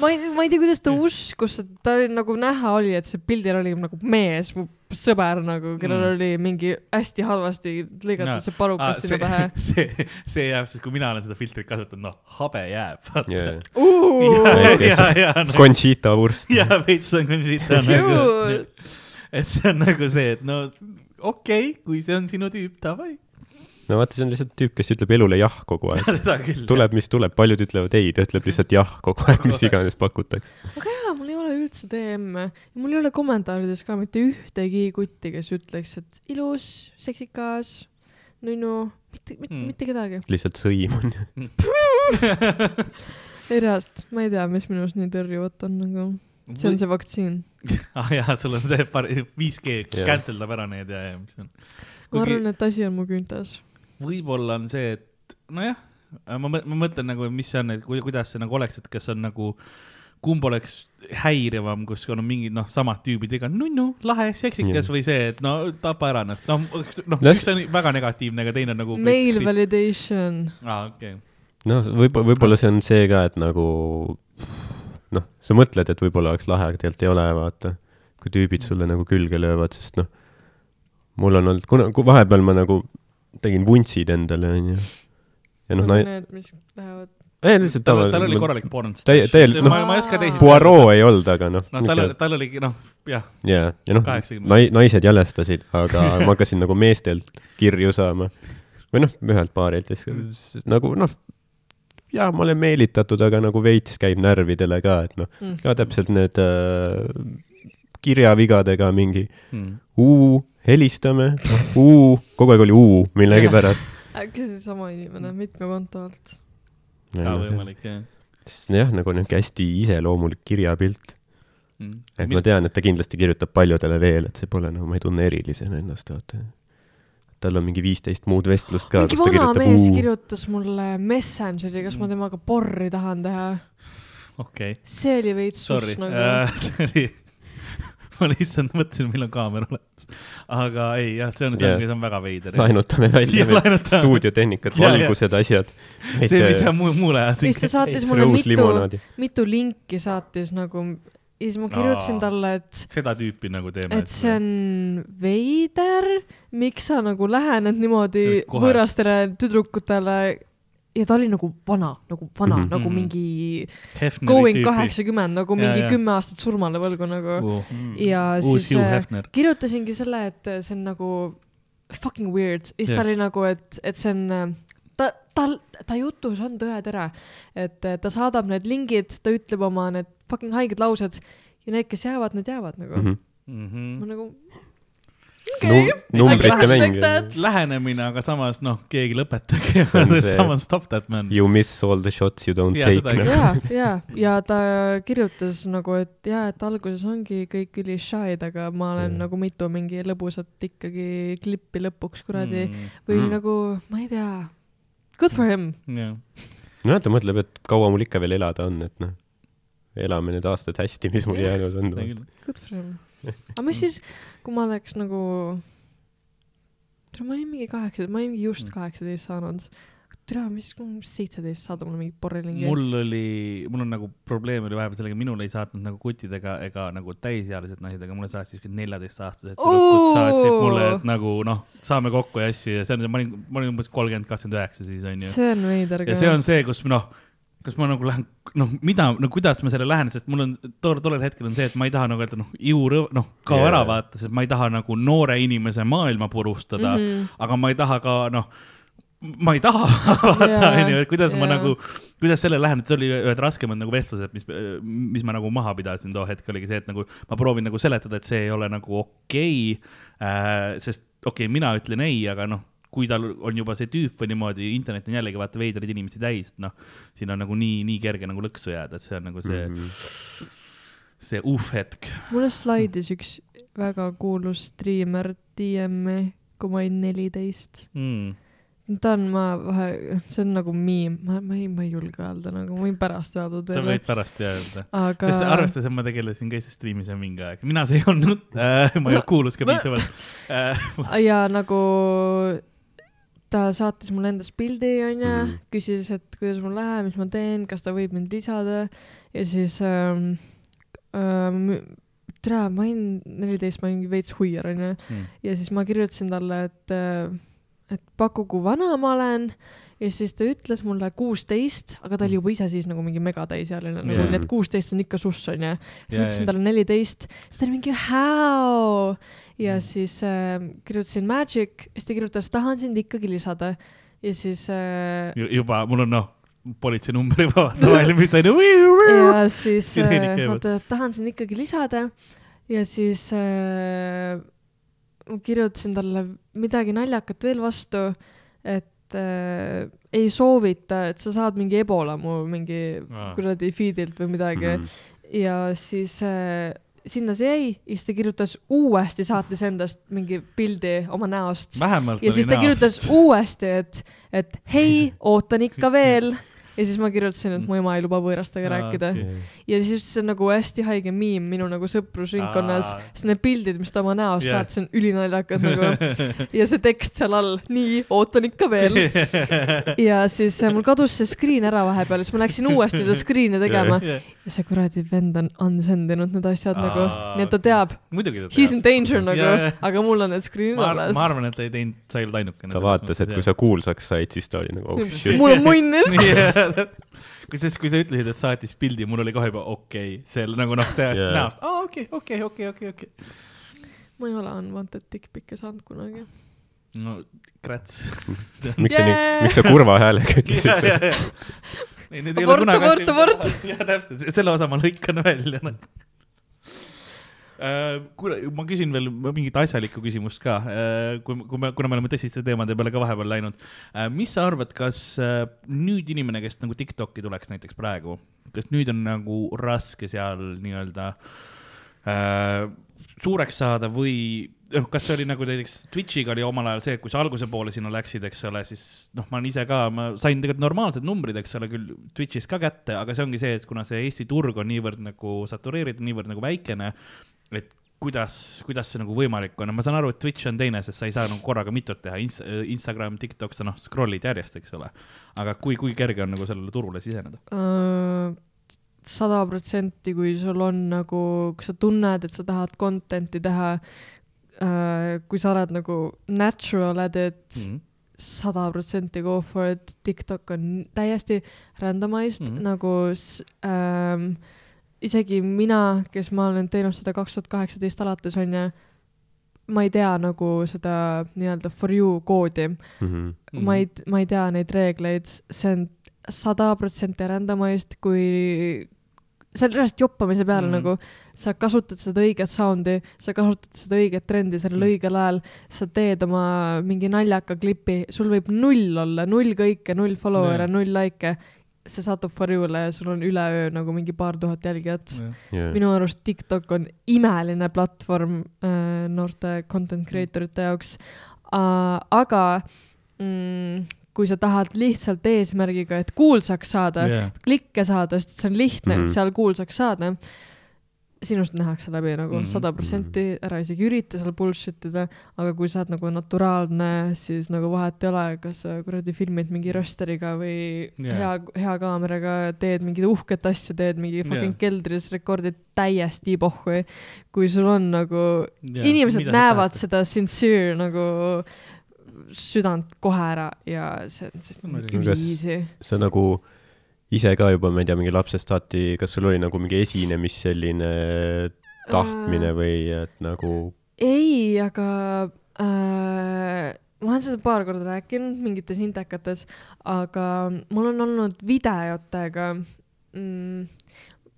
Ma ei, ma ei tea, kuidas ta uskus, et ta oli nagu näha oli, et see pildil oli nagu mees, mu sõber nagu, kellel Mm. oli mingi hästi halvasti lõigatud Jaa. no. see parukas sinna pähe. see, see jääb siis, kui mina olen seda filtrit kasutanud, noh, habe jääb. jaa. nagu- Conchita vurst. ja veits on Conchita nagu, et see on nagu see, et no okei okay,, kui see on sinu tüüp, davai. No vaata, see on lihtsalt tüüp, kes ütleb elule jah kogu aeg. seda küll. tuleb, mis tuleb, paljud ütlevad ei, ta ütleb lihtsalt jah kogu aeg, mis iganes pakutakse. aga jaa, mul ei ole üldse DM-e, mul ei ole kommentaarides ka mitte ühtegi kutti, kes ütleks, et ilus, seksikas, nunnu, mitte, mitte Mm. mitte kedagi. lihtsalt sõim on ju. ei reaalselt, ma ei tea, mis minus nii tõrjuvat on nagu, see on see vaktsiin. ah jaa, sul on see par- 5G Jah. cancel dab ära need ja, ja mis on. ma arvan, et asi on mu küüntes. Võib-olla on see, et nojah, ma, ma mõtlen nagu, mis see on, et kui, kuidas see nagu oleks, et kas on nagu, kumb oleks häirivam, kus on mingid noh, samad tüübid iga nunnu, lahe, seksikas Jah. või see, et no tapa ära ennast, noh, noh, üks on väga negatiivne, aga teine on nagu. Male validation. aa, okei. noh, võib-olla, võib-olla see on see ka, et nagu noh, sa mõtled, et võib-olla oleks lahe, aga tegelikult ei ole, vaata. kui tüübid sulle nagu külge löövad, sest noh, mul on olnud, kuna, kui vahepeal ma nagu tegin vuntsid endale, onju. ja noh, nai-, Need, mis lähevad. ei lihtsalt tal, tal oli korralik porn. Täie- täielik- noh. Poirot ei olnud, aga noh. noh, tal, tal oligi noh, jah, jaa, ja noh, 80. nai-, naised jälestasid, aga ma hakkasin nagu meestelt kirju saama. või noh, ühelt paarilt ja siis nagu noh, jaa, ma olen meelitatud, aga nagu veits käib närvidele ka, et noh, Mm. ka täpselt need äh, kirjavigadega mingi Hmm. uu, helistame, uu, kogu aeg oli uu millegipärast. äkki seesama inimene mitme konto alt. ka võimalik, jah. siis jah, nagu niisugune hästi iseloomulik kirjapilt. et ma tean, et ta kindlasti kirjutab paljudele veel, et see pole nagu, ma ei tunne erilisena ennast, vaata. tal on mingi viisteist muud vestlust ka, mingi vana mees uu, kirjutas mulle Messengeri, kas ma temaga porri tahan teha. okei, see oli veits sorry sus, nagu see oli, ma lihtsalt mõtlesin, meil on kaamera olemas. aga ei, jah, see on, see on see on väga veider. laenutame välja stuudiotehnikat, valgused, asjad. see, mis sa mu- muule ja siis ta saatis mulle mitu, limonaadi. mitu linki saatis nagu ja siis ma kirjutasin talle, et seda tüüpi nagu teeme. et see on veider, miks sa nagu lähened niimoodi võõrastele tüdrukutele ja ta oli nagu vana, nagu vana mm. -hmm. nagu Mhm. mingi Hefneri going kaheksakümmend, nagu Ja, mingi ja. kümme aastat surmale võlgu nagu. Uh, ja uus siis äh, kirjutasingi selle, et see on nagu fucking weird, siis Jah. ta oli nagu, et, et see on, ta, tal, ta jutus on tõetere, et äh, ta saadab need lingid, ta ütleb oma need fucking haiged laused ja need, kes jäävad, need jäävad nagu mm. -hmm. Mhm. ma nagu numbrite Respect mäng lähenemine, aga samas noh, keegi lõpetage samas stop that man. You miss all the shots you don't seda take ja, ja, ja ta kirjutas nagu, et ja, et alguses ongi kõik üli shy'd, aga ma olen Mm. nagu mitu mingi lõbusat ikkagi klippi lõpuks kuradi mm. või Mm. nagu, ma ei tea, good for him. jah, nojah, ta mõtleb, et kaua mul ikka veel elada on, et noh, elame need aastad hästi, mis mul jäänud on. Good for him. aga mis siis, kui ma oleks nagu, ma olin mingi kaheksa, ma olin just Mm. kaheksateist saanud. tere, mis, seitseteist saada mulle mingi porrelingi. mul oli, mul on nagu probleem oli vahepeal sellega, minul ei saatnud nagu kutid ega, ega nagu täisealised naised, aga mulle saatsid siuksed neljateistaastased tüdrukud saatsid mulle, et nagu noh, saame kokku ja asju ja see on, ma olin, ma olin umbes kolmkümmend, kakskümmend üheksa siis onju. see on veider ja see on see, kus noh, kas ma nagu lähen, noh, mida, no kuidas ma selle lähen, sest mul on tol, tollel hetkel on see, et ma ei taha nagu öelda, noh, iurõõm, noh, kao yeah. ära vaata, sest ma ei taha nagu noore inimese maailma purustada mm. -hmm. aga ma ei taha ka noh, ma ei taha vaata onju, et kuidas ma jaa. nagu, kuidas sellele lähen, et see oli ühed raskemad nagu vestlused, mis, mis ma nagu maha pidasin too hetk oligi see, et nagu ma proovin nagu seletada, et see ei ole nagu okei äh,, sest okei okay,, mina ütlen ei, aga noh, kui tal on juba see tüüp või niimoodi, internet on jällegi vaata veidraid inimesi täis, et noh, siin on nagu nii, nii kerge nagu lõksu jääda, et see on nagu see mm. -hmm. see uhh-hetk mulle slaidis üks väga kuulus striimer DM-i, kui ma olin neliteist. mm.. ta on, ma vahe, see on nagu miim, ma, ma ei, ma ei julge öelda nagu, ma võin pärast öelda sa teile võid, pärast öelda. aga sest arvestades, et ma tegelesin ka Eestis striimis mingi aeg, mina see ei olnud äh, ma ei kuulus ka piisavalt äh,. ja nagu ta saatis mulle endast pildi, onju mm, Mhm. -hmm. küsis, et kuidas mul läheb, mis ma teen, kas ta võib mind lisada ja siis ähm, ähm, tere, ma olin neliteist, ma olin veits huiar, onju. Mm. ja siis ma kirjutasin talle, et, et paku, kui vana ma olen ja siis ta ütles mulle kuusteist, aga ta oli juba ise siis nagu mingi megatäisealine nagu yeah., need kuusteist on ikka suss onju. siis ma ütlesin talle neliteist, siis ta oli mingi how ja Mm. siis äh, kirjutasin magic, siis ta kirjutas, tahan sind ikkagi lisada ja siis äh, juba mul on noh, politseinumber juba valmis onju. ja siis äh, oota, tahan sind ikkagi lisada ja siis äh, ma kirjutasin talle midagi naljakat veel vastu, et äh, ei soovita, et sa saad mingi ebola mu mingi kuradi feed'ilt või midagi Mhm. ja siis äh, sinna see jäi ja siis ta kirjutas uuesti, saatis endast mingi pildi oma näost ja siis ta kirjutas uuesti, et, et hei, ootan ikka veel. ja siis ma kirjutasin, et mu ema ei luba võõrastega Aa, rääkida okei. ja siis see on nagu hästi haige miim minu nagu sõprusringkonnas Aa., sest need pildid, mis ta oma näost Jah. yeah. saatis, on ülinaljakad nagu ja see tekst seal all, nii, ootan ikka veel. ja siis äh, mul kadus see screen ära vahepeal, siis ma läksin uuesti seda screen'i tegema ja see kuradi vend on unsend inud need asjad Aa, nagu, nii et ta teab, he's in danger nagu jaa. aga mul on need screen'id ma, alles. ma arvan, et ta ei teinud, sa ei olnud ainukene. ta vaatas, et kui sa kuulsaks said, siis ta oli nagu oh shit. mul on munnis. kusjuures, kui sa ütlesid, et saatis pildi, mul oli kohe juba okei okay., see nagu noh, see yeah. näost, aa okei, okei, okei, okei, okei. ma ei ole unwanted dickpic'e saanud kunagi. no krats. miks sa nii Yeah!, miks sa kurva häälega ütlesid seda? Abort, abort, abort. jah, täpselt, selle osa ma lõikan välja noh. Äh, kuule, ma küsin veel mingit asjalikku küsimust ka, kui, kui me, kuna me oleme tõsiste teemade peale ka vahepeal läinud. mis sa arvad, kas äh, nüüd inimene, kes nagu Tiktoki tuleks näiteks praegu, kas nüüd on nagu raske seal nii-öelda äh, suureks saada või noh, kas see oli nagu näiteks Twitch'iga oli omal ajal see, et kui sa alguse poole sinna läksid, eks ole, siis noh, ma olen ise ka, ma sain tegelikult normaalsed numbrid, eks ole, küll Twitch'ist ka kätte, aga see ongi see, et kuna see Eesti turg on niivõrd nagu satureeritud, niivõrd nagu väikene, et kuidas, kuidas see nagu võimalik on, ma saan aru, et Twitch on teine, sest sa ei saa nagu korraga mitut teha Inst, Instagram, TikTok, sa noh, scroll'id järjest, eks ole. aga kui, kui kerge on nagu sellele turule siseneda? sada protsenti, kui sul on nagu, kui sa tunned, et sa tahad content'i teha, kui sa oled nagu natural at it, Mhm. sada protsenti go for it, TikTok on täiesti randomized mm. -hmm. nagu ähm, isegi mina, kes ma olen teinud seda kaks tuhat kaheksateist alates onju, ma ei tea nagu seda nii-öelda for you koodi mm. -hmm. ma ei, ma ei tea neid reegleid, see on sada protsenti randomized, kui see on reaalselt joppamise peale mm. nagu, sa kasutad seda õiget sound'i, sa kasutad seda õiget trendi sellel Mhm. õigel ajal, sa teed oma mingi naljaka klipi, sul võib null olla, null kõike, null follower'e Jaa., null like'e, see satub for you'le ja sul on üleöö nagu mingi paar tuhat jälgijat. Jaa. minu arust TikTok on imeline platvorm äh, noorte content creator ite jaoks uh,. aga mm, kui sa tahad lihtsalt eesmärgiga, et kuulsaks saada yeah., klikke saada, sest see on lihtne mm. -hmm. seal kuulsaks saada, sinust nähakse läbi nagu Mhm. sada protsenti, ära isegi ürita seal bullshit ida, aga kui sa oled nagu naturaalne, siis nagu vahet ei ole, kas sa kuradi filmid mingi rösteriga või yeah. hea, hea kaameraga, teed mingit uhket asja, teed mingi fucking yeah. keldris, rekordid täiesti pohhui. kui sul on nagu, inimesed näevad seda sincere nagu südant kohe ära ja see on siis No nagu easy. sa nagu ise ka juba, ma ei tea, mingi lapsest saati, kas sul oli nagu mingi esinemis selline tahtmine või et nagu ei, aga äh, ma olen seda paar korda rääkinud mingites intekates, aga mul on olnud videotega mm,,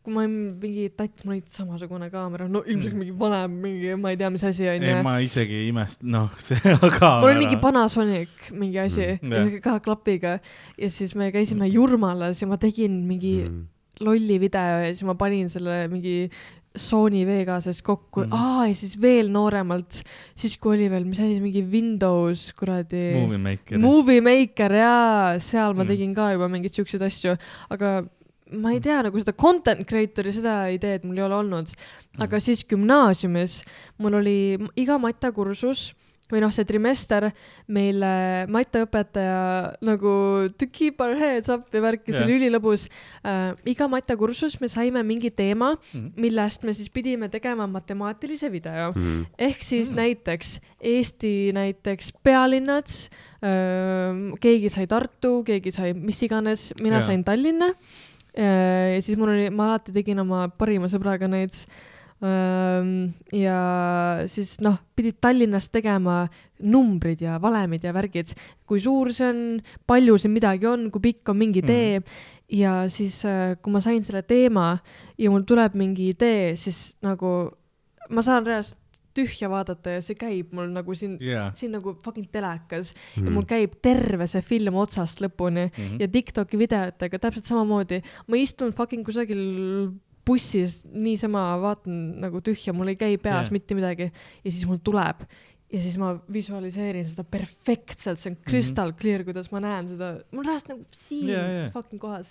kui ma mingi tatt, mul oli samasugune kaamera, no ilmselt mingi vanem, mingi ma ei tea, mis asi ei, onju. ma isegi ei imesta, noh, see aga. mul oli mingi Panasonic mingi asi Mm. mm., ka klapiga ja siis me käisime Jurmalas ja ma tegin mingi mm. mm, lolli video ja siis ma panin selle mingi Sony Vegases kokku mm., aa ja siis veel nooremalt, siis kui oli veel, mis asi, mingi Windows kuradi. Movie Maker. Movie Maker jaa, seal ma Mm. tegin ka juba mingeid siukseid asju, aga ma ei tea nagu seda content creator'i seda ideed mul ei ole olnud, Mm. aga siis gümnaasiumis mul oli iga matemakursus või noh, see trimester meil äh, matemaõpetaja nagu to keep our heads up ja värki, see oli ülilõbus äh,. iga matemakursus me saime mingi teema, Mhm. millest me siis pidime tegema matemaatilise video mm, ehk siis Mm. mm. näiteks Eesti näiteks pealinnad, keegi sai Tartu, keegi sai mis iganes, mina yeah. sain Tallinna. Ja siis mul oli, ma alati tegin oma parima sõbraga neid. ja siis noh, pidid Tallinnas tegema numbrid ja valemid ja värgid, kui suur see on, palju siin midagi on, kui pikk on mingi tee ja siis, kui ma sain selle teema ja mul tuleb mingi idee, siis nagu ma saan reaalselt tühja vaadata ja see käib mul nagu siin, jaa. siin nagu fucking telekas ja mm, mul käib terve see film otsast lõpuni Mhm. ja Tiktoki videotega täpselt samamoodi. ma istun fucking kusagil bussis niisama vaatan nagu tühja, mul ei käi peas yeah. mitte midagi ja siis mul tuleb ja siis ma visualiseerin seda perfektselt, see on crystal clear, kuidas ma näen seda, mul on reaalselt nagu siin jaa. yeah, fucking kohas.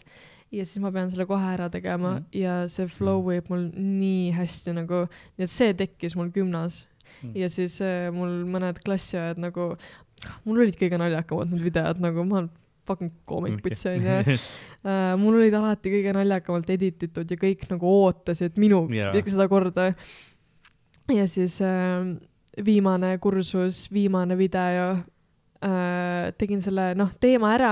Ja siis ma pean selle kohe ära tegema mm Mhm. ja see flow võib mul nii hästi nagu, nii et see tekkis mul gümnas Mhm. ja siis äh, mul mõned klassiajad nagu, mul olid kõige naljakamad need videod nagu ma fucking koomik pits onju. Uh, mul olid alati kõige naljakamalt edititud ja kõik nagu ootasid minu yeah. seda korda. ja siis äh, viimane kursus, viimane video äh,, tegin selle noh, teema ära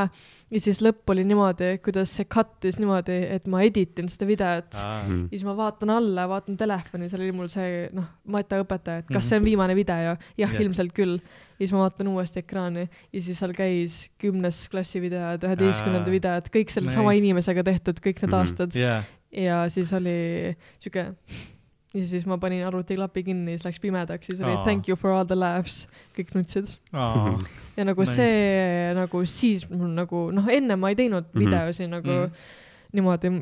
ja siis lõpp oli niimoodi, kuidas see cut'is niimoodi, et ma editin seda videot Ah. mm, ja siis ma vaatan alla, vaatan telefoni, seal oli mul see noh, matemaõpetaja, et kas Mhm. see on viimane video, jah yeah., ilmselt küll. ja siis ma vaatan uuesti ekraani ja siis seal käis kümnes klassi videod, üheteistkümnenda Aa. videod, kõik selle nice. sama inimesega tehtud kõik need Mhm. aastad jaa. ja siis oli siuke ja siis ma panin arvutiklapi kinni, siis läks pimedaks, siis oli Aa. thank you for all the laughs, kõik nutsid. ja nagu Nice. see nagu siis mul nagu noh, enne ma ei teinud Mhm. videosi nagu mm. niimoodi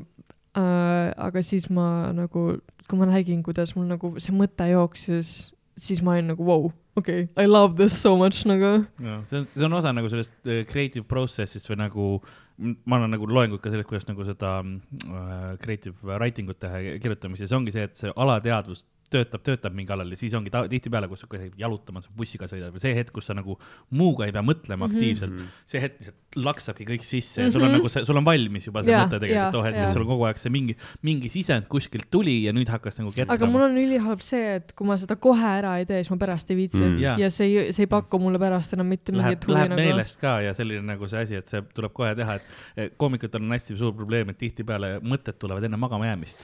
äh,, aga siis ma nagu kui ma nägin, kuidas mul nagu see mõte jooksis, siis ma olin nagu vau wow,, okei okay,, I love this so much nagu. see on, see on osa nagu sellest äh, creative process'ist või nagu, ma annan nagu loengut ka sellest, kuidas nagu seda äh, creative writing ut teha ja kirjutamist ja see ongi see, et see alateadvus töötab, töötab mingi alal ja siis ongi tihtipeale, kus sa käid jalutamas bussiga sõidad või see hetk, kus sa nagu muuga ei pea mõtlema Mhm. aktiivselt, see hetk lihtsalt laksabki kõik sisse ja sul on nagu see, sul on valmis juba see Jaa, mõte tegelikult jaa. et sul on kogu aeg see mingi, mingi sisend kuskilt tuli ja nüüd hakkas nagu ketrama. aga mul on ülihalb see, et kui ma seda kohe ära ei tee, siis ma pärast ei viitsi Mm. mm. Jaa. ja see ei, see ei paku mulle pärast enam mitte mingit, huvi läheb nagu. meelest ka ja selline nagu see asi, et see tuleb kohe teha, et koomikutel on hästi suur probleem, et tihtipeale mõtted tulevad enne magama jäämist.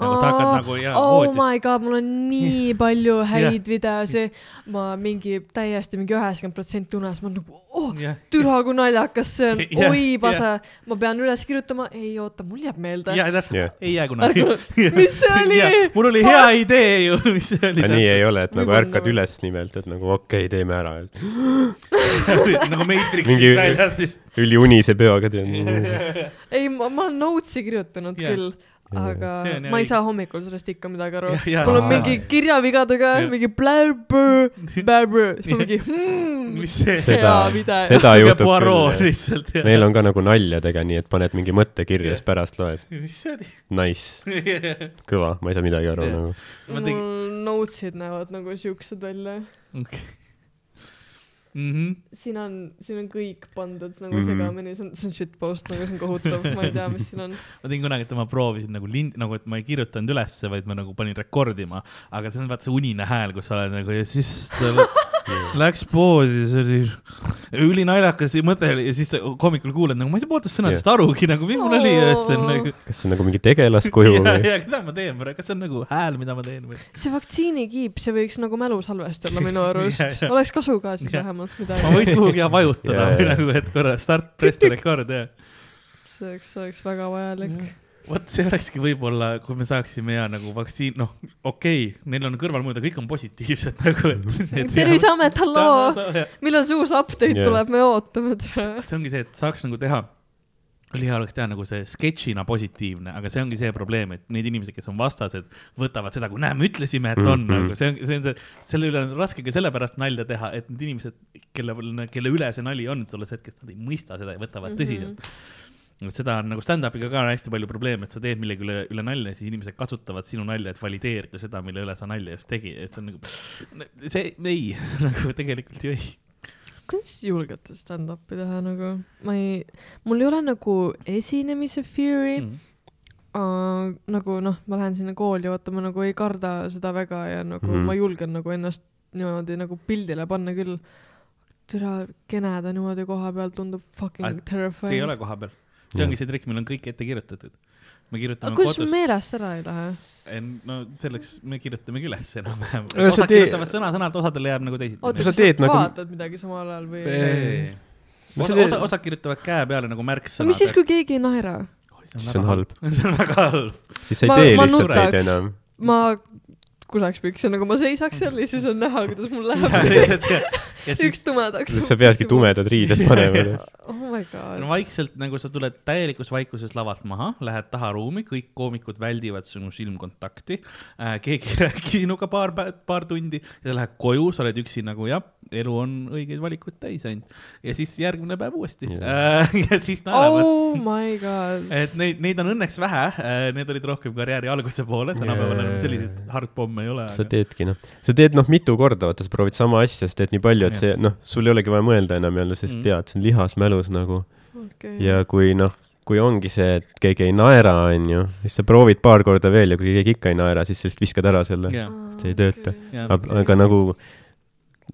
Nagu sa hakkad nagu ja oh voodis. my god, mul on nii palju häid videosid, ma mingi täiesti mingi üheksakümmend protsenti unes, ma nagu oh, türa kui naljakas see on, oi pase, ma pean üles kirjutama, ei oota, mul jääb meelde. ja täpselt. Ei jää kunagi. mis see oli? mul oli hea idee ju, mis see oli nii ei ole, et nagu ärkad nagu- üles nimelt, et nagu okei okay,, teeme ära. nagu Matrixist väljas siis. üliunise peaga tead. ei, ma, ma olen notes'i kirjutanud küll, aga on jah ma ei saa hommikul sellest ikka midagi aru. Mul on mingi kirjavigadega mingi blabber, blabber, siis ma mingi hmm, hea video. seda juhtub küll, meil on ka nagu naljadega nii, et paned mingi mõtte kirja, siis pärast loed. Nice, kõva, ma ei saa midagi aru nagu. mul notes'id näevad nagu siuksed välja. okei. Mhm. siin on, siin on kõik pandud nagu Mhm. segamini, see on, see on shitpost nagu, see on kohutav, ma ei tea, mis siin on. ma tegin kunagi, et ma proovisin nagu lind-, nagu, et ma ei kirjutanud ülesse, vaid ma nagu panin rekordima, aga see on vaata see unine hääl, kus sa oled nagu ja siis ta läks poodi, see oli ülinaljakas mõte oli ja siis hommikul kuuled nagu ma ei saa pooltest sõnadest arugi nagu, mis mul oli ja siis on nagu. kas see on nagu mingi tegelaskuju ja, või? ja mida ma teen, kas see on nagu hääl, mida ma teen või? see vaktsiinikiip, see võiks nagu mälusalvesti olla minu Ja, arust ja.. oleks kasu ka siis Ja. vähemalt ma midagi. võiks kuhugi vajutada Ja, või ja. nagu, et korra start, press the record ja see oleks, see oleks väga vajalik. Vot see olekski võib-olla, kui me saaksime ja nagu vaktsiin, noh, okei okay,, neil on kõrvalmõjud, aga kõik on positiivsed nagu, et, et. terviseamet, halloo, millal see uus update Jah. tuleb, me ootame. see ongi see, et saaks nagu teha, ülihea oleks teha nagu see sketšina positiivne, aga see ongi see probleem, et need inimesed, kes on vastased, võtavad seda, kui näe, me ütlesime, et on mm. -hmm. nagu see on, see on see, selle üle on raske ka sellepärast nalja teha, et need inimesed, kelle, kelle üle see nali on selles hetkes, nad ei mõista seda ja võtavad Mhm. tõsiselt. Et seda on nagu stand-up'iga ka hästi palju probleeme, et sa teed millegi üle, üle nalja, siis inimesed kasutavad sinu nalja, et valideerida seda, mille üle sa nalja just tegi, et see on nagu, see ei, nagu tegelikult ju ei. kuidas julgete stand-up'i teha nagu, ma ei, mul ei ole nagu esinemise fear'i Mm. uh,. nagu noh, ma lähen sinna kooli, vaata ma nagu ei karda seda väga ja nagu mm. -hmm. ma julgen nagu ennast niimoodi nagu pildile panna küll. türa, keneda niimoodi koha peal tundub fucking terrifying. see ei ole kohapeal, see ongi see trikk, meil on kõik ette kirjutatud. me kirjutame aga kuidas kodus, meelest ära ei lähe? no selleks me kirjutamegi üles enam-vähem. Osad kirjutavad sõna-sõnalt, osadele jääb nagu teisiti oota, Kui sa kas teed nagu- vaatad midagi samal ajal või? Osa osa, osad kirjutavad käe peale nagu no märksõnad. mis siis, kui keegi ei naera? See on halb. see on väga halb. siis sa ei tee lihtsalt neid enam. ma kusaks pükse, nagu ma seisaks seal ja siis on näha, kuidas mul läheb ja üks siis tumedaks. sa peadki. tumedad riided panema. oh my god no. vaikselt nagu sa tuled täielikus vaikuses lavalt maha, lähed taha ruumi, kõik koomikud väldivad sinu silmkontakti äh,. keegi ei räägi sinuga paar, paar tundi ja lähed koju, sa oled üksi nagu jah, elu on õigeid valikuid täis ainult. ja siis järgmine päev uuesti äh, ja siis naeravad oh my god. et neid, neid on õnneks vähe, need olid rohkem karjääri alguse poole, tänapäeval enam Jaa. selliseid hardpomme ei ole. sa teedki noh, sa teed noh mitu korda, vaata sa proovid sama asja, sa teed nii palju, et see noh, sul ei olegi vaja mõelda enam jälle, sest Mm. tead, see on lihas mälus nagu okay. ja kui noh, kui ongi see, et keegi ei naera, onju, siis sa proovid paar korda veel ja kui keegi ikka ei naera, siis sa lihtsalt viskad ära selle. jah, see ei tööta. jah, aga, aga nagu,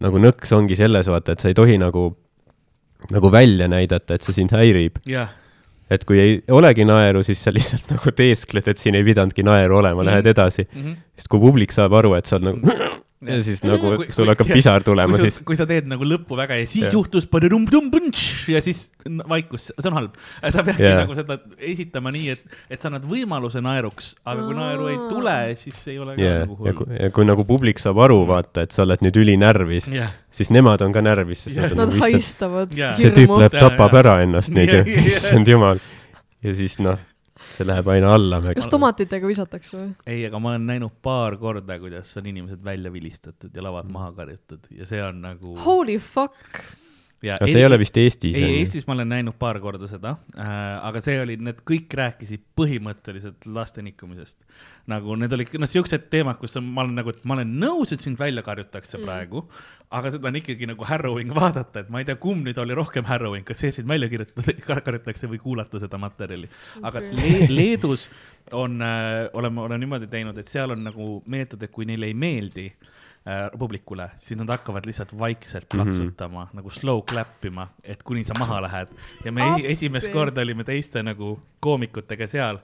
nagu nõks ongi selles, vaata, et sa ei tohi nagu, nagu välja näidata, et see sind häirib. jah, et kui ei olegi naeru, siis sa lihtsalt nagu teeskled, et siin ei pidanudki naeru olema, Mhm. lähed edasi. sest kui publik saab aru, et sa oled nagu ja siis nagu Kui- sul kui- hakkab pisar tulema, kui siis sa, kui sa teed nagu lõppu väga ja siis Jah. juhtus ja siis vaikus, see on halb. sa peadki Jah. nagu seda esitama nii, et, et sa annad võimaluse naeruks, aga kui naeru ei tule, siis ei ole ka ja, nagu ja hull. kui, ja kui nagu publik saab aru, vaata, et sa oled nüüd ülinärvis, jah, siis nemad on ka närvis, sest nad on Nad nagu issand, haistavad Jaa. see tüüp läheb, tapab ära ennast nüüd ju, issand jumal. ja siis noh, see läheb aina alla. kas tomatitega visatakse või? ei, aga ma olen näinud paar korda, kuidas on inimesed välja vilistatud ja lavad maha karjutud ja see on nagu. Holy fuck. Aga see ei ole vist Eestis. ei, Eestis ma olen näinud paar korda seda äh,, aga see oli, need kõik rääkisid põhimõtteliselt laste nikkumisest. nagu need olid, noh, siuksed teemad, kus on, ma olen nagu, et ma olen nõus, et sind välja karjutakse mm. praegu, aga seda on ikkagi nagu harrowing vaadata, et ma ei tea, kumb nüüd oli rohkem harrowing, kas see, sind välja kirjutada, karjutakse või kuulata seda materjali. aga. Le Leedus on äh,, oleme, olen niimoodi teinud, et seal on nagu meetod, et kui neile ei meeldi äh, publikule, siis nad hakkavad lihtsalt vaikselt Mhm. plaksutama mm, -hmm. nagu slow clap ima, et kuni sa maha lähed. ja me esi esimest Appi. korda olime teiste nagu koomikutega seal,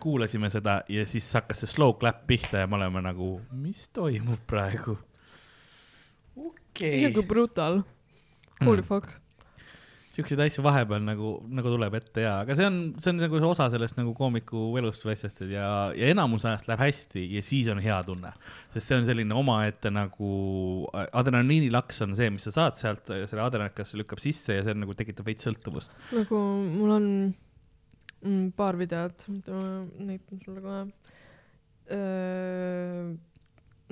kuulasime seda ja siis hakkas see slow clap pihta ja me oleme nagu, mis toimub praegu? okei on kui brutal. Holy Mm. fuck. Siukseid asju vahepeal nagu, nagu tuleb ette ja, aga see on, see on nagu see osa sellest nagu koomiku elust või asjast, ja, ja enamus ajast läheb hästi ja siis on hea tunne. sest see on selline omaette nagu adrenaliinilaks on see, mis sa saad sealt, selle adrenalinasse lükkab sisse ja see nagu tekitab veits sõltuvust. nagu mul on mm, paar videot, näitan sulle kohe.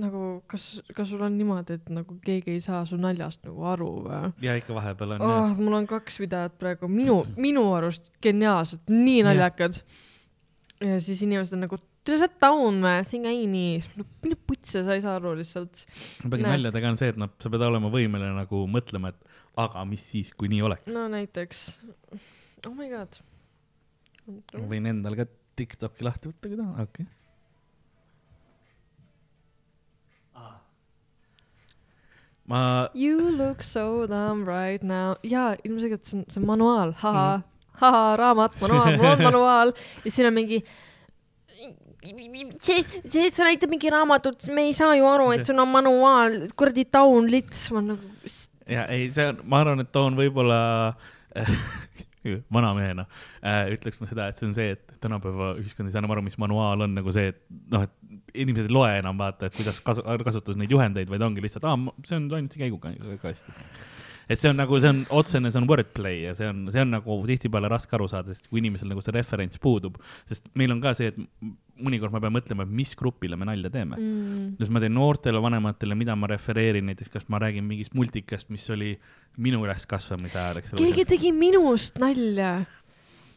Nagu kas, kas sul on niimoodi, et nagu keegi ei saa su naljast nagu aru või? ja ikka vahepeal on oh,. mul on kaks videot praegu minu, minu arust geniaalsed, nii naljakad. ja siis inimesed on nagu, sa down või, siin käi nii, nagu, mine putsi, sa ei saa aru lihtsalt. Näed. naljadega on see, et noh, sa pead olema võimeline nagu mõtlema, et aga mis siis, kui nii oleks. no näiteks, oh my god. ma võin endal ka Tiktoki lahti võtta, kui tahan, okei okay.. Ma You look so dumb right now. jaa, ilmselgelt see on, see on manuaal, haha, haha, raamat, manuaal, mul on manuaal. Ja siin on mingi see, see, et sa näitad mingi raamatut, me ei saa ju aru, et sul on manuaal, kuradi taun lits, ma nagu, ja ei, see on, ma arvan, et toon võib-olla vanamehena äh, ütleks ma seda, et see on see, et tänapäeva ühiskond ei saa enam aru, mis manuaal on nagu see, et noh, et inimesed ei loe enam vaata, et kuidas kasu-, kasutas neid juhendeid, vaid ongi lihtsalt, aa, see on ainult see hästi. Et see on nagu, see on otsene, see on wordplay ja see on, see on nagu tihtipeale raske aru saada, sest kui inimesel nagu see referents puudub, sest meil on ka see, et mõnikord ma pean mõtlema, et mis grupile me nalja teeme. Mm, kas ma teen noortele vanematele, mida ma refereerin, näiteks kas ma räägin mingist multikast, mis oli minu üles kasvamise ajal, eks ole. keegi tegi minust nalja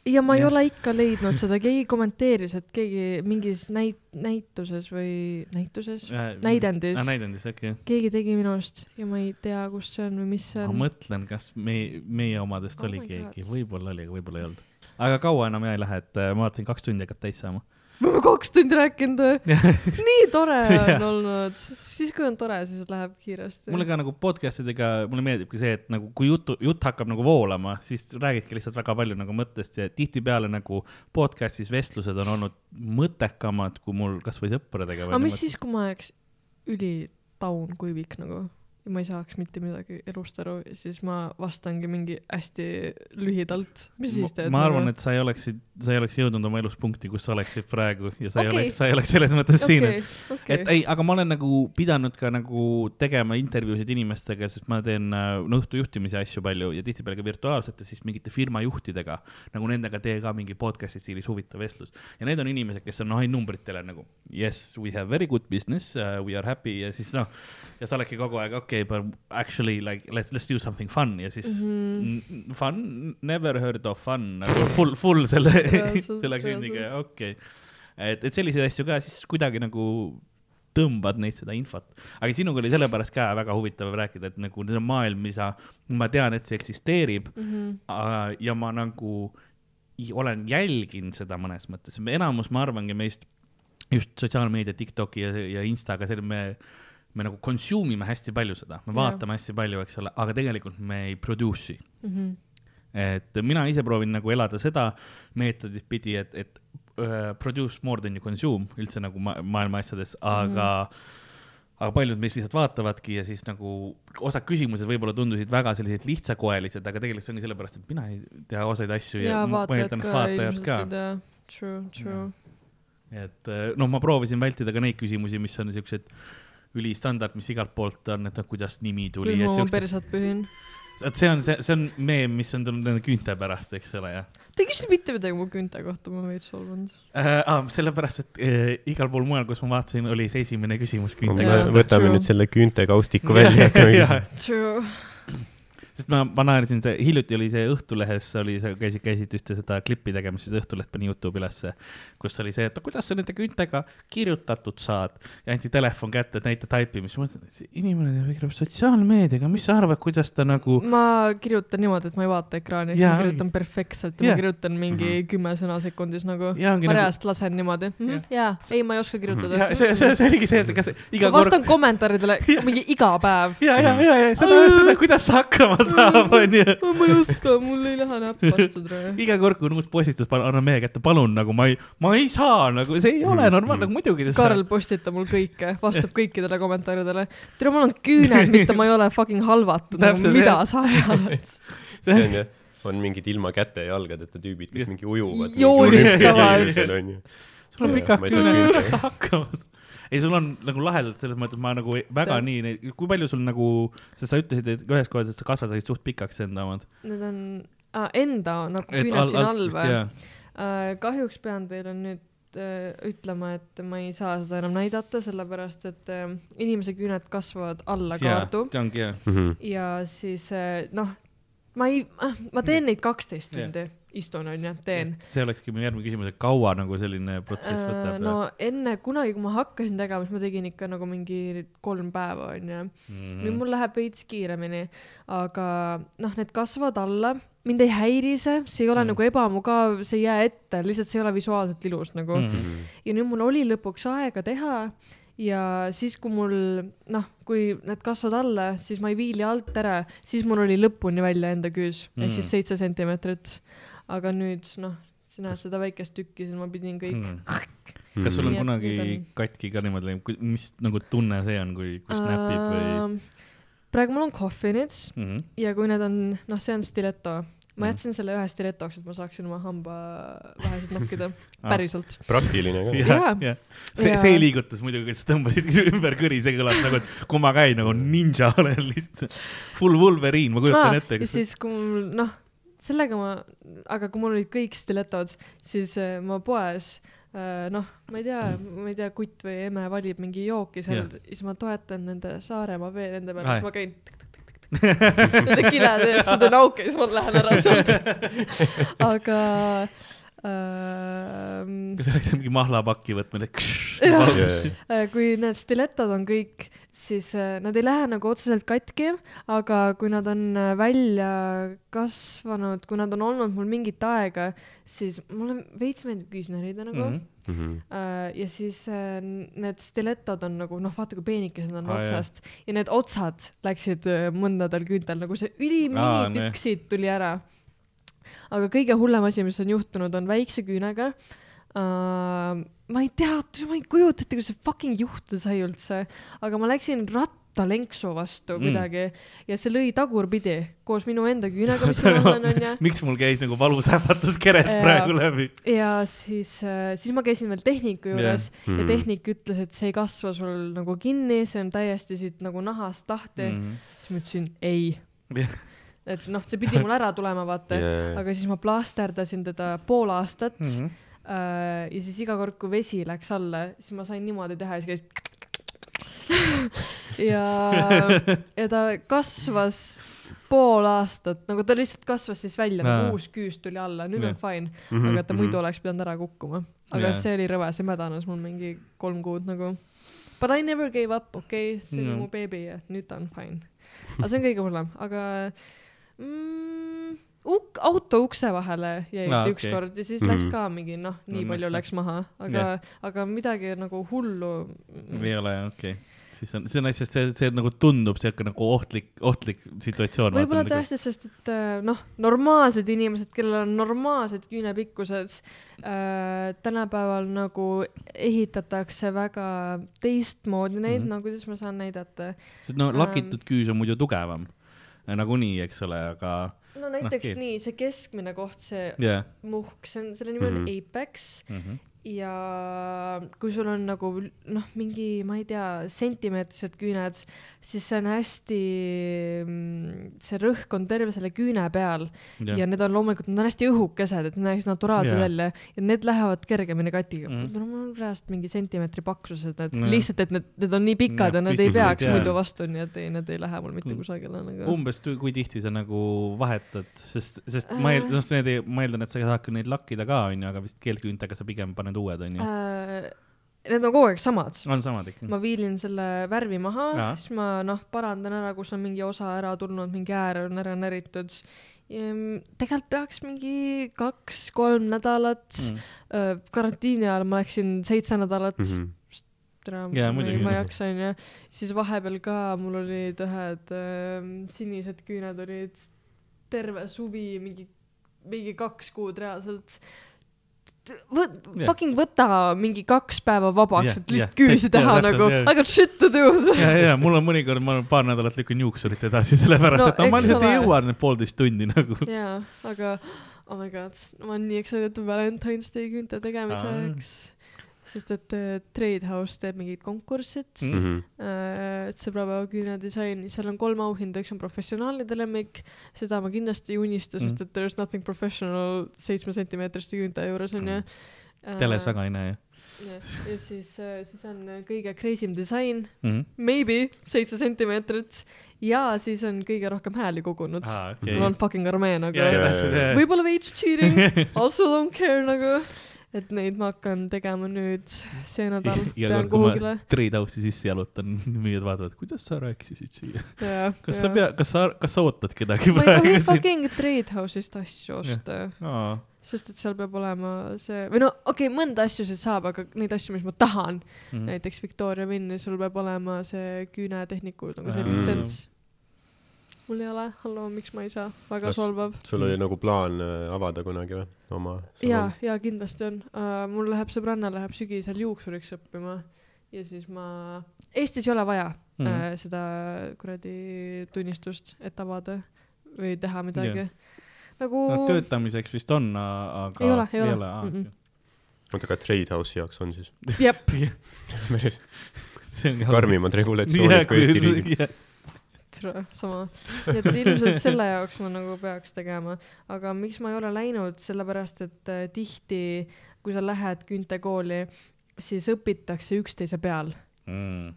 ja ma ei Jah. ole ikka leidnud seda, keegi kommenteeris, et keegi mingis näit-, näituses või näituses, näidendis. näidendis, okei okay.. keegi tegi minust ja ma ei tea, kus see on või mis see ma on. mõtlen, kas me, meie omadest Oh oli keegi, võib-olla oli, aga võib-olla ei olnud. aga kaua enam ei lähe, et äh, ma vaatasin, kaks tundi hakkab täis saama. Me oleme kaks tundi rääkinud või? nii tore on olnud. siis, kui on tore, siis läheb kiiresti. mulle ka nagu podcast idega, mulle meeldibki see, et nagu kui jutu, jutt hakkab nagu voolama, siis räägidki lihtsalt väga palju nagu mõttest ja tihtipeale nagu podcast'is vestlused on olnud mõttekamad kui mul kasvõi sõpradega. aga mis siis, kui ma oleks ülitaun kuivik nagu ja ma ei saaks mitte midagi elust aru siis ma vastangi mingi hästi lühidalt. mis siis teed? ma arvan, et sa ei oleks, sa ei oleks jõudnud oma elus punkti, kus sa oleksid praegu ja sa okay. ei oleks, sa ei oleks selles mõttes okay. siin, et okei et. ei, aga ma olen nagu pidanud ka nagu tegema intervjuusid inimestega, sest ma teen äh, no õhtu juhtimise asju palju ja tihtipeale ka virtuaalselt ja siis mingite firma juhtidega, nagu nendega tee ka mingi podcast'i stiilis huvitav vestlus. ja need on inimesed, kes on noh, ainult numbritele nagu yes, we have very good business uh,, we are happy ja siis noh, ja sa oledki kogu aeg okei okay,, but actually like let's, let's do something fun ja siis mm -hmm. fun, never heard of fun, nagu full, full selle, selle reaalselt. okei okay.. et, et selliseid asju ka siis kuidagi nagu tõmbad neid seda infot. aga sinuga oli sellepärast ka väga huvitav rääkida, et nagu see on maailm, mida ma tean, et see eksisteerib Mhm. äh, ja ma nagu olen jälginud seda mõnes mõttes, enamus, ma arvangi meist just sotsiaalmeedia, Tiktoki ja, ja Instaga, seal me, me nagu consume ime hästi palju seda, me Jah. vaatame hästi palju, eks ole, aga tegelikult me ei produce'i. Mhm. et mina ise proovin nagu elada seda meetodit pidi, et, et uh, produce more than you consume üldse nagu ma maailma asjades, aga mm, -hmm. aga paljud meist lihtsalt vaatavadki ja siis nagu osad küsimused võib-olla tundusid väga sellised lihtsakoelised, aga tegelikult see ongi sellepärast, et mina ei tea osaid asju ja ma vaatajad eeldan, et ka. True, true. et noh, ma proovisin vältida ka neid küsimusi, mis on siuksed ülistandard, mis igalt poolt on, et noh, kuidas nimi tuli ja ma oma persat pühin? et see on see, see on meem, mis on tulnud nende küünte pärast, eks ole, jah Te ei küsinud mitte midagi mu küünte kohta, ma olen veits solvunud. äh,. Ah, sellepärast, et äh, igal pool mujal, kus ma vaatasin, oli see esimene küsimus küünte kohta. võtame true. nüüd selle küüntekaustiku välja ja hakkame Jah. küsima. True. Sest ma, ma naersin, see hiljuti oli see Õhtulehes oli see, käisid, käisid ühte seda klippi tegemas, siis Õhtuleht pani Youtube'i ülesse, kus oli see, et kuidas sa nende küüntega kirjutatud saad ja anti telefon kätte, et näita taipimist. ma mõtlesin, et inimene tegeleb sotsiaalmeediaga, mis sa arvad, kuidas ta nagu ma kirjutan niimoodi, et ma ei vaata ekraani, ma kirjutan perfektselt ja Jaa. ma kirjutan mingi kümme sõna sekundis nagu. ja ma nagu reaalselt lasen niimoodi. jaa, ei, ma ei oska kirjutada ja. see, see, see oligi see, et kas iga ma kord vastan kommentaaridele mingi iga päev. ja, ja, ja, ja seda, seda, kuidas sa hakkama saab, onju. ma ei oska, mul ei lähe näpp vastu praegu. iga kord, kui on uus postitus, annan mehe kätte, palun nagu ma ei, ma ei saa nagu, see ei ole normaalne, nagu muidugi Karl postitab mul kõike, vastab kõikidele kommentaaridele. tere, mul on küüned, mitte ma ei ole fucking halvatud, nagu mida sa ajad. see on jah, on mingid ilma käte ja jalgadeta tüübid, kes mingi ujuvad. Joonistavad. sul on pikad küüned, kuidas sa hakkama saad? ei, sul on nagu lahedalt selles mõttes, ma nagu väga Tead. nii kui palju sul nagu, sest sa ütlesid, et ühes kohas, et sa kasvatasid suht pikaks enda omad. Need on ah, enda nagu küüned siin all või? kahjuks pean teile nüüd äh, ütlema, et ma ei saa seda enam näidata, sellepärast et äh, inimese küüned kasvavad alla kaardu Mhm. see ongi jah. ja siis äh, noh, ma ei, ma teen neid kaksteist tundi, istun onju, teen. see olekski mu järgmine küsimus, et kaua nagu selline protsess Äh, võtab? no enne kunagi, kui ma hakkasin tegema, siis ma tegin ikka nagu mingi kolm päeva onju. Mhm. nüüd mul läheb veits kiiremini, aga noh, need kasvavad alla, mind ei häiri see, see ei ole Mm. mm. nagu ebamugav, see ei jää ette, lihtsalt see ei ole visuaalselt ilus nagu mm.. Mhm. ja nüüd mul oli lõpuks aega teha ja siis, kui mul noh, kui need kasvavad alla, siis ma ei viili alt ära, siis mul oli lõpuni välja enda küüs ehk Mm. siis seitse sentimeetrit. Aga nüüd noh, näed seda väikest tükki, siis ma pidin kõik Mhm. kas sul on kunagi on- katki ka niimoodi läinud, mis nagu tunne see on, kui, kui snapib või? Ähm, praegu mul on kohvinid Mhm. ja kui need on, noh, see on stileto. ma Mhm. jätsin selle ühe stiletoks, et ma saaksin oma hambavahesid nokkida, Ah. päriselt. praktiline ka. jah Jaa., jah. see, Jaa. see liigutus muidugi, sa tõmbasid ümber kõri, see kõlab nagu, et kui ma käin nagu ninja olen lihtsalt. Full Wolverine, ma kujutan ette. ja siis, kui mul noh, sellega ma, aga kui mul olid kõik stiletod, siis äh, ma poes äh, noh, ma ei tea, ma ei tea, kutt või emme valib mingi jooki seal yeah., siis ma toetan nende Saaremaa vee nende peale, siis ma käin nende kilede ees seda nauke ja siis ma lähen ära sealt. aga kas oleks mingi Jah. et. Äh, kui need stiletod on kõik, siis äh, nad ei lähe nagu otseselt katki, aga kui nad on äh, välja kasvanud, kui nad on olnud mul mingit aega, siis mulle veits meeldib küüsnärida nagu mm. Mhm. Mhm. -hmm. ja siis need stiletod on nagu noh, vaata kui peenikesed on ah, jah. otsast ja need otsad läksid mõndadel küüntel nagu see ülimini siit tuli ära. Aga kõige hullem asi, mis on juhtunud, on väikse küünega uh,. ma ei tea, ma ei kujuta ette, kuidas see fucking juhtuda sai üldse, aga ma läksin rattalenksu vastu Mm. mm. kuidagi ja see lõi tagurpidi koos minu enda küünega, mis siin all on, onju. miks mul käis nagu valusähvatus kerest Jaa. praegu läbi? ja siis, siis ma käisin veel tehniku juures yeah. ja tehnik ütles, et see ei kasva sul nagu kinni, see on täiesti siit nagu nahast lahti mm.. siis ma ütlesin ei. et noh, see pidi mul ära tulema, vaata yeah., aga siis ma plaasterdasin teda pool aastat mm. Mhm. -hmm. ja siis iga kord, kui vesi läks alla, siis ma sain niimoodi teha ja siis käis ja, ja ta kasvas pool aastat, nagu ta lihtsalt kasvas siis välja nagu uus küüs tuli alla, nüüd Jah. on fine. Mhm. aga ta muidu oleks pidanud ära kukkuma. aga Jaa. see oli rõve, see mädanes mul mingi kolm kuud nagu. But I never gave up, okei okay?, see oli Jaa. mu beebi ja nüüd ta on fine. aga see on kõige hullem, aga mm, uk-, auto ukse vahele jäi Aa, ah, ükskord ja siis Mhm. mm. läks ka mingi noh, nii No palju läks maha, aga yeah., aga midagi nagu hullu. ei ole jah, okei okay. siis on, see on asjast, see, see nagu tundub siuke nagu ohtlik, ohtlik situatsioon. võib-olla tõesti, sest et äh, noh, normaalsed inimesed, kellel on normaalsed küünepikkused äh,, tänapäeval nagu ehitatakse väga teistmoodi neid Mhm. mm, -hmm. no kuidas ma saan näidata. sest no Ähm. lakitud küüs on muidu tugevam. nagunii, eks ole, aga no näiteks no, nii, see keskmine koht, see jah muhk, see on, selle nimi on Mhm. Apex mm. -hmm. Ja kui sul on nagu noh, mingi, ma ei tea, sentimeetrised küüned, siis see on hästi, see rõhk on terve selle küüne peal ja, ja need on loomulikult, need on hästi õhukesed, et need näeks naturaalsed välja ja need lähevad kergemini katiga Mm. mm.. no mul on reaalselt mingi sentimeetri paksused, need mm. lihtsalt, et need, need on nii pikad Jah, ja nad ei peaks jaa. muidu vastu, nii et ei, need ei lähe mul mitte Mm. kusagile nagu. umbes, kui tihti sa nagu vahetad, sest, sest ma Äh. eeldan, need ei, ma eeldan, et sa saad küll neid lakkida ka, onju, aga vist keelküüntega sa pigem paned uued, onju. Äh, need on kogu aeg samad. on samad ikka? ma viilin selle värvi maha siis ma noh, parandan ära, kus on mingi osa ära tulnud, mingi äär on ära näritud. tegelikult peaks mingi kaks-kolm nädalat Mm. mm., karantiini ajal ma läksin seitse nädalat mm. Tere, Jaa, ma, muidugi. ei- ma ei jaksa onju, siis vahepeal ka mul olid ühed äh, sinised küüned olid terve suvi mingi, mingi kaks kuud reaalselt. Võt- Jah. fucking võta mingi kaks päeva vabaks Jah, et lihtsalt jah, küüsi teha jah, nagu jah. I got shit to do. ja, ja mul on mõnikord, ma paar nädalat lükkan juuksurit edasi, sellepärast No et no, ma lihtsalt ei jõua need poolteist tundi nagu. jaa, aga oh my god, ma olen nii excited Valentine's Day küünte tegemiseks. Sest et äh, Trade House teeb mingit konkurssit Mm. mm., äh, et sõbrapäeva küünedisain, seal on kolm auhinda, üks on professionaalide lemmik, seda ma kindlasti ei unista, sest Mm. et there is nothing professional seitsme sentimeetriste küünte juures onju. teles väga ei näe ju ja, ja siis, siis on äh, kõige crazy im disain, mm. -hmm. maybe seitse sentimeetrit ja siis on kõige rohkem hääli kogunud aa, okay.. mul on. fucking armee nagu Jaa, täpselt, jaa, jah. võib-olla veits cheating, also don't care nagu, et neid ma hakkan tegema nüüd see nädal, iga kord, kui ma. House'i sisse jalutan, müüjad vaatavad, kuidas sa rääkisid siia. ja, kas sa pea, kas sa, kas sa ootad kedagi ma ei tohi praegu siin? fucking Trade House'ist asju osta, sest et seal peab olema see, või no okei okay,, mõnda asju sealt saab, aga neid asju, mis ma tahan mm., mhm. näiteks Victoria Winni, sul peab olema see küünetehniku nagu see litsents. Mul ei ole, hallo, miks ma ei saa, väga Kas- solvav. sul oli nagu plaan äh, avada kunagi või, oma ja, ja kindlasti on uh,. mul läheb sõbranna läheb sügisel juuksuriks õppima ja siis ma, Eestis ei ole vaja mm. Mhm. uh, seda kuradi tunnistust, et avada või teha midagi. nagu no töötamiseks vist on, aga ei ole, ei ole, oota, aga Trade House'i jaoks on siis jep, päris karmimad regulatsioonid kui Eesti riigil. tere, sama. nii et ilmselt selle jaoks ma nagu peaks tegema, aga miks ma ei ole läinud, sellepärast et äh, tihti, kui sa lähed küntekooli, siis õpitakse üksteise peal. mm..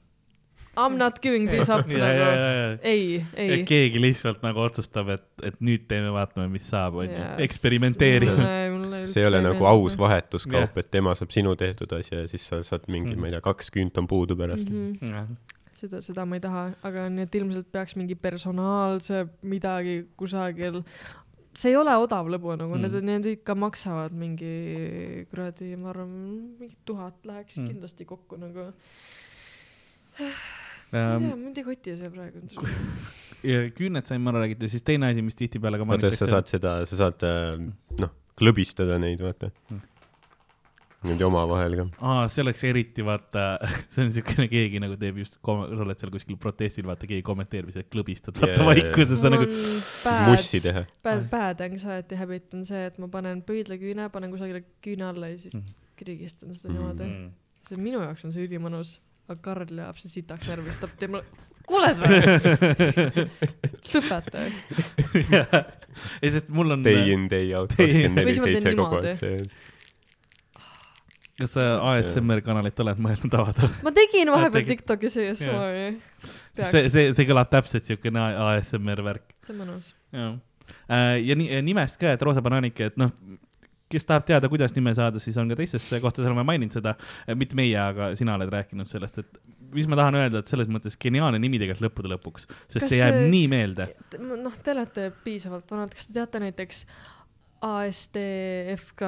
I m not giving this up ja, nagu, ei, ei. keegi lihtsalt nagu otsustab, et, et nüüd teeme, vaatame, mis saab, onju, eksperimenteerime. see ei ole nagu aus. vahetuskaup, et tema saab sinu tehtud asja ja siis sa saad mingi, Mhm. ma ei tea, kaks küünt on puudu pärast. Mhm. seda, seda ma ei taha, aga nii et ilmselt peaks mingi personaalse midagi kusagil. see ei ole odav lõbu nagu mm., need need ikka maksavad mingi kuradi, ma arvan, mingi tuhat läheks Mm. kindlasti kokku nagu. ma ei tea, mind ei koti see praegu. ja küüned sain ma ära räägitud ja siis teine asi, mis tihtipeale ka vaata, sa saad seda, sa saad äh, noh, klõbistada neid, vaata Mm.. Niimoodi omavahel ka. aa, see oleks eriti vaata, see on siukene, keegi nagu teeb just, sa oled seal kuskil protestil, vaata keegi kommenteerib, sa klõbistad jaa. vaikuses, sa nagu mussi teha. Bad, bad anxiety habit on see, et ma panen pöidlaküüne, panen kusagile küüne alla ja siis Mm. krigistan seda Mm. niimoodi. mm. see minu jaoks on see ülimõnus, aga Karl jääb see sitaks närvist, ta teeb mulle, kuuled või? lõpeta. ei, sest mul on, Day in, day out, kakskümmend Või neli siis ma teen seitse kogu niimoodi. aeg, see kas sa ASMR kanalit oled mõelnud avada? ma tegin vahepeal tegid? Tiktokis ASMR-i. see, see, see kõlab täpselt siukene ASMR värk. see on mõnus. jah. ja ni-, nimest ka, et Roosa Bananike, et noh, kes tahab teada, kuidas nime saada, siis on ka teistes kohtades oleme maininud seda, mitte meie, aga sina oled rääkinud sellest, et mis ma tahan öelda, et selles mõttes geniaalne nimi tegelikult lõppude lõpuks, sest Kas see jääb see- nii meelde. noh, te olete piisavalt vanad, kas te teate näiteks ASDFK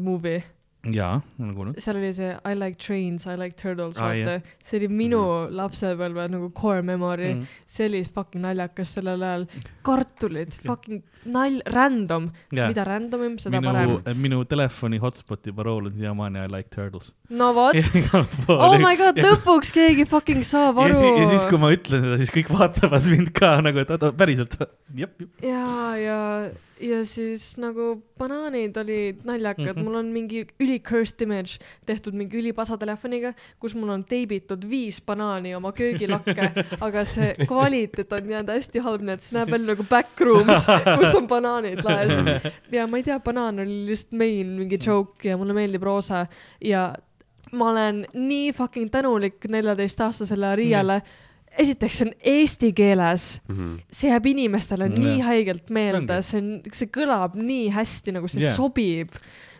movie, jaa, olen kuulnud. seal oli see I like trains, I like turtles, Aa, vaata. see oli minu lapsepõlve nagu core memory Mhm. mm., see oli fucking naljakas sellel ajal. kartulid, fucking nal-, random, mida random im, seda minu parem., minu telefoni hotspoti parool on siiamaani I like turtles. no vot, oh my god, lõpuks keegi fucking saab aru ja siis, kui ma ütlen seda, siis kõik vaatavad mind ka nagu, et oota, päriselt, jep. ja, ja ja siis nagu banaanid olid naljakad mm. -hmm. mul on mingi üli cursed image tehtud mingi ülipasa telefoniga, kus mul on teibitud viis banaani oma köögilakke, aga see kvaliteet on jäänud hästi halb, nii et see näeb välja nagu backrooms, kus on banaanid laes. ja ma ei tea, banaan oli lihtsalt main mingi joke ja mulle meeldib roosa ja ma olen nii fucking tänulik neljateistaastasele Ariale mm.. esiteks, see on eesti keeles, Mhm. see jääb inimestele Mm, nii jah. haigelt meelde, see on, see kõlab nii hästi, nagu see yeah. sobib.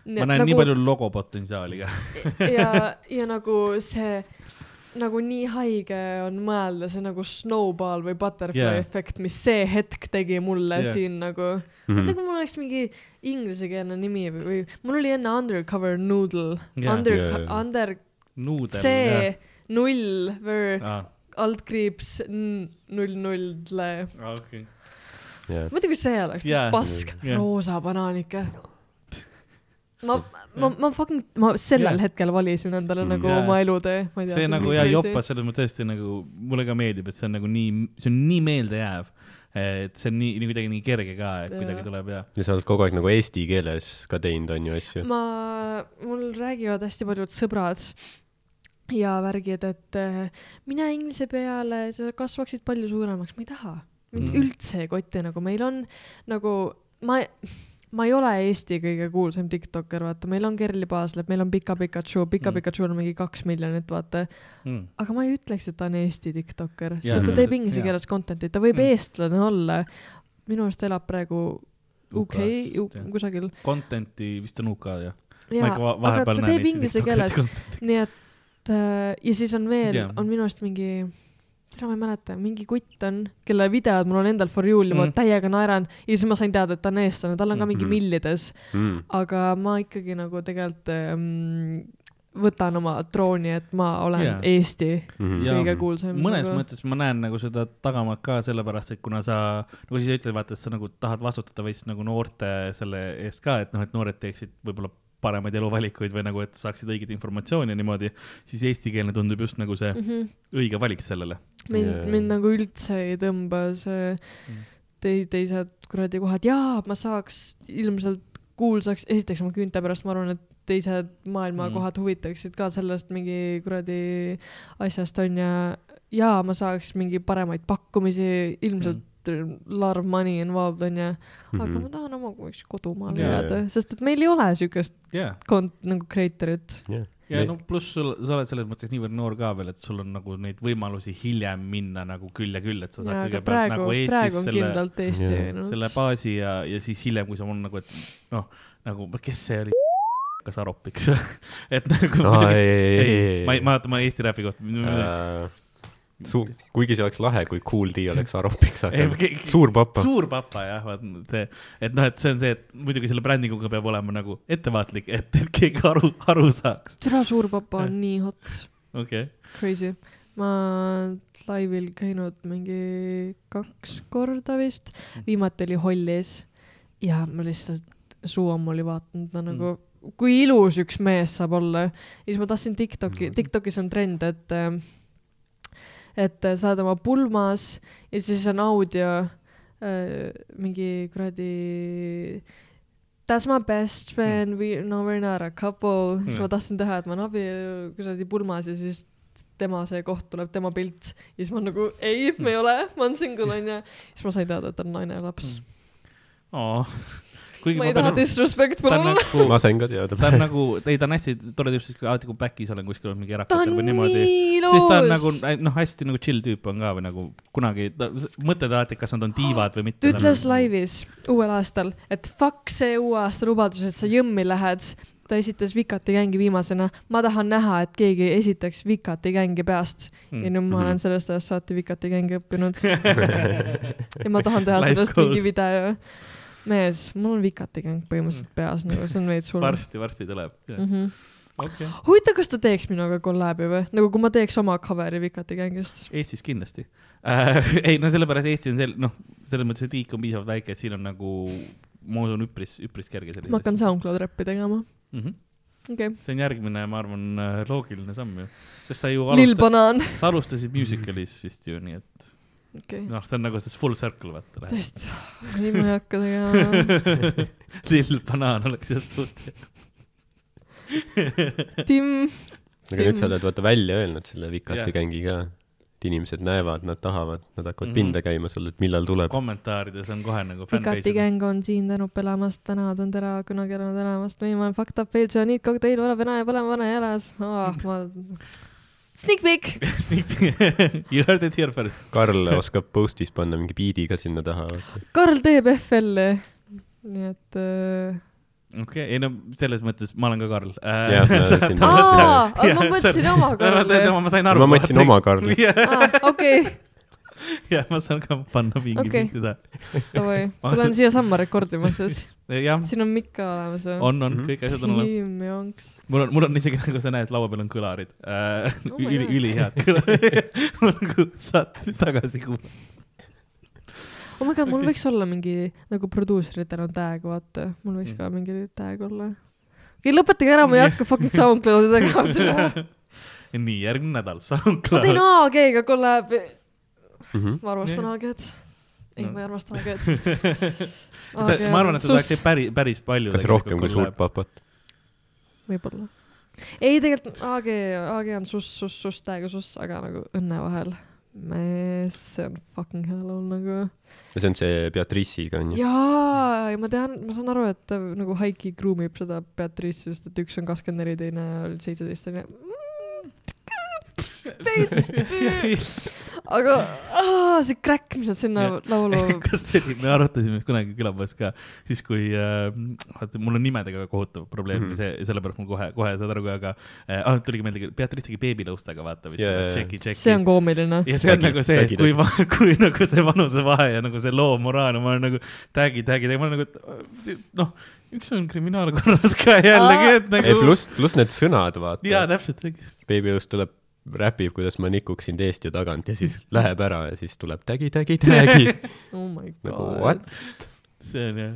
ma näen nagu... nii palju logopotentsiaali ka. ja, ja nagu see nagu nii haige on mõelda, see nagu snowball või butterfly yeah. efekt, mis see hetk tegi mulle yeah. siin nagu Mhm. mõtle, kui mul oleks mingi inglisekeelne nimi või, või mul oli enne Undercover Noodle Jaa. Under Jaa, jaa. Under. C null või aa, altkriips n- null null. mõtle, kui see oleks Jaa. pask Jaa. roosa banaanike. ma, ma, ma fucking, ma sellel Jaa. hetkel valisin endale Mm. nagu Jaa. oma elutee, ma ei tea. see nagu ja jopas selles mõttes tõesti nagu mulle ka meeldib, et see on nagu nii, see on nii meeldejääv. et see on nii, nii kuidagi nii kerge ka, et kuidagi tuleb ja. ja sa oled kogu aeg nagu eesti keeles ka teinud, on ju, asju. ma, mul räägivad hästi paljud sõbrad ja värgid, et äh, mine inglise peale, sa kasvaksid palju suuremaks, ma ei taha. mind Mm. üldse ei koti, nagu meil on nagu, ma, ma ei ole Eesti kõige kuulsam tiktokker, vaata, meil on Kerli Paaslepp, meil on Pika Pikachu, Pika Mm. Pikachu on mingi kaks miljonit, vaata. Mm. aga ma ei ütleks, et ta on Eesti tiktokker, Jaa, sest ta teeb inglise keeles content'i, ta võib Mm. eestlane olla. minu arust elab praegu UK jah. kusagil. Content'i vist on UK jah. jaa, aga ta teeb inglise keeles, nii et äh, ja siis on veel yeah., on minu arust mingi, tere ma ei mäleta, mingi kutt on, kelle videod mul on endal for you'l juba Mm. mm. täiega naeran ja siis ma sain teada, et ta on eestlane, tal on ka mingi Mhm. millides, Mm. aga ma ikkagi nagu tegelikult ähm, võtan oma trooni, et ma olen yeah. Eesti Mhm. Ja kõige kuulsam. mõnes nagu... mõttes ma näen nagu seda tagamaad ka sellepärast, et kuna sa, nagu siis ütled, vaata, et sa nagu tahad vastutada veits nagu noorte selle eest ka, et noh, et noored teeksid võib-olla paremaid eluvalikuid või nagu, et saaksid õiget informatsiooni ja niimoodi, siis eestikeelne tundub just nagu see mm. -hmm. õige valik sellele. mind yeah., mind nagu üldse ei tõmba see Mm. tei-, teised kuradi kohad, jaa, ma saaks ilmselt kuulsaks, esiteks oma küünte pärast, ma arvan, et teised maailmakohad mm. huvitaksid ka sellest mingi kuradi asjast onju. jaa, ma saaks mingi paremaid pakkumisi, ilmselt mm. Larv money involved onju, aga Mhm. ma tahan oma kuhugi kodumaale Jaa, jääda jaa., sest et meil ei ole siukest jaa, kont-, nagu creator'it. jah, ja no pluss sul, sa oled selles mõttes niivõrd noor ka veel, et sul on nagu neid võimalusi hiljem minna nagu küll ja küll, et sa saad kõigepealt praegu nagu, Eestis selle, Eesti ainult. selle baasi ja, ja siis hiljem, kui sa on nagu, et noh, nagu kes see oli, kas Arop, eks et nagu aa, muidugi- ei, ma ei, ma, ma Eesti räpi kohta. Äh, Su-, kuigi see oleks lahe, kui Kool D oleks Aropiks, ke- suur papa. suur papa jah, vaat see, et noh, et see on see, et muidugi selle brändinguga peab olema nagu ettevaatlik, et, et keegi aru, aru saaks. türa suurpapa on nii hot, okei okay., crazy. ma laivil käinud mingi kaks korda vist, viimati oli Hollis ja ma lihtsalt suu-ammu oli vaadanud, no nagu mm. kui ilus üks mees saab olla. siis ma tahtsin Tiktoki, Tiktokis on trend, et äh, et sa oled oma pulmas ja siis on audio äh, mingi kuradi That's my best friend, we no we are not a couple mm., siis Mm. ma tahtsin teha, et ma olen abielu kuradi pulmas ja siis tema see koht tuleb, tema pilt ja siis ma nagu ei, me ei ole, ma olen single onju. siis ma sain teada, et on naine ja laps Mm. oo. Kuigi ma ei taha disrespectful olla. nagu, ma sain ka teada. ta on nagu, ei ta on hästi tore tüüp, siis kui alati kui back'is olen kuskil mingi ta erakatel on või niimoodi. nii siis ta on nagu noh, hästi nagu chill tüüp on ka või nagu kunagi, mõtled alati, kas nad on tiivad või mitte. ta ütles laivis uuel aastal, et fuck see uue aasta lubadus, et sa jõmmi lähed. ta esitas Vikati gängi viimasena. ma tahan näha, et keegi esitaks Vikati gängi peast Mm. ja nüüd ma Mhm. olen sellest ajast saati Vikati gängi õppinud ja ma tahan teha sellest mingi video. mees, mul on Vikati gäng põhimõtteliselt peas, nagu see on veits hull. varsti, varsti tuleb. Mm -hmm. okei, huvitav, kas ta teeks minuga kolläbi või, nagu kui ma teeks oma cover'i Vikati gängist. Eestis kindlasti äh. ei no sellepärast Eesti on sel-, noh, selles mõttes, et riik on piisavalt väike, et siin on nagu, ma usun, üpris, üpris kerge ma hakkan SoundCloud räppi tegema, mm. -hmm. okay.. see on järgmine, ma arvan, loogiline samm ju, sest sa ju Banaan. sa alustasid musicalis vist ju, nii et okei, noh, see on nagu see full circle, vaata. tõesti, ei ma ei hakka tegema. lill banaan oleks jah suht. Tim, aga nüüd sa oled vaata välja öelnud selle Vikati Jah. gängi ka. et inimesed näevad, nad tahavad, nad hakkavad Mhm. pinda käima sul, et millal tuleb. kommentaarides on kohe nagu Pikati gäng on siin tänup elamast, tänavad on tera kunagi elanud elamast, viimane fucked up fail, see on eat cocktail, vana vana ja põlema vana jälas oh,. ma, sneak peek. You heard it here first. Karl oskab post'is panna mingi biidi ka sinna taha. Karl teeb FL-i. nii et äh.... okei, ei no selles mõttes ma olen ka Karl. siin aa, ma mõtlesin oma ma Karli. ma sain aru. ma mõtlesin oma Karli. aa, okei, jah, ma saan ka panna mingi Okei. pilti taha. davai, tulen siiasamma rekordima siis. siin on mikk ka olemas või? on, on, kõik asjad on olemas. Mul on, mul on isegi nagu sa näed, laua peal on kõlarid äh,. Oh üli, ülihead kõlarid. ma nagu saad tagasi kuulata. oh my god, mul võiks olla mingi nagu produuseritel on tag, vaata, mul võiks Mm. ka mingi tag olla. okei, lõpetage ära, ma ei hakka fucking SoundCloudi tegema. nii, järgmine nädal, ma SoundCloud teen. AG-ga kollab. Mhm. ma armastan. AG-d. ei, No. ma ei armasta AG-d. ma arvan, et seda tehakse päris, päris palju. kas rohkem kui suurt? papat? võib-olla. ei, tegelikult AG, AG on sus, sus, sus, täiega sus, aga nagu õnne vahel. mees, see on fucking hea laul nagu. see on see Beatrice'iga onju. jaa, ja ma tean, ma saan aru, et ta nagu Heiki groomib seda Beatrice'i, sest et üks on kakskümmend neli, teine oli seitseteist onju. Aga aa, see crack, mis nad sinna Jah. laulu kas oli, me arutasime kunagi külapoes ka, siis kui äh,, vaata mul on nimedega kohutav probleem mm -hmm., see, sellepärast mul kohe, kohe saad aru, aga äh, ah, tuligi meelde, Beatrice tegi beebilõustega, vaata Jaa, yeah, jaa, Tšeki, Tšeki. see on koomiline. ja see on Tägi- nagu see, et kui, kui nagu see vanusevahe ja nagu see loo moraal ja ma olen nagu tag'i, tag'i, tag'i, ma olen nagu, et noh, üks on kriminaalkorras ka jällegi, et nagu. pluss, pluss need sõnad, jaa, vaata. täpselt. Babylost tuleb, räpib, kuidas ma nikuksin teest ja tagant ja siis läheb ära ja siis tuleb tägi, tägi, tägi. oh my nagu god what?. see on jah,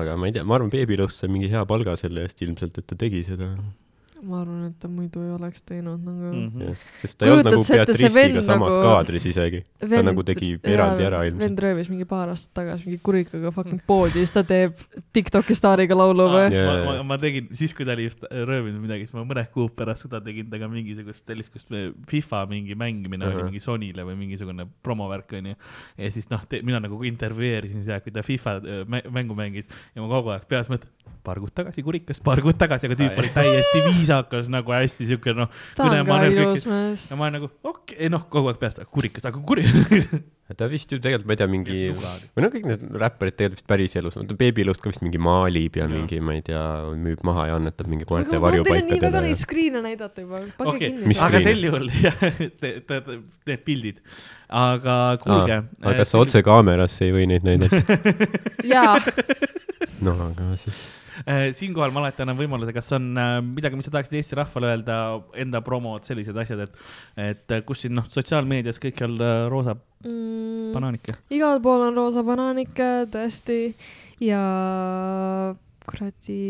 aga ma ei tea, ma arvan, Babylost sai mingi hea palga selle eest ilmselt, et ta tegi seda. Ma arvan, et ta muidu ei oleks teinud nagu mm. Mhm. sest ta ei olnud nagu Beatrice'iga samas nagu- kaadris isegi. ta nagu tegi eraldi ära ilmselt. vend röövis mingi paar aastat tagasi mingi kurikaga fucking poodi, siis ta teeb Tiktoki staariga laulu või? Jaa, ma, jaa. ma, ma tegin, siis kui ta oli just röövinud midagi, siis ma mõned kuud pärast seda tegin temaga mingisugust sellist, kus me FIFA mingi mängimine uh -huh. Oli mingi Sonyle või mingisugune promovärk onju. ja siis noh, mina nagu intervjueerisin seda, kui ta FIFA äh, mä- mängu mängis ja ma kogu aeg peas mõtlen, paar kuud tagasi kurikas, paar kuud tagasi, aga tüüp oli täiesti viisakas nagu hästi siuke noh. ta on ka ilus mees ja. ma olen nagu okei okay,, noh, kogu aeg peas, kurikas, aga kuri-. ta vist ju tegelikult, ma ei tea, mingi, või no kõik need räpparid tegelikult vist päriselus, Babylust ka vist mingi maalib ja Jaa. mingi, ma ei tea, müüb maha ja annetab mingi koerte aga ma tahan teile nii väga varjupaikadele neid. skriine näidata juba, pange okei kinni aga sel juhul jah, need pildid, aga kuulge. aga kas sa otse kaamerasse ei või neid näidata? jaa, no aga siis, siinkohal ma alati annan võimaluse, kas on äh, midagi, mis sa tahaksid Eesti rahvale öelda, enda promod, sellised asjad, et, et äh, kus siin noh, sotsiaalmeedias kõikjal äh, roosa mm, banaanike. igal pool on roosa banaanikke tõesti ja kuradi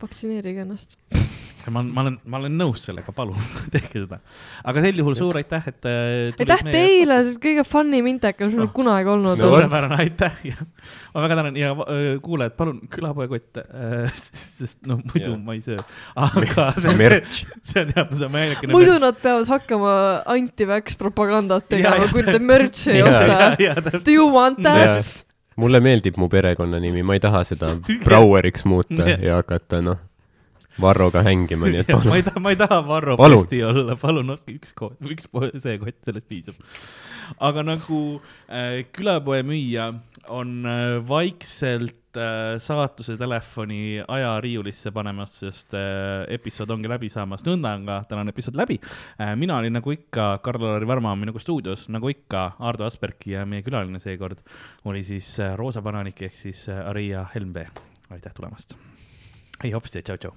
vaktsineerige ennast. ma, ma olen, ma olen nõus sellega, palun tehke seda. aga sel juhul suur aitäh, et äh, aitäh teile, see on kõige funny mintekas, mis mul Oh. kunagi olnud No suurepärane, aitäh ja ma väga tänan ja äh, kuulajad, palun külapoekott äh, sest noh, muidu Jaa. ma ei söö. aga see, see, merch, see on jah, see on ainukene. muidu nad peavad hakkama anti-vax propagandat tegema kui te merch'i ei osta. Do you want that? mulle meeldib mu perekonnanimi, ma ei taha seda Braueriks muuta Jah. ja hakata noh, Varroga hängima, nii et ma palun. ei taha, ma ei taha Varro posti olla, palun ostke üks koot, üks see kott, sellest piisab. aga nagu äh, külapoe müüja on äh, vaikselt äh, saatuse telefoni ajariiulisse panemas, sest äh, episood ongi läbi saamas, nõnda on ka tänane episood läbi äh,. mina olin nagu ikka, Karl-Lari Varma on minuga stuudios, nagu ikka Ardo Asperg ja meie külaline seekord oli siis äh, Roosa Bananik ehk siis äh, Aria Helmvee. aitäh tulemast. ei hopsti, tšau,